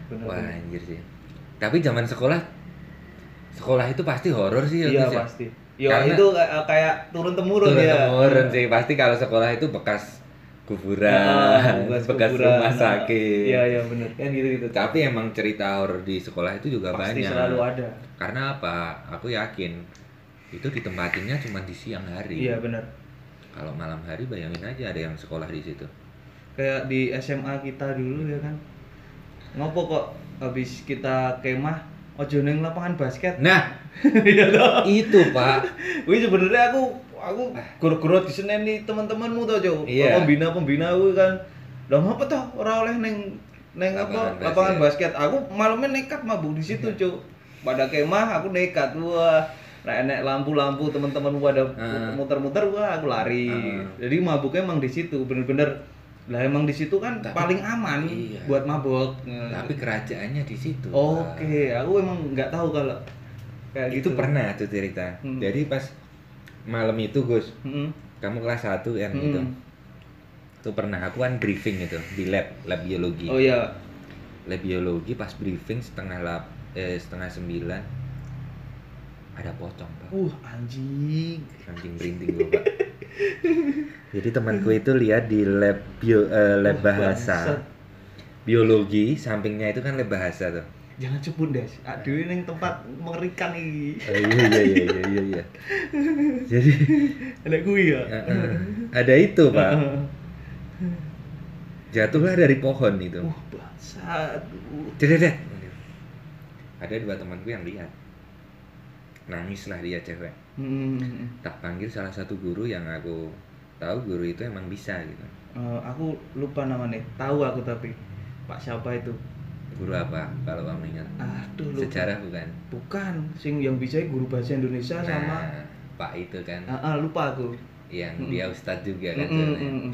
Benar. Wah, anjir sih. Tapi zaman sekolah sekolah itu pasti horor sih ya, Iya ya? pasti. Ya Karena- itu kayak, turun temurun Turun ya. temurun sih pasti kalau sekolah itu bekas kuburan, Ah, bekas, kuburan. rumah sakit. Iya iya benar. Kan gitu-gitu. Tapi emang cerita horor di sekolah itu juga Pasti banyak. selalu ada. Karena apa? Aku yakin itu ditempatinnya cuma di siang hari. Iya benar. Kalau malam hari bayangin aja ada yang sekolah di situ. Kayak di SMA kita dulu ya kan. Ngopo kok habis kita kemah ojo neng lapangan basket. Nah, Iya itu Pak. Wih sebenarnya aku aku guru-guru di Senen nih teman-temanmu tuh Jo. Iya. Pembina-pembina aku kan. Lah ngapa toh ora oleh neng neng apa Lapangan basket. Aku malamnya nekat mabuk di situ, Iya. Cuk. Pada kemah aku nekat wah. Nah, enek lampu-lampu teman-teman pada Ah. muter-muter wah aku lari. Ah. Jadi mabuknya emang di situ bener-bener lah emang di situ kan Tapi- paling aman iya. buat mabuk. Tapi kerajaannya di situ. Oke, aku emang nggak tahu kalau kayak Itu gitu. pernah tuh cerita. Hmm. Jadi pas malam itu Gus, Mm-mm. kamu kelas 1 yang Mm. itu. Itu pernah aku kan briefing itu di lab, lab biologi. Oh iya. Lab biologi pas briefing setengah lap, eh, setengah sembilan ada pocong pak, Uh, anjing. anjing berinting gue pak. Jadi temanku itu lihat di lab bio, eh, lab Wah, bahasa bangsat. biologi, sampingnya itu kan lab bahasa tuh. Jangan cepun des. Aduh ini tempat mengerikan ini. Oh, iya iya iya iya iya. iya. Jadi Ada gue ya. eh, eh, ada itu pak, jatuhlah dari pohon itu. Wah, bangsat. Uh. Cedet. Ada dua temanku yang lihat. Nangis lah dia cewek. Hmm. Tak panggil salah satu guru yang aku tahu guru itu emang bisa gitu. Eh, aku lupa namanya. Tahu aku tapi Pak siapa itu? Guru apa kalau kamu ingat? Aduh, lupa. Sejarah bukan? Bukan, sing yang bisa guru bahasa Indonesia sama Nah, Pak itu kan ah, ah, lupa aku. yang Mm-mm. dia ustadz juga kan. Mm, mm, mm, mm.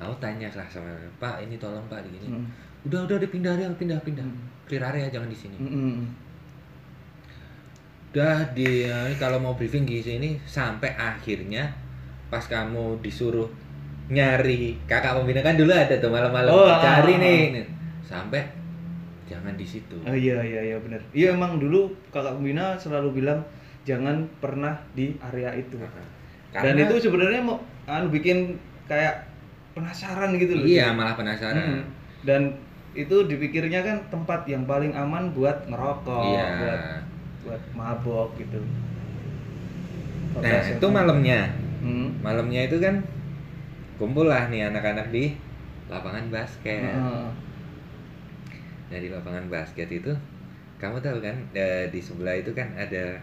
Aku tanya lah sama Pak ini tolong Pak di gini. Mm, Udah udah dipindah dia pindah pindah. Mm. Clear area jangan di sini. mm, mm, mm. Udah di kalau mau briefing di sini sampai akhirnya pas kamu disuruh nyari kakak pembina kan dulu ada tuh malam-malam Oh, ah, cari ah, nih sampai jangan di situ. Oh iya iya iya benar. Iya emang dulu kakak pembina selalu bilang jangan pernah di area itu. Dan Karena- itu sebenarnya mau anu bikin kayak penasaran gitu loh. iya malah penasaran. Hmm. Dan itu dipikirnya kan tempat yang paling aman buat ngerokok, Iya. buat buat mabok gitu. Nah itu malamnya, Hmm. malamnya itu kan kumpul lah nih anak-anak di lapangan basket. Heeh. Nah di lapangan basket itu, kamu tahu kan eh, di sebelah itu kan ada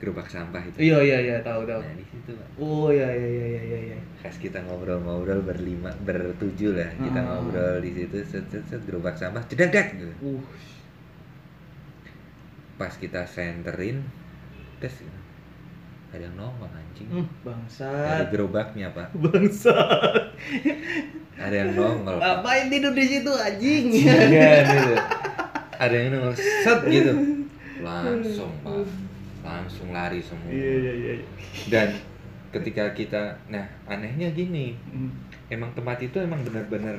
gerobak sampah itu. Iya iya iya tahu tahu. Nah di situ Pak. Oh iya iya iya iya iya. iya. Pas kita ngobrol-ngobrol berlima, bertujuh lah, kita Hmm. ngobrol di situ, set set set gerobak sampah, cedak gitu. Uh. Pas kita senterin, tes ada yang nongol anjing. Hmm, Dari bangsat. gerobaknya pak, Bangsat. ada yang nongol. Ngapain tidur di situ anjing? Iya gitu. Ada yang nongol set gitu. Langsung pak, langsung lari semua. Iya iya iya. iya. Dan ketika kita, nah anehnya gini, Hmm. emang tempat itu emang benar-benar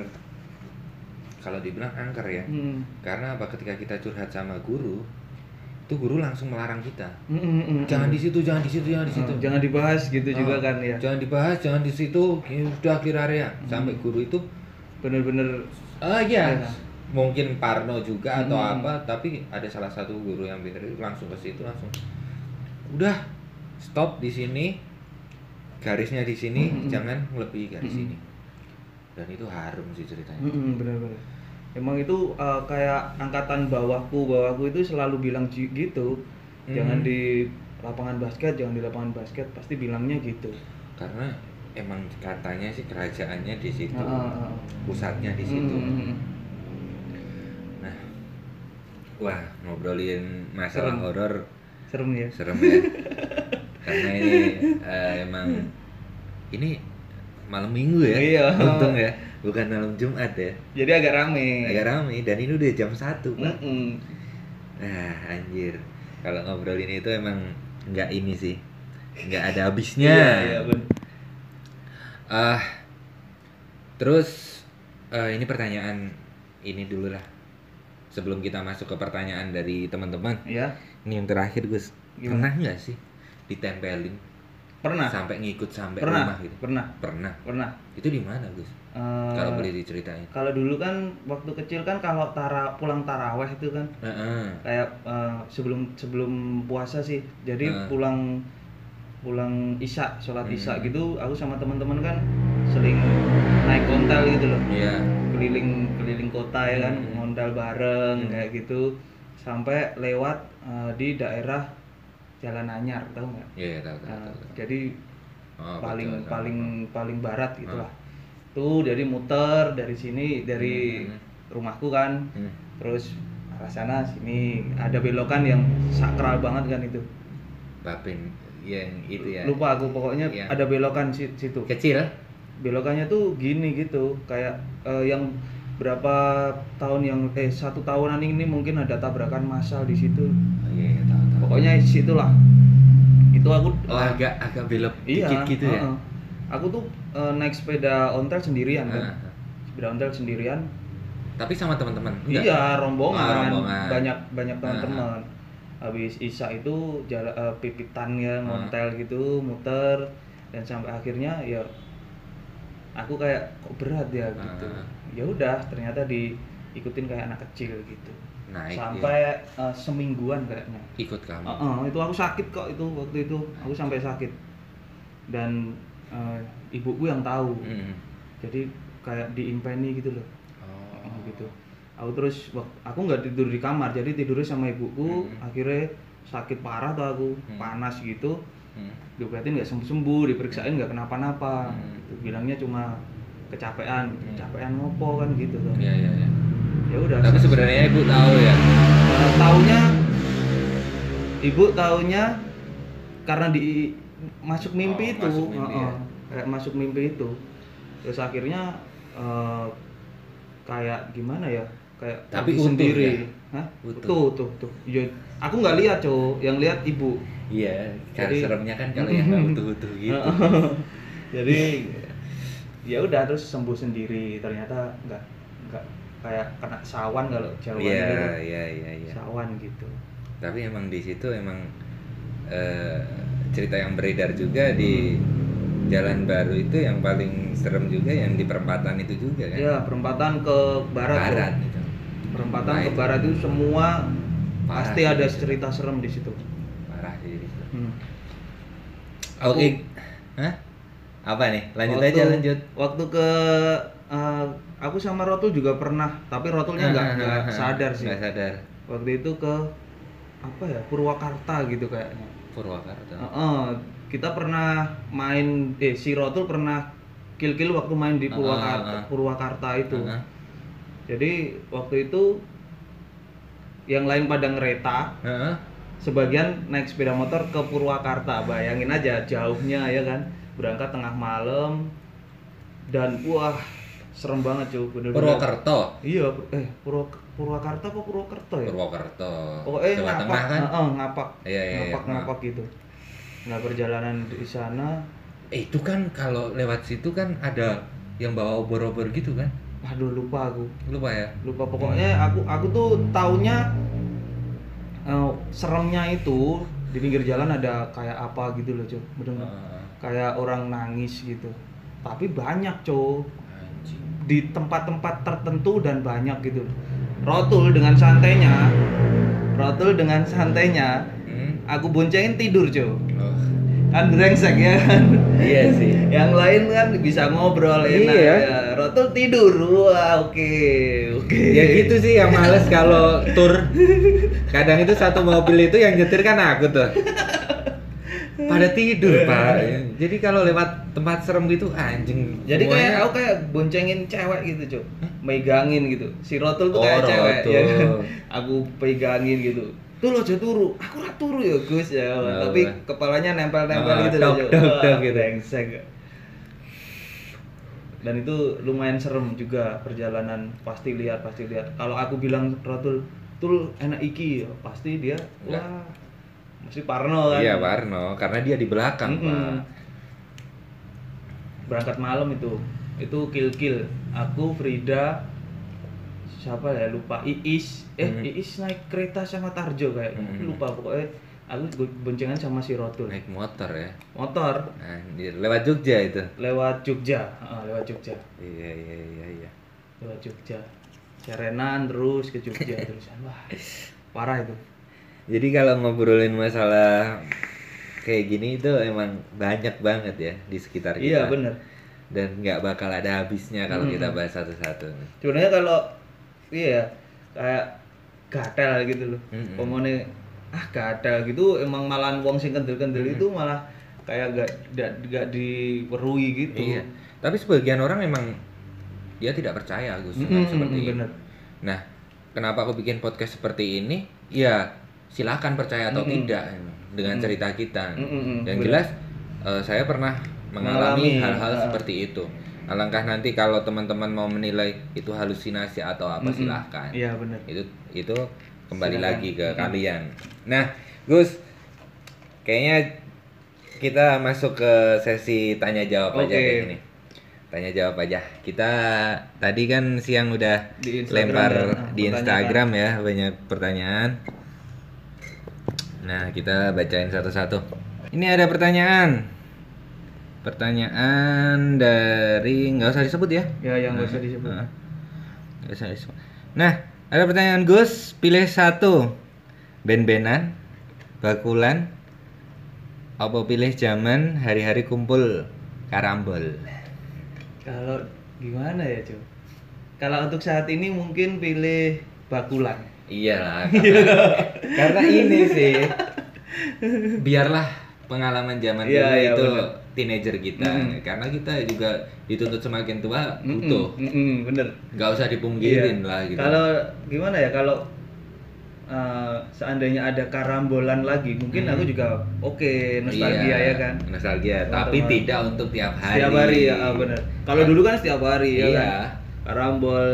kalau dibilang angker ya. Hmm. Karena apa? Ketika kita curhat sama guru, itu guru langsung melarang kita. Hmm, hmm, hmm, Jangan hmm. di situ, jangan di situ, jangan di situ. Oh, jangan dibahas gitu juga Oh, kan ya. Jangan dibahas, jangan di situ. ya Udah clear area. Sampai guru itu, Bener-bener ah ya, Iya. mungkin Parno juga atau apa. Tapi ada salah satu guru yang bener langsung ke situ langsung. Udah, stop di sini. Garisnya di sini, jangan melebihi garis ini. Dan itu harum sih ceritanya. Mm-mm, bener-bener. Emang itu uh, kayak angkatan bawahku, bawahku itu selalu bilang gitu. Hmm. Jangan di lapangan basket, jangan di lapangan basket, pasti bilangnya gitu. Karena emang katanya sih kerajaannya di situ, ah. pusatnya di situ. Mm-mm. Nah, wah ngobrolin masalah horor Serem ya. serem ya. Karena ini eh, emang ini malam minggu ya, Iya. untung ya, bukan malam Jumat ya. Jadi agak rame. Agak ramai dan ini udah jam satu pak. Mm-mm. Nah anjir, kalau ngobrolin itu emang nggak ini sih, nggak ada habisnya. Iya, iya. Ah, terus eh, ini pertanyaan ini dulu lah. Sebelum kita masuk ke pertanyaan dari teman-teman, Iya. ini yang terakhir Gus. Gimana? Pernah nggak sih ditempelin Pernah. sampai ngikut sampai Pernah. rumah gitu? Pernah. Pernah. Pernah. Itu di mana Gus? Eh, Kalau boleh diceritain. kalau dulu kan waktu kecil kan kalau tara pulang taraweh itu kan Heeh. kayak eh, sebelum sebelum puasa sih jadi Nah. pulang pulang isya sholat Hmm. isya gitu aku sama teman-teman kan sering naik ontel gitu loh Iya. keliling keliling kota ya kan Hmm. bareng Hmm. kayak gitu sampai lewat eh, di daerah Jalan Anyar tahu nggak Iya, tahu tahu. Nah, tahu, tahu. jadi Oh, paling betul, paling tahu. paling barat gitulah Ah. tuh jadi muter dari sini dari Hmm. rumahku kan Hmm. terus arah sana sini ada belokan yang sakral banget kan itu Bapin yang itu ya. lupa aku pokoknya Yang- ada belokan si- situ Kecil. belokannya tuh gini gitu kayak eh, yang berapa tahun yang eh satu tahunan ini mungkin ada tabrakan massal di situ Oh, iya, iya, tahu. Pokoknya situlah itu aku Oh, agak agak belok iya dikit gitu ya. heeh. aku tuh eh, naik sepeda ontel sendirian kan Ah, ah. sepeda ontel sendirian Tapi sama teman-teman. Iya rombongan, Oh, rombongan. banyak banyak teman-teman habis isya itu jalan eh, pipitan ya Ah. ngontel gitu muter dan sampai akhirnya ya aku kayak kok berat ya gitu Ah. ya udah ternyata diikutin kayak anak kecil gitu Naik sampai eh, semingguan kayaknya ikut kamu. Heeh, itu aku sakit kok itu waktu itu aku sampai sakit dan eh, ibuku yang tahu Mm. jadi kayak diimpeni gitu loh Oh. Oh, gitu aku terus aku nggak tidur di kamar jadi tidurnya sama ibuku Hmm. akhirnya sakit parah tuh aku Hmm. panas gitu Hmm. diobatin nggak sembuh sembuh diperiksain nggak kenapa-napa Hmm. Gitu. bilangnya cuma kecapean Hmm. kecapean ngopo kan gitu tuh Iya, iya, iya. Ya udah Tapi sebenarnya ibu tahu ya. Eh, taunya ibu taunya karena di masuk mimpi Oh, itu masuk mimpi Heeh, ya. kayak masuk mimpi itu terus akhirnya eh, kayak gimana ya kayak Tapi utuh sendiri ya? Hah? Utuh. tuh tuh tuh ya, aku nggak lihat cowok yang lihat ibu Iya, Jadi- seremnya kan kalau yang nggak utuh-utuh gitu. jadi ya udah terus sembuh sendiri ternyata nggak nggak kayak kena sawan kalau Jawa Iya, iya, iya, iya. sawan gitu Tapi emang di situ emang eh, cerita yang beredar juga di Jalan Baru itu yang paling serem juga yang di perempatan itu juga kan. ya perempatan ke barat. Barat gitu. perempatan Nah, ke itu. barat itu semua Parah pasti ada itu. cerita serem di situ Parah di situ. Hmm. Oke. Aku- Hah? Apa nih? Lanjut Waktu- aja lanjut. Waktu ke eh, aku sama Rotul juga pernah, tapi Rotulnya nggak nggak sadar sih. Nggak sadar. Waktu itu ke apa ya Purwakarta gitu kayaknya. Purwakarta. Heeh, kita pernah main eh si Rotul pernah kill-kill waktu main di Purwakarta. Purwakarta itu. Jadi waktu itu yang lain pada ngereta, sebagian naik sepeda motor ke Purwakarta. Bayangin aja jauhnya ya kan. Berangkat tengah malam dan wah serem banget cuy bener-bener. Purwokerto. Iya, eh Purwa, Purwakarta apa Purwokerto ya? Purwokerto. Pokoknya Jawa ngapak, Tengah kan? Heeh, ngapak, Iya, iya, ngapak, iya. ngapak gitu. Nah perjalanan di sana, Eh, itu kan kalau lewat situ kan ada yang bawa obor-obor gitu kan? aduh lupa aku, Lupa ya? lupa pokoknya aku aku tuh taunya eh, seremnya itu di pinggir jalan ada kayak apa gitu loh cuy, bener Heeh. kayak orang nangis gitu. Tapi banyak Anjing. Di tempat-tempat tertentu dan banyak gitu. Rotul dengan santainya, Rotul dengan santainya, Hmm. aku boncengin tidur cuy. Oh. kan brengsek ya kan Iya sih. yang lain kan bisa ngobrol enak Iya. ya Rotul tidur wah oke oke Ya gitu sih yang males kalau tur. Kadang itu satu mobil itu yang nyetir kan aku tuh. Pada tidur, Pak. Jadi kalau lewat tempat serem gitu anjing. jadi kayak semuanya- aku kayak boncengin cewek gitu cuy megangin gitu si Rotul tuh Oh, kayak cewek Rotul. ya kan aku pegangin gitu tuh lo aja turu aku rat turu ya Gus ya Oh, tapi bah. kepalanya nempel-nempel Oh, gitu dok, dok, Wah, dok gitu. brengsek. dan itu lumayan serem juga perjalanan pasti lihat pasti lihat kalau aku bilang Rotul tul enak iki ya pasti dia wah masih parno kan? Iya, Warno, karena dia di belakang, Mm-mm. Pak. berangkat malam itu. Itu kill kill. Aku Frida siapa ya? Lupa. Iis. Eh Hmm. Iis naik kereta sama Tarjo kayak. Hmm. lupa pokoknya. Aku boncengan sama si Rotul. Naik motor ya. motor. Anjir, lewat Jogja itu. lewat Jogja. Ah, lewat Jogja. Iya, iya, iya, iya. lewat Jogja. Serenan terus ke Jogja. Terusan wah parah itu Jadi kalau ngobrolin masalah kayak gini itu emang banyak banget ya di sekitar kita. iya bener Dan nggak bakal ada habisnya kalau Mm-mm. kita bahas satu-satu. sebenarnya kalau iya kayak gatel gitu loh Mm-mm. pokoknya ah gatel gitu emang malah wong sing kendel-kendel itu malah kayak gak gak, gak diperui gitu Iya. Tapi sebagian orang emang dia tidak percaya Gus Mm-mm, seperti ini. bener. Nah, kenapa aku bikin podcast seperti ini? Ya, silakan percaya atau Mm-mm. tidak dengan Mm. cerita kita. Mm-mm, Yang bener. jelas eh, saya pernah mengalami hal-hal seperti itu. Alangkah nanti kalau teman-teman mau menilai itu halusinasi atau apa Mm-mm. silahkan. iya bener Itu itu kembali Silakan. lagi ke Mm-mm. kalian. Nah, Gus, kayaknya kita masuk ke sesi tanya jawab aja Oke. kayak gini. Tanya jawab aja. Kita tadi kan siang udah Di Instagram lempar ya, di. Instagram ya banyak pertanyaan. Nah, kita bacain satu-satu. Ini ada pertanyaan. Pertanyaan dari nggak usah disebut ya. ya yang gak usah disebut Nah, nggak usah disebut. Nah, ada pertanyaan Gus, pilih satu. Ben-benan, bakulan, apa pilih zaman hari-hari kumpul karambol. kalau gimana ya cuy kalau untuk saat ini mungkin pilih bakulan Iyalah. Karena, karena ini sih. Biarlah pengalaman zaman Iya, dulu iya, itu bener. teenager kita. Mm. Karena kita juga dituntut semakin tua Mm-mm, butuh. mm-mm, bener Nggak usah dipungkirin Iya. lah gitu. Kalau gimana ya kalau uh, seandainya ada karambolan lagi, mungkin Hmm. aku juga oke nostalgia Iya, ya kan. Nostalgia, tapi Teman-teman. tidak untuk tiap hari. Setiap hari ya ah, bener. Kalau dulu kan setiap hari ya Iya. kan. Karambol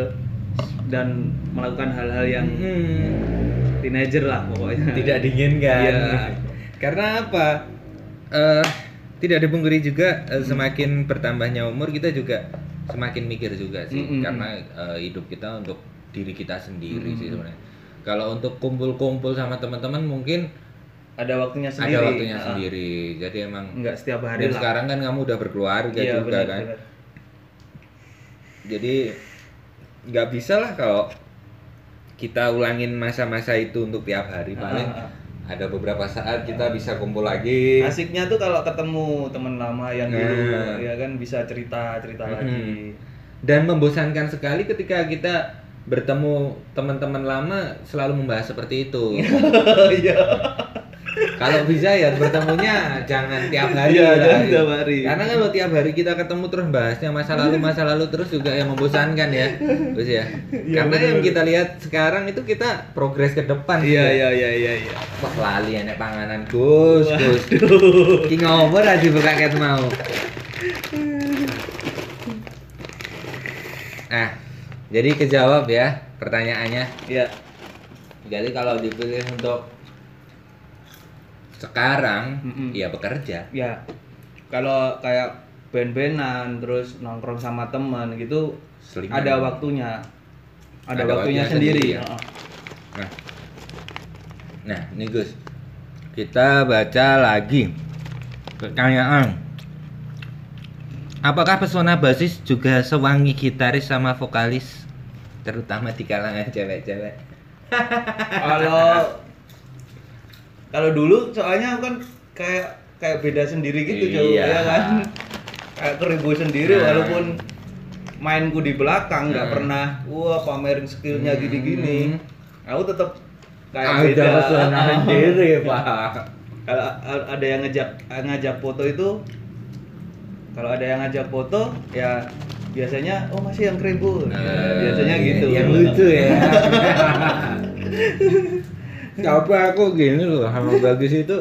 dan melakukan hal-hal yang Hmm, teenager lah pokoknya. tidak diinginkan. Iya. Karena apa? Eh, tidak dipungkiri juga eh, semakin bertambahnya umur kita juga semakin mikir juga sih Mm-mm. karena eh, hidup kita untuk diri kita sendiri sih Mm-mm. sebenarnya. Kalau untuk kumpul-kumpul sama teman-teman mungkin Ada waktunya sendiri. ada waktunya Ah, sendiri. Jadi emang Enggak setiap hari dan lah. sekarang kan kamu udah berkeluarga Iya, juga bener, kan. bener. Jadi nggak bisa lah kalau kita ulangin masa-masa itu untuk tiap hari Ah, paling ah, ah. ada beberapa saat kita bisa kumpul lagi asiknya tuh kalau ketemu teman lama yang dulu Nah. ya kan bisa cerita cerita Mm-mm. lagi dan membosankan sekali ketika kita bertemu teman-teman lama selalu membahas seperti itu iya kalau bisa ya bertemunya jangan tiap hari Iya, lah. jangan tiap hari. karena kalau tiap hari kita ketemu terus bahasnya masa lalu masa lalu terus juga yang membosankan ya terus ya Iya, karena bener. yang kita lihat sekarang itu kita progres ke depan iya ya. iya iya iya iya Wah lali enek panganan Gus, Gus. Ki ngopo ra dibuka ket mau. Nah, jadi kejawab ya pertanyaannya. iya Jadi kalau dipilih untuk sekarang, Mm-mm. ya bekerja. ya kalau kayak band-bandan terus nongkrong sama teman gitu Selingan. ada waktunya ada, Ada waktunya, waktunya sendiri, sendiri ya? Heeh. Nah, nah nih Gus, kita baca lagi pertanyaan. Apakah pesona basis juga sewangi gitaris sama vokalis, terutama di kalangan cewek-cewek? kalau kalau dulu soalnya aku kan kayak kayak beda sendiri gitu Iya. ya kan kayak keribu sendiri Nah. walaupun mainku di belakang nggak Hmm. pernah wah pamerin skillnya Hmm. gini-gini aku tetap kayak Ada beda pesona sendiri, Pak. kalau ada yang ngajak ngajak foto itu kalau ada yang ngajak foto ya biasanya oh masih yang keribu Nah, biasanya iya, gitu Yang lucu ya. Tapi aku gini loh sama Bagus itu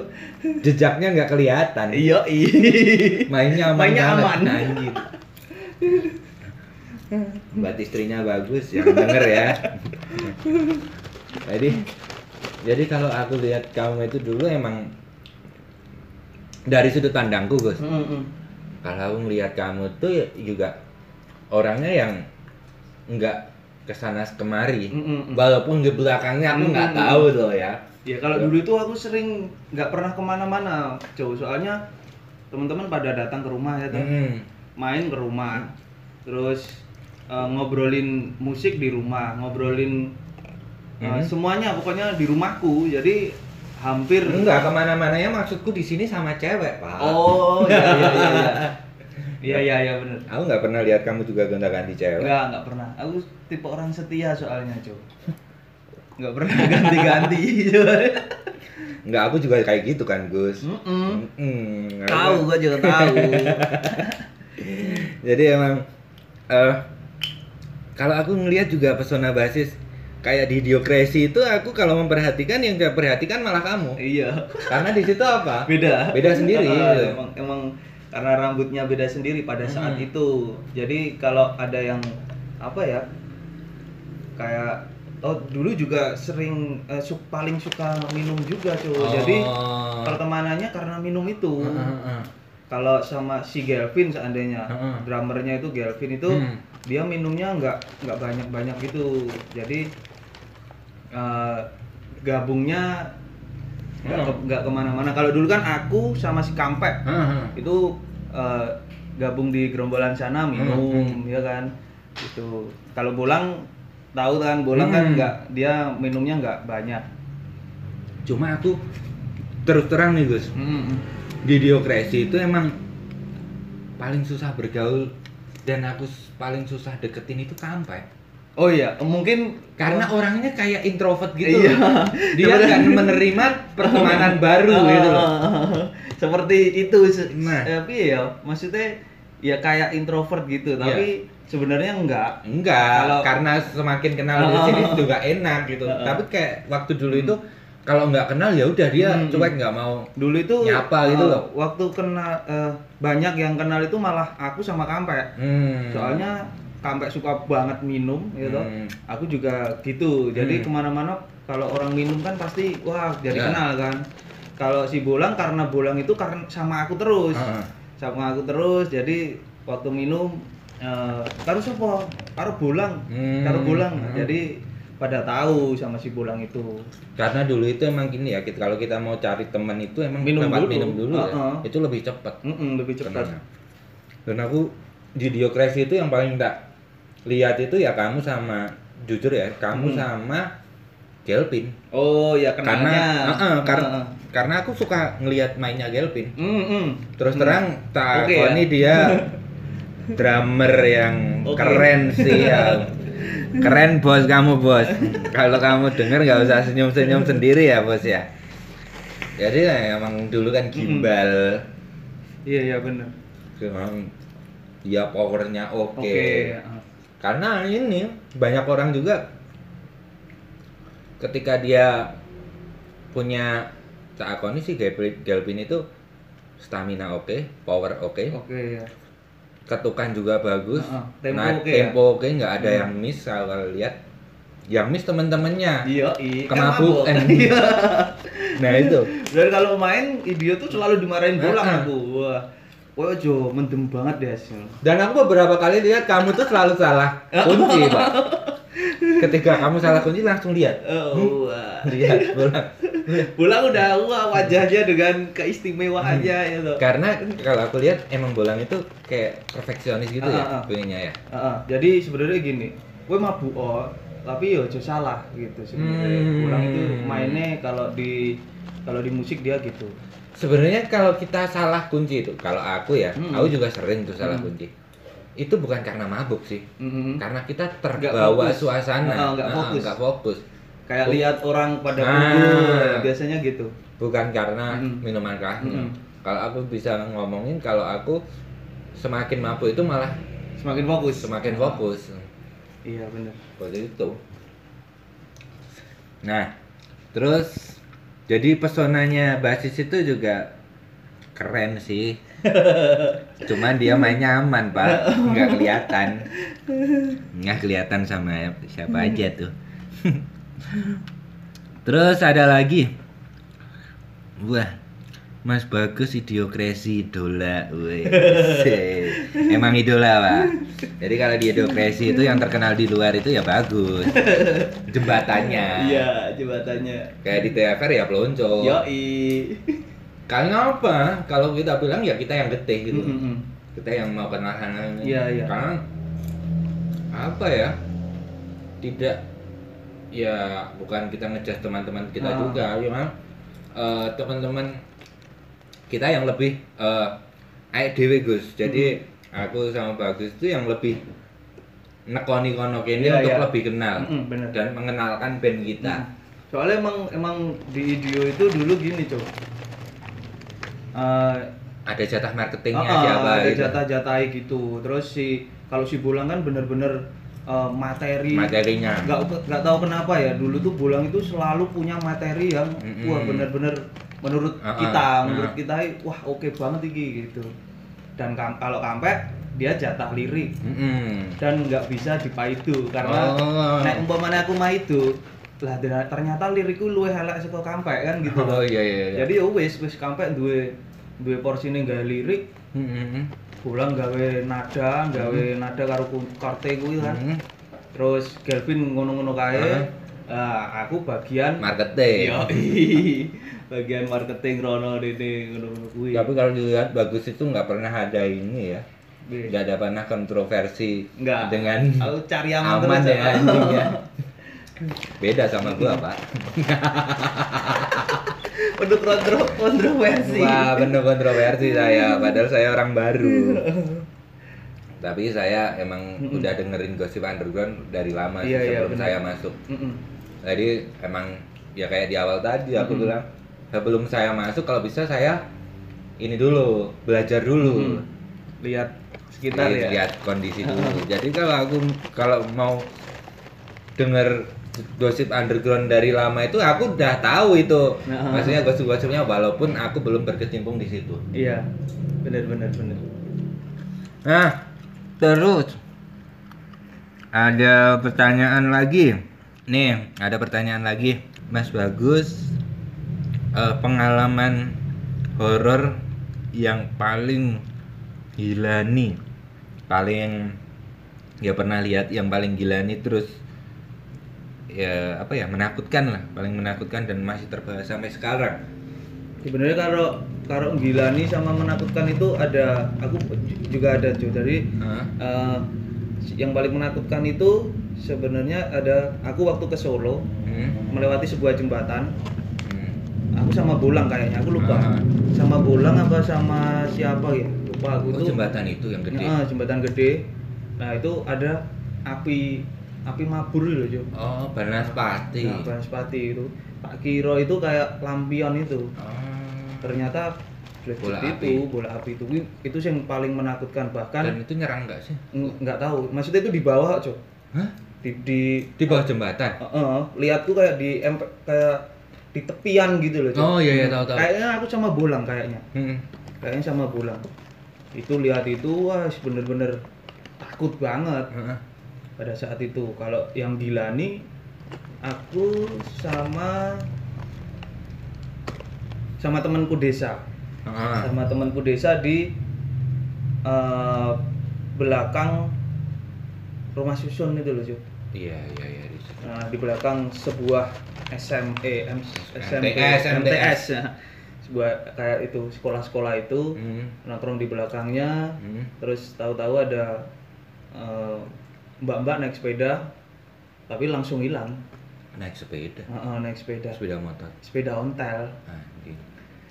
jejaknya nggak kelihatan. iya iya Mainnya aman Mainnya aman. Anjir. Buat istrinya bagus yang denger ya. Jadi jadi kalau aku lihat kamu itu dulu emang dari sudut pandangku Gus. Mm-mm. Kalau aku ngelihat kamu tuh ya juga orangnya yang nggak ke sana kemari. Mm-mm. Walaupun di belakangnya aku nggak tahu tuh ya. Ya kalau dulu itu aku sering nggak pernah ke mana-mana, jauh soalnya teman-teman pada datang ke rumah ya, tuh. Mm. main ke rumah, terus eh, ngobrolin musik di rumah, ngobrolin eh, Mhm. semuanya pokoknya di rumahku, jadi hampir Enggak ke mana-mana ya maksudku di sini sama cewek pak. Oh iya iya iya iya iya iya iya bener. Aku nggak pernah lihat kamu juga gonta-ganti cewek. Enggak enggak pernah. Aku tipe orang setia soalnya cuy. Enggak pernah ganti-ganti. Enggak, aku juga kayak gitu kan Gus. Mm-mm. Mm-mm. Tahu gua juga tahu. Jadi emang eh kalau aku ngelihat juga pesona basis kayak di Diokrasi itu aku kalau memperhatikan yang saya perhatikan malah kamu. iya. Karena di situ apa? Beda. Beda sendiri, gitu. emang emang karena rambutnya beda sendiri pada saat Hmm. itu. Jadi kalau ada yang apa ya? Kayak oh dulu juga sering eh, su- paling suka minum juga cuy. Jadi Oh. pertemanannya karena minum itu. Heeh, heeh. kalau sama si Gelvin seandainya Heeh. drummernya itu Gelvin itu Hmm. dia minumnya nggak nggak banyak banyak gitu jadi eh, gabungnya nggak ke- nggak ke mana-mana. Kalau dulu kan aku sama si Kampek Heeh. itu eh, gabung di gerombolan sana minum ya kan itu kalau bolang tahu kan bolang kan Hmm. nggak dia minumnya nggak banyak. Cuma aku terus terang nih Gus. di Diokrasi itu emang paling susah bergaul dan aku paling susah deketin itu kampai oh iya mungkin karena orangnya kayak introvert gitu Iya. dia nggak menerima pertemanan baru gitu loh seperti itu Nah. tapi ya maksudnya ya kayak introvert gitu tapi sebenarnya enggak enggak Kalau- karena semakin kenal di sini juga enak gitu Heeh. tapi kayak waktu dulu itu kalau nggak kenal ya udah dia Hmm. cuek nggak mau dulu itu Nyapa gitu eh, loh. waktu kenal eh, banyak yang kenal itu malah aku sama Kampek hmm. soalnya Kampek suka banget minum gitu Hmm. aku juga gitu jadi Hmm. ke mana-mana kalau orang minum kan pasti wah jadi Ya. kenal kan kalau si Bolang karena Bolang itu karena sama aku terus Heeh. sama aku terus jadi waktu minum eh karo siapa karo bolang Hmm. karo bolang Hmm. jadi pada tahu sama si bolang itu Karena dulu itu emang gini ya, kita, kalau kita mau cari teman itu emang Minum tempat dulu. minum dulu ya. Heeh. Itu lebih cepat. Mm-mm, lebih cepat? Dan aku di Diokrasi itu yang paling tak lihat itu ya kamu sama jujur ya, kamu Hmm. sama Gelpin. Oh ya Karena kenalnya. Heeh, kar- Heeh. karena aku suka ngelihat mainnya Gelpin. Hmm, hmm. Terus Hmm. terang tak Oke ya. ini dia drummer yang Oke. keren sih ya. Keren bos kamu bos. Kalau kamu denger nggak usah senyum-senyum sendiri ya bos ya. Jadi ya, emang dulu kan gimbal. Iya iya benar. Dia powernya oke. Oke. heeh. Karena ini banyak orang juga ketika dia punya tak akoni sih Gelpin, Gelpin itu stamina oke, power oke, Oke ya. ketukan juga bagus, Heeh, tempo nah, oke ya? tempo oke nggak ada Hmm. yang miss kalau lihat, yang miss temen-temennya. Iya, iya. Kan Kemabuk. mabuk. Iya. Nah itu, Dan kalau main dia tuh selalu dimarahin bolang Heeh. aku. Wah. Wah, Jo, mendem banget deh hasil. dan aku beberapa kali lihat kamu tuh selalu salah kunci pak. Ketika kamu salah kunci langsung lihat, Oh, wah. lihat pulang. Bolang udah wah wajahnya dengan keistimewaannya itu. Karena kalau aku lihat emang bolang itu kayak perfeksionis gitu Ah, ya ah, ah. punyanya ya. Heeh, jadi sebenarnya gini, gue mabuk oh, tapi yo aja salah gitu sebenarnya. Hmm. Bolang itu mainnya kalau di kalau di musik dia gitu. Sebenarnya kalau kita salah kunci itu, kalau aku ya, Hmm. aku juga sering tuh salah Hmm. kunci. Itu bukan karena mabuk sih, Mhm. karena kita terbawa fokus. suasana, nggak Ah, fokus. fokus. Kayak lihat orang pada Nah. kumpul, biasanya gitu. Bukan karena Hmm. minuman keras. Hmm. Kalau aku bisa ngomongin, kalau aku semakin mabuk itu malah Semakin fokus. semakin fokus. Iya benar. Seperti itu. Nah, terus jadi pesonanya basis itu juga keren sih. Cuman dia mainnya aman, Pak. Nggak kelihatan. Nggak kelihatan sama siapa aja tuh. terus ada lagi. Wah, Mas Bagus idiokrasi idola, weh. Emang idola, Pak. Jadi kalau di idiokrasi itu yang terkenal di luar itu ya bagus. Jembatannya. Iya, jebatannya. Kayak di TFR ya pelonco. Yoi. Karena apa? Kalau kita bilang ya kita yang getih gitu. Mhm. Kita yang mau kenalan. Iya, iya. Karena apa ya? Tidak ya bukan kita ngejudge teman-teman kita Ah. juga, cuma eh, teman-teman kita yang lebih eh aek dhewe Gus. Jadi aku sama Bagus itu yang lebih nekoni kono kene Iya, untuk iya. lebih kenal Mhm, bener. dan mengenalkan band kita. Nah, soalnya emang emang di video itu dulu gini cok Eh, Ada jatah marketingnya ah, ah, siapa ada gitu. jatah-jatah gitu terus si kalau si Bulang kan bener-bener eh, materi materinya. nggak nggak tahu kenapa ya dulu tuh Bulang itu selalu punya materi yang Mm-mm. wah bener-bener menurut ah, kita ah. menurut kita wah oke banget iki gitu dan kam- kalau kampek dia jatah lirik Mm-mm. dan nggak bisa dipaidu karena Oh. nek umpamanya aku maidu lah dan- ternyata lirikku luwih elek saka kampek kan gitu Oh loh. iya iya. iya. Jadi ya wis wis kampek duwe duwe porsine gawe lirik, pulang gawe nada, gawe nada karo karte kuwi kan. Mm-mm. Terus Gelvin ngono-ngono kae. Heeh. Ah, aku bagian marketing. Yo, bagian marketing rono dene ngono-ngono kuwi. Tapi kalau dilihat bagus itu nggak pernah ada ini ya. Wih, Nggak ada pernah kontroversi Enggak. dengan Aku cari aman, aman terus ya anjing ya. Beda sama gua, Pak. Untuk kontro kontroversi. Wah, penuh kontroversi saya, padahal saya orang baru. Tapi saya emang Mm-mm. udah dengerin gosip underground dari lama sih Iya, iya, sebelum benar. saya masuk. Mm-mm. Jadi emang ya kayak di awal tadi aku Mm-mm. bilang sebelum saya masuk kalau bisa saya ini dulu belajar dulu. Mm-mm. Lihat sekitar Lihat- ya. lihat kondisi dulu. Jadi kalau aku kalau mau denger gosip underground dari lama itu aku udah tahu itu. Nah. Maksudnya gosip-gosipnya walaupun aku belum berkecimpung di situ. Iya. Benar benar benar. Nah, terus ada pertanyaan lagi. Nih, ada pertanyaan lagi. Mas Bagus eh, pengalaman horor yang paling gila nih. Paling ya pernah lihat yang paling gila nih terus ya apa ya menakutkan lah paling menakutkan dan masih terbawa sampai sekarang Sebenarnya kalau kalau Gilani sama menakutkan itu ada aku juga ada cuy dari Hah? eh, yang paling menakutkan itu sebenarnya ada aku waktu ke Solo Hmm. melewati sebuah jembatan. Aku sama Bolang kayaknya aku lupa Ah. sama Bolang apa sama siapa ya lupa aku Oh, tuh jembatan itu yang gede. Ah, jembatan gede nah itu ada api api mabur loh Jo Oh, Banaspati. nah, Banaspati itu Pak Kiro itu kayak lampion itu Oh. ternyata Bola itu api. bola api itu itu yang paling menakutkan bahkan Dan itu nyerang nggak sih? ng- nggak tahu maksudnya itu di bawah Jo Hah? di di Di bawah jembatan? Heeh, lihat tuh kayak di emp- kayak di tepian gitu loh. Jo. Oh, iya, iya, tahu, tahu. Kayaknya aku sama bolang kayaknya. Hmm. Kayaknya sama bolang. Itu lihat itu wah bener-bener takut banget Heeh. pada saat itu. Kalau yang Dilani aku sama sama temanku desa. Heeh. Sama temanku desa di eh, belakang rumah susun itu loh, Jo. Iya, iya, iya. Nah, di belakang sebuah SME, M, SMP, MTS, MTS, ya. sebuah kayak itu sekolah-sekolah itu Hmm. nongkrong di belakangnya, Hmm. terus tahu-tahu ada eh, mbak-mbak naik sepeda, tapi langsung hilang, Naik sepeda. Heeh, naik sepeda, Sepeda motor. sepeda ontel, Anjing.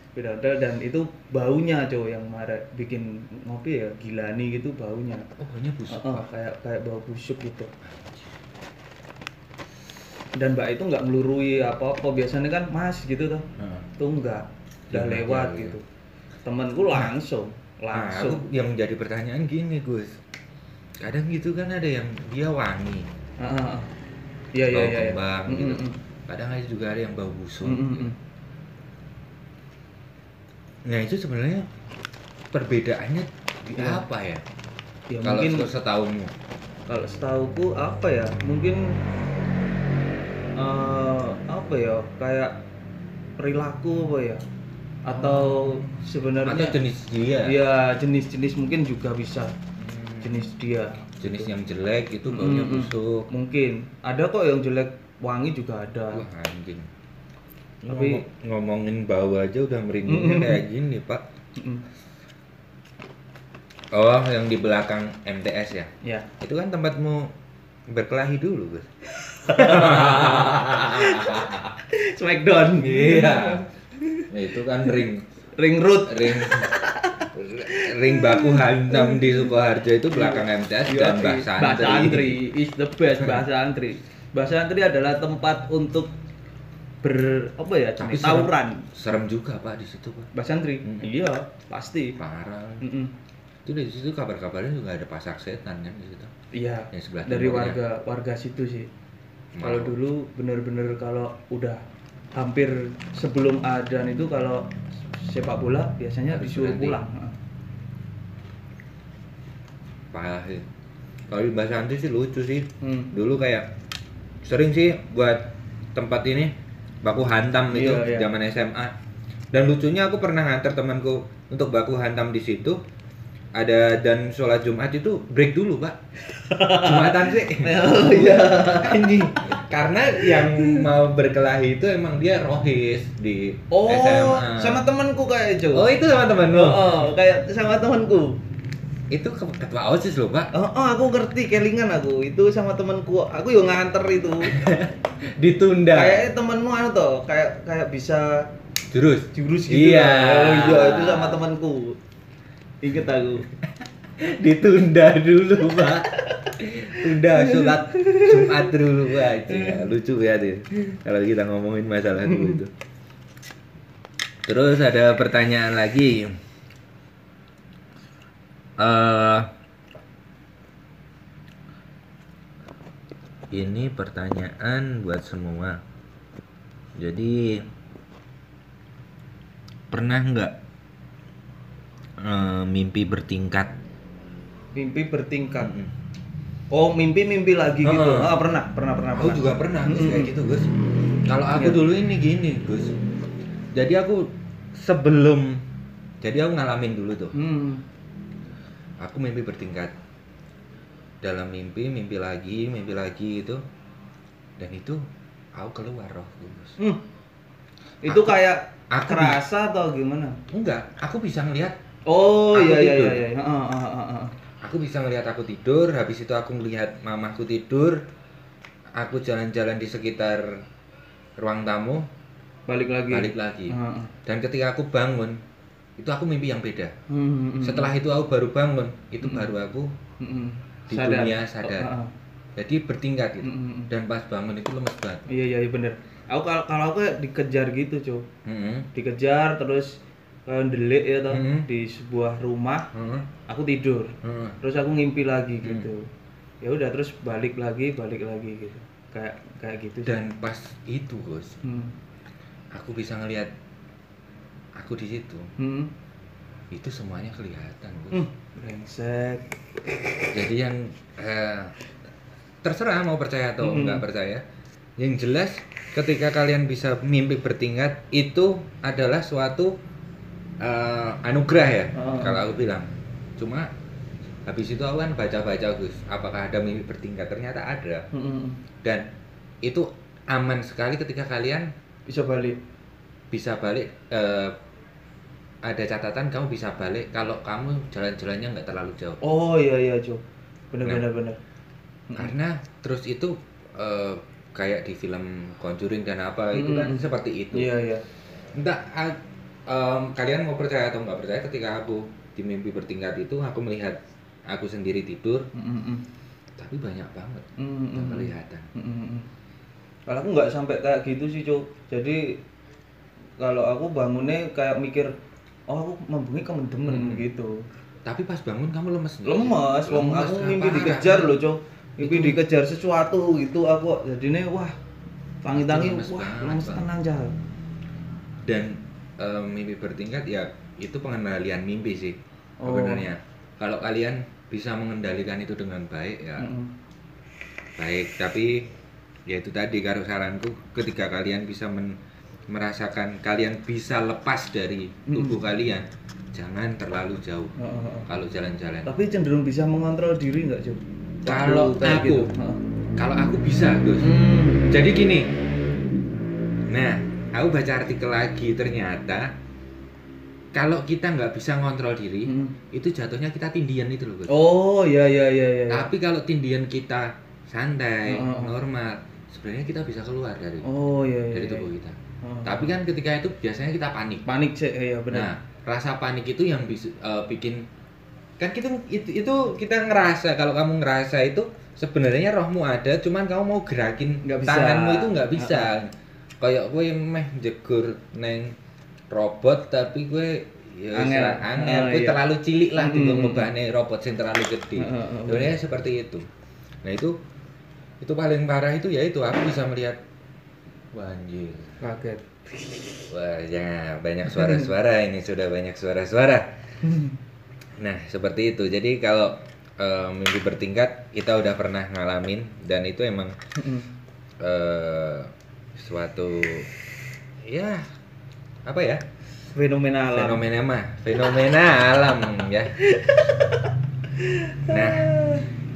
sepeda ontel dan itu baunya cow yang marah bikin ngopi ya gilani gitu baunya, Oh, banyak busuk. Heeh, kayak kayak bau busuk gitu. Dan mbak itu nggak melurui apa-apa biasanya kan mas gitu tuh. Heeh. itu enggak udah Gimana lewat dia, gitu temanku langsung Nah, langsung aku yang jadi pertanyaan gini, Gus. Kadang gitu kan ada yang dia wangi, Ah, iya iya iya iya. kembang Mm, gitu. mm, mm. Kadang ada juga ada yang bau busuk. Mm, mm, gitu. Nah, itu sebenarnya perbedaannya di Iya. apa ya? ya Kalau mungkin setahumu. kalau setauku apa ya mungkin eh, apa ya kayak perilaku apa ya atau sebenarnya Atau jenis dia. ya jenis-jenis mungkin juga bisa Hmm, jenis dia jenis yang jelek itu baunya Mm, mm. busuk. mungkin ada kok yang jelek wangi juga ada Wah, anjing. Tapi- Ngomong- ngomongin bau aja udah merinding Mm-mm. kayak gini, Pak. Mm, Oh, yang di belakang MTS ya? ya Itu kan tempatmu berkelahi dulu, Gus. Smackdown Iya. Nah, itu kan ring ring road ring ring baku hantam di Sukoharjo itu belakang MTS dan Mbah Santri. Mbah Santri is the best Mbah Santri. Mbah Santri adalah tempat untuk ber apa ya Tapi jenis serem- tawuran. Serem juga, Pak, di situ, Pak. Mbah Santri. Hmm. Iya, pasti. Parah. Mm-mm. Itu di situ kabar-kabarnya juga ada pasak setan kan di situ. Iya. Yang sebelah Dari timurnya. warga warga situ sih. Kalau dulu bener-bener kalau udah hampir sebelum adzan itu kalau sepak bola biasanya Harus disuruh berhenti. pulang. Parah sih. Kalau di Mbah Santri sih lucu sih. Hmm. Dulu kayak sering sih buat tempat ini baku hantam itu Iya, iya. zaman SMA. Dan lucunya aku pernah nganter temanku untuk baku hantam di situ. Ada dan sholat Jumat itu break dulu pak. Jumatan sih. Oh iya. Anjing. Karena yang mau berkelahi itu emang dia rohis di Oh, SMA. sama temanku kayak Jo. Oh itu sama temen lu. Oh, kayak sama temanku. Itu ke- ketua osis loh pak. Oh, oh, aku ngerti kelingan aku. Itu sama temanku. Aku yang nganter itu. Ditunda. Kayaknya temanmu anu toh, kayak kayak bisa Jurus. jurus gitu. Iya. Oh iya, itu sama temanku. Ingat aku. ditunda dulu pak. Tunda sholat jumat dulu aja lucu ya deh kalau kita ngomongin masalah dulu itu. Terus ada pertanyaan lagi. Eh ini pertanyaan buat semua. Jadi pernah nggak eh, mimpi bertingkat Mimpi bertingkat. Oh, mimpi-mimpi lagi gitu. Heeh. Ah, pernah, pernah, pernah. Aku pernah. juga pernah Mm-mm. kayak gitu Gus. Kalau aku Iya. dulu ini gini Gus. Jadi aku sebelum jadi aku ngalamin dulu tuh. Hmm. Aku mimpi bertingkat. Dalam mimpi, mimpi lagi, mimpi lagi itu. Dan itu aku keluar roh Gus. Hmm. Itu Aku- kayak aku kerasa atau gimana? Enggak, aku bisa ngelihat, Oh, Aku iya iya tidur. iya iya. Aku bisa ngelihat aku tidur, habis itu aku ngelihat mamaku tidur, aku jalan-jalan di sekitar ruang tamu balik lagi balik lagi Heeh. dan ketika aku bangun itu aku mimpi yang beda Hmm, hmm, setelah itu aku baru bangun itu Hmm. baru aku hmm, hmm. di dunia sadar. Oh, heeh. jadi bertingkat gitu Hmm, hmm, hmm. dan pas bangun itu lemes banget iya iya iya, bener aku kalau aku dikejar gitu cuy Mm-mm. dikejar terus eh, ndelik ya toh Hmm. di sebuah rumah Mm-mm. aku tidur Mm-mm. terus aku ngimpi lagi Hmm. gitu ya udah terus balik lagi balik lagi gitu kayak kayak gitu sih. dan pas itu Gus hmm. aku bisa ngelihat aku di situ Hmm. itu semuanya kelihatan Gus Hmm. brengsek jadi yang eh, terserah mau percaya atau Mm-mm. nggak percaya yang jelas ketika kalian bisa mimpi bertingkat itu adalah suatu eh, anugerah ya Oh. kalau aku bilang. Cuma habis itu aku kan baca-baca Gus apakah ada mimpi bertingkat? Ternyata ada. Hmm. dan itu aman sekali ketika kalian bisa balik. bisa balik eh, ada catatan kamu bisa balik kalau kamu jalan-jalannya nggak terlalu jauh. Oh iya iya cuy bener Nah. bener Hmm. karena terus itu eh, kayak di film Conjuring dan apa itu kan seperti itu. Iya iya. Entah em, kalian mau percaya atau nggak percaya ketika aku di mimpi bertingkat itu aku melihat aku sendiri tidur Hmm, hmm, tapi banyak banget hmm. Hmm, yang hmm. kelihatan. Hmm, hmm, hmm. kalau aku nggak sampai kayak gitu sih cuy jadi kalau aku bangunnya kayak mikir oh aku membengi kemendemen Hmm. gitu. Tapi pas bangun kamu lemes wong Lemes, aku mimpi dikejar loh cok mimpi Itu- dikejar sesuatu gitu aku jadinya wah tangi-tangi Lemes wah lemes tenang jal dan em, mimpi bertingkat ya itu pengendalian mimpi sih Oh. sebenarnya kalau kalian bisa mengendalikan itu dengan baik ya Mm-mm. baik tapi ya itu tadi kalau saranku ketika kalian bisa men- merasakan kalian bisa lepas dari tubuh kalian jangan terlalu jauh Oh, oh, oh. kalau jalan-jalan tapi cenderung bisa mengontrol diri nggak cok Kalau aku, Heeh. kalau aku bisa Gus Hmm. jadi gini nah aku baca artikel lagi ternyata kalau kita nggak bisa ngontrol diri Hmm. itu jatuhnya kita tindian itu loh oh iya iya iya iya tapi kalau tindian kita santai Oh, normal sebenarnya kita bisa keluar dari oh iya iya dari iya. tubuh kita. Oh. tapi kan ketika itu biasanya kita panik. Panik sih iya benar. nah rasa panik itu yang bisa eh, bikin kan kita itu, itu kita ngerasa kalau kamu ngerasa itu sebenarnya rohmu ada cuman kamu mau gerakin Nggak bisa. tanganmu itu nggak bisa kayak gue meh jegur neng robot tapi gue ya Angel. angel, angel. Oh, gue iya. terlalu cilik lah Mm. tiba ngebahane robot yang terlalu gede Heeh, heeh, sebenarnya seperti itu nah itu itu paling parah itu ya itu aku bisa melihat wah anjir kaget Wah, ya banyak suara-suara ini sudah banyak suara-suara. Nah, seperti itu. Jadi kalau eh, mimpi bertingkat kita udah pernah ngalamin dan itu emang Mm-mm. Suatu ya apa ya? fenomena alam Fenomena mah, fenomena alam ya. Nah,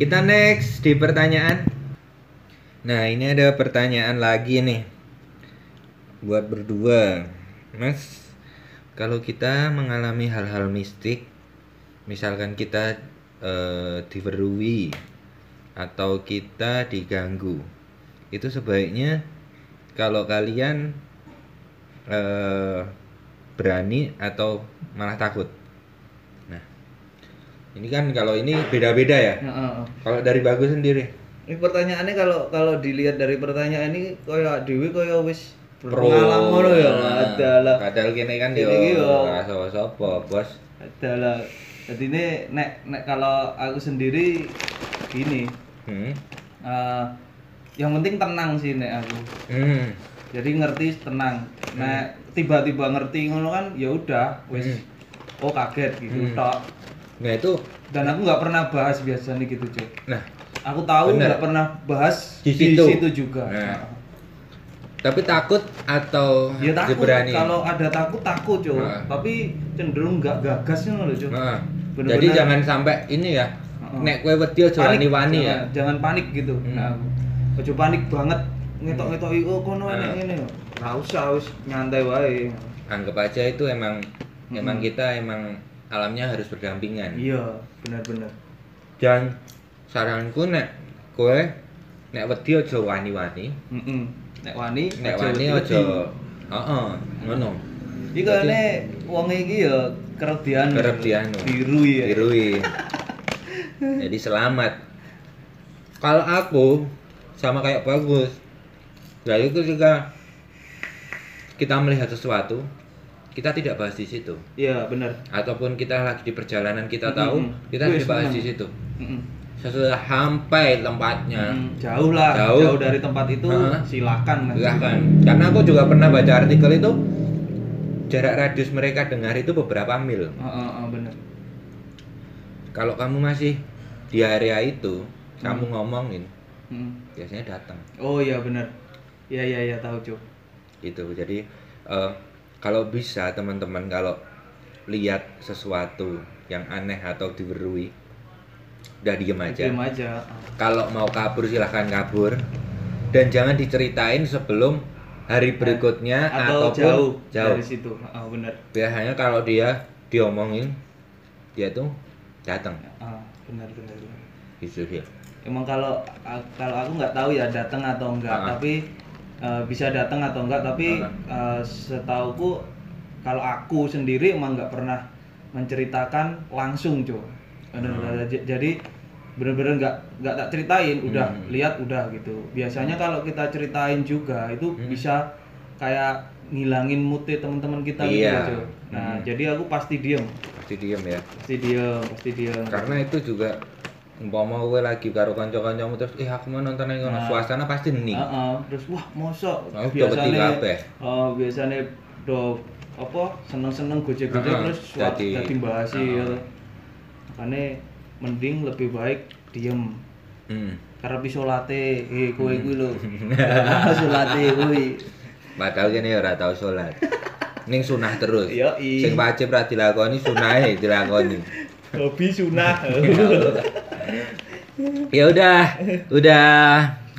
kita next di pertanyaan. Nah, ini ada pertanyaan lagi nih. Buat berdua. Mas, kalau kita mengalami hal-hal mistik, misalkan kita eh, diverui atau kita diganggu, itu sebaiknya kalau kalian eh, berani atau malah takut. Nah, ini kan kalau ini beda-beda ya. Heeh, heeh. Kalau dari bagus sendiri, Ini pertanyaannya kalau kalau dilihat dari pertanyaan ini kaya Dewi kaya wis ngono ya. Nah, Adalah Padahal kene kan Kene yo sapa-sapa, Bos. adalah jadi ini nek nek kalau aku sendiri gini Hmm. eh, yang penting tenang sih nek aku Hmm. jadi ngerti tenang nek tiba-tiba ngerti ngono kan ya udah wis oh kaget gitu Hmm. tok Nah, itu dan aku nggak pernah bahas biasanya gitu cuy nah, aku tahu Bener. nggak pernah bahas Di situ. juga Nah. tapi takut atau ya takut berani? kalau ada takut takut cuy Nah. tapi cenderung nggak gagas loh cuy Nah, Bener-bener. jadi jangan sampai ini ya. Heeh. Nek kowe wedi aja wani-wani ya. jangan, jangan panik gitu Hmm. nah aku ojo panik banget ngetok-ngetok oh kono enek ngene nggak usah wis nyantai wae Anggap aja itu emang emang Mm-mm. kita emang alamnya harus berdampingan. iya benar-benar Dan saranku nek kowe nek wedi aja wani-wani Heeh. Nek wani, nek wani aja heeh ngono Iki kene wong iki ya keredian Keredian. biru ya. dirui jadi selamat kalau aku sama kayak bagus itu juga kita melihat sesuatu kita tidak bahas di situ Iya, benar. ataupun kita lagi di perjalanan kita tahu kita Wis, tidak bahas di situ Heeh. sesudah sampai tempatnya Hmm, jauh lah, Jauh. jauh. dari tempat itu Heeh. silakan kan. silahkan karena aku juga pernah baca artikel itu jarak radius mereka dengar itu beberapa mil Heeh, heeh, benar. kalau kamu masih di area itu kamu Hmm. ngomongin Heeh. biasanya datang Oh iya benar. Iya iya iya tahu, Cuk. gitu jadi eh, kalau bisa teman-teman kalau lihat sesuatu yang aneh atau diberui udah diem aja Diam aja. kalau mau kabur silahkan kabur dan jangan diceritain sebelum hari berikutnya Atau ataupun jauh, jauh dari situ. Heeh, benar. biasanya kalau dia diomongin dia tuh datang Ah, benar benar. benar. gitu sih Emang kalau kalau aku nggak tahu ya datang atau enggak, Ah. tapi eh, bisa datang atau enggak, tapi eh, setauku kalau aku sendiri emang nggak pernah menceritakan langsung, cuy. J- Jadi bener-bener nggak nggak tak ceritain, udah Hmm. lihat udah gitu. Biasanya kalau kita ceritain juga itu Hmm. bisa kayak ngilangin moodnya teman-teman kita Iya. gitu, cuy. Nah, Hmm. jadi aku pasti diem, pasti diem ya pasti diem, pasti diem. karena itu juga umpama gue lagi karo kanca-kancamu terus eh aku mau nonton yang Nah. suasana pasti hening Heeh, terus wah mosok. Nah, beti kabeh. oh biasanya do apa seneng-seneng gojek-gojek Heeh, terus wah jadi- dadi bahasi Heeh. ya. Makanya mending lebih baik diem. Hmm. karena bisa late. Eh kowe kuwi lho. Salate kuwi. Padahal kene ora tau sholat. Ning sunah terus. Yo, sing wajib ra dilakoni sunahe dilakoni. Hobi sunah ya udah udah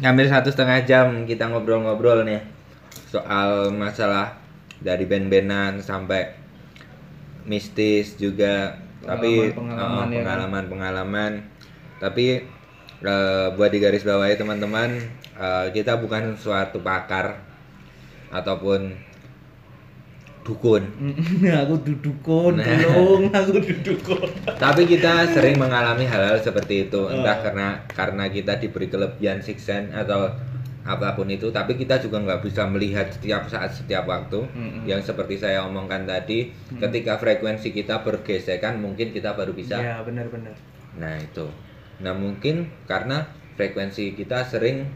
ngambil satu setengah jam kita ngobrol-ngobrol nih soal masalah dari band-bandan sampai mistis juga tapi Pengalaman-pengalaman eh, ya kan? pengalaman-pengalaman tapi eh, buat di garis bawahi teman-teman eh, kita bukan suatu pakar ataupun dukun aku dudukun Nah. aku dudukun tapi kita sering mengalami hal-hal seperti itu entah Oh. karena karena kita diberi kelebihan six sense atau apa pun itu tapi kita juga nggak bisa melihat setiap saat setiap waktu Mm-mm. yang seperti saya omongkan tadi ketika frekuensi kita bergesekan mungkin kita baru bisa ya benar-benar nah itu nah mungkin karena frekuensi kita sering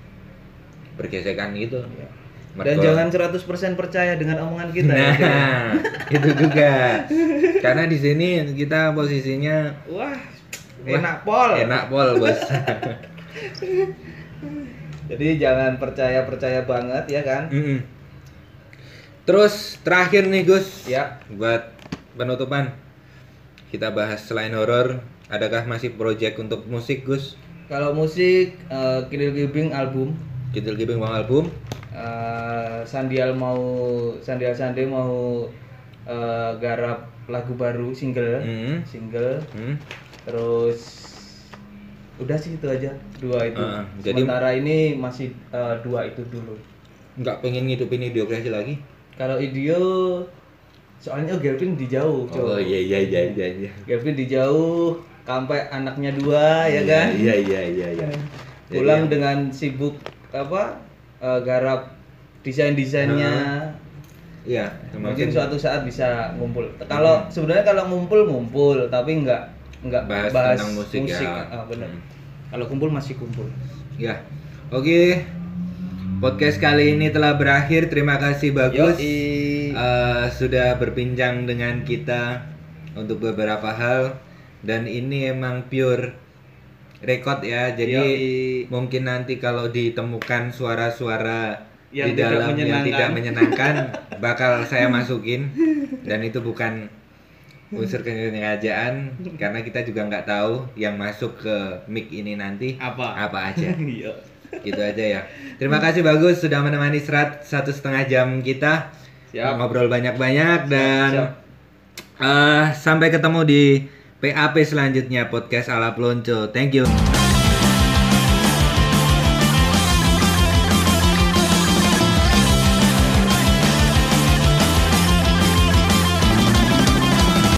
bergesekan gitu Ya. Dan jangan 100% percaya dengan omongan kita ya, nah itu juga karena di sini kita posisinya wah enak pol enak pol bos Jadi jangan percaya percaya banget ya kan? Mm-mm. Terus terakhir nih Gus, Ya. buat penutupan kita bahas selain horor, adakah masih project untuk musik Gus? Kalau musik Kidil Gibing album, Kidul Gibing Bang album, eh, Sandial mau Sandial Sandi mau eh, garap lagu baru single, Mm. single. Hmm. Terus udah sih itu aja dua itu. Ah, jadi- Sementara ini masih eh, dua itu dulu. nggak pengen ngidupin ideokrasi lagi? Kalau Idio soalnya oh, Gelvin di jauh, Oh Cok. iya iya iya iya iya. Gelvin di jauh, sampai anaknya dua ya kan? Iya iya iya iya. Pulang dengan sibuk apa eh, garap desain desainnya Iya, mungkin mungkin suatu saat bisa ngumpul kalau sebenarnya kalau ngumpul ngumpul tapi nggak nggak Bahas bahas, tentang musik ya. Ah, benar Hmm. kalau kumpul masih kumpul Ya. Oke. Podcast kali ini telah berakhir. Terima kasih bagus. Yoi. eh, sudah berbincang dengan kita untuk beberapa hal dan ini emang pure record ya jadi Yoi. mungkin nanti kalau ditemukan suara-suara Yang di tidak dalam yang menyenangkan. tidak menyenangkan bakal saya masukin dan itu bukan unsur kesengajaan karena kita juga nggak tahu yang masuk ke mic ini nanti apa apa aja Iya. gitu aja ya terima kasih bagus sudah menemani serat satu setengah jam kita Siap. ngobrol banyak-banyak dan Siap. eh, sampai ketemu di PAP selanjutnya podcast ala Plonco thank you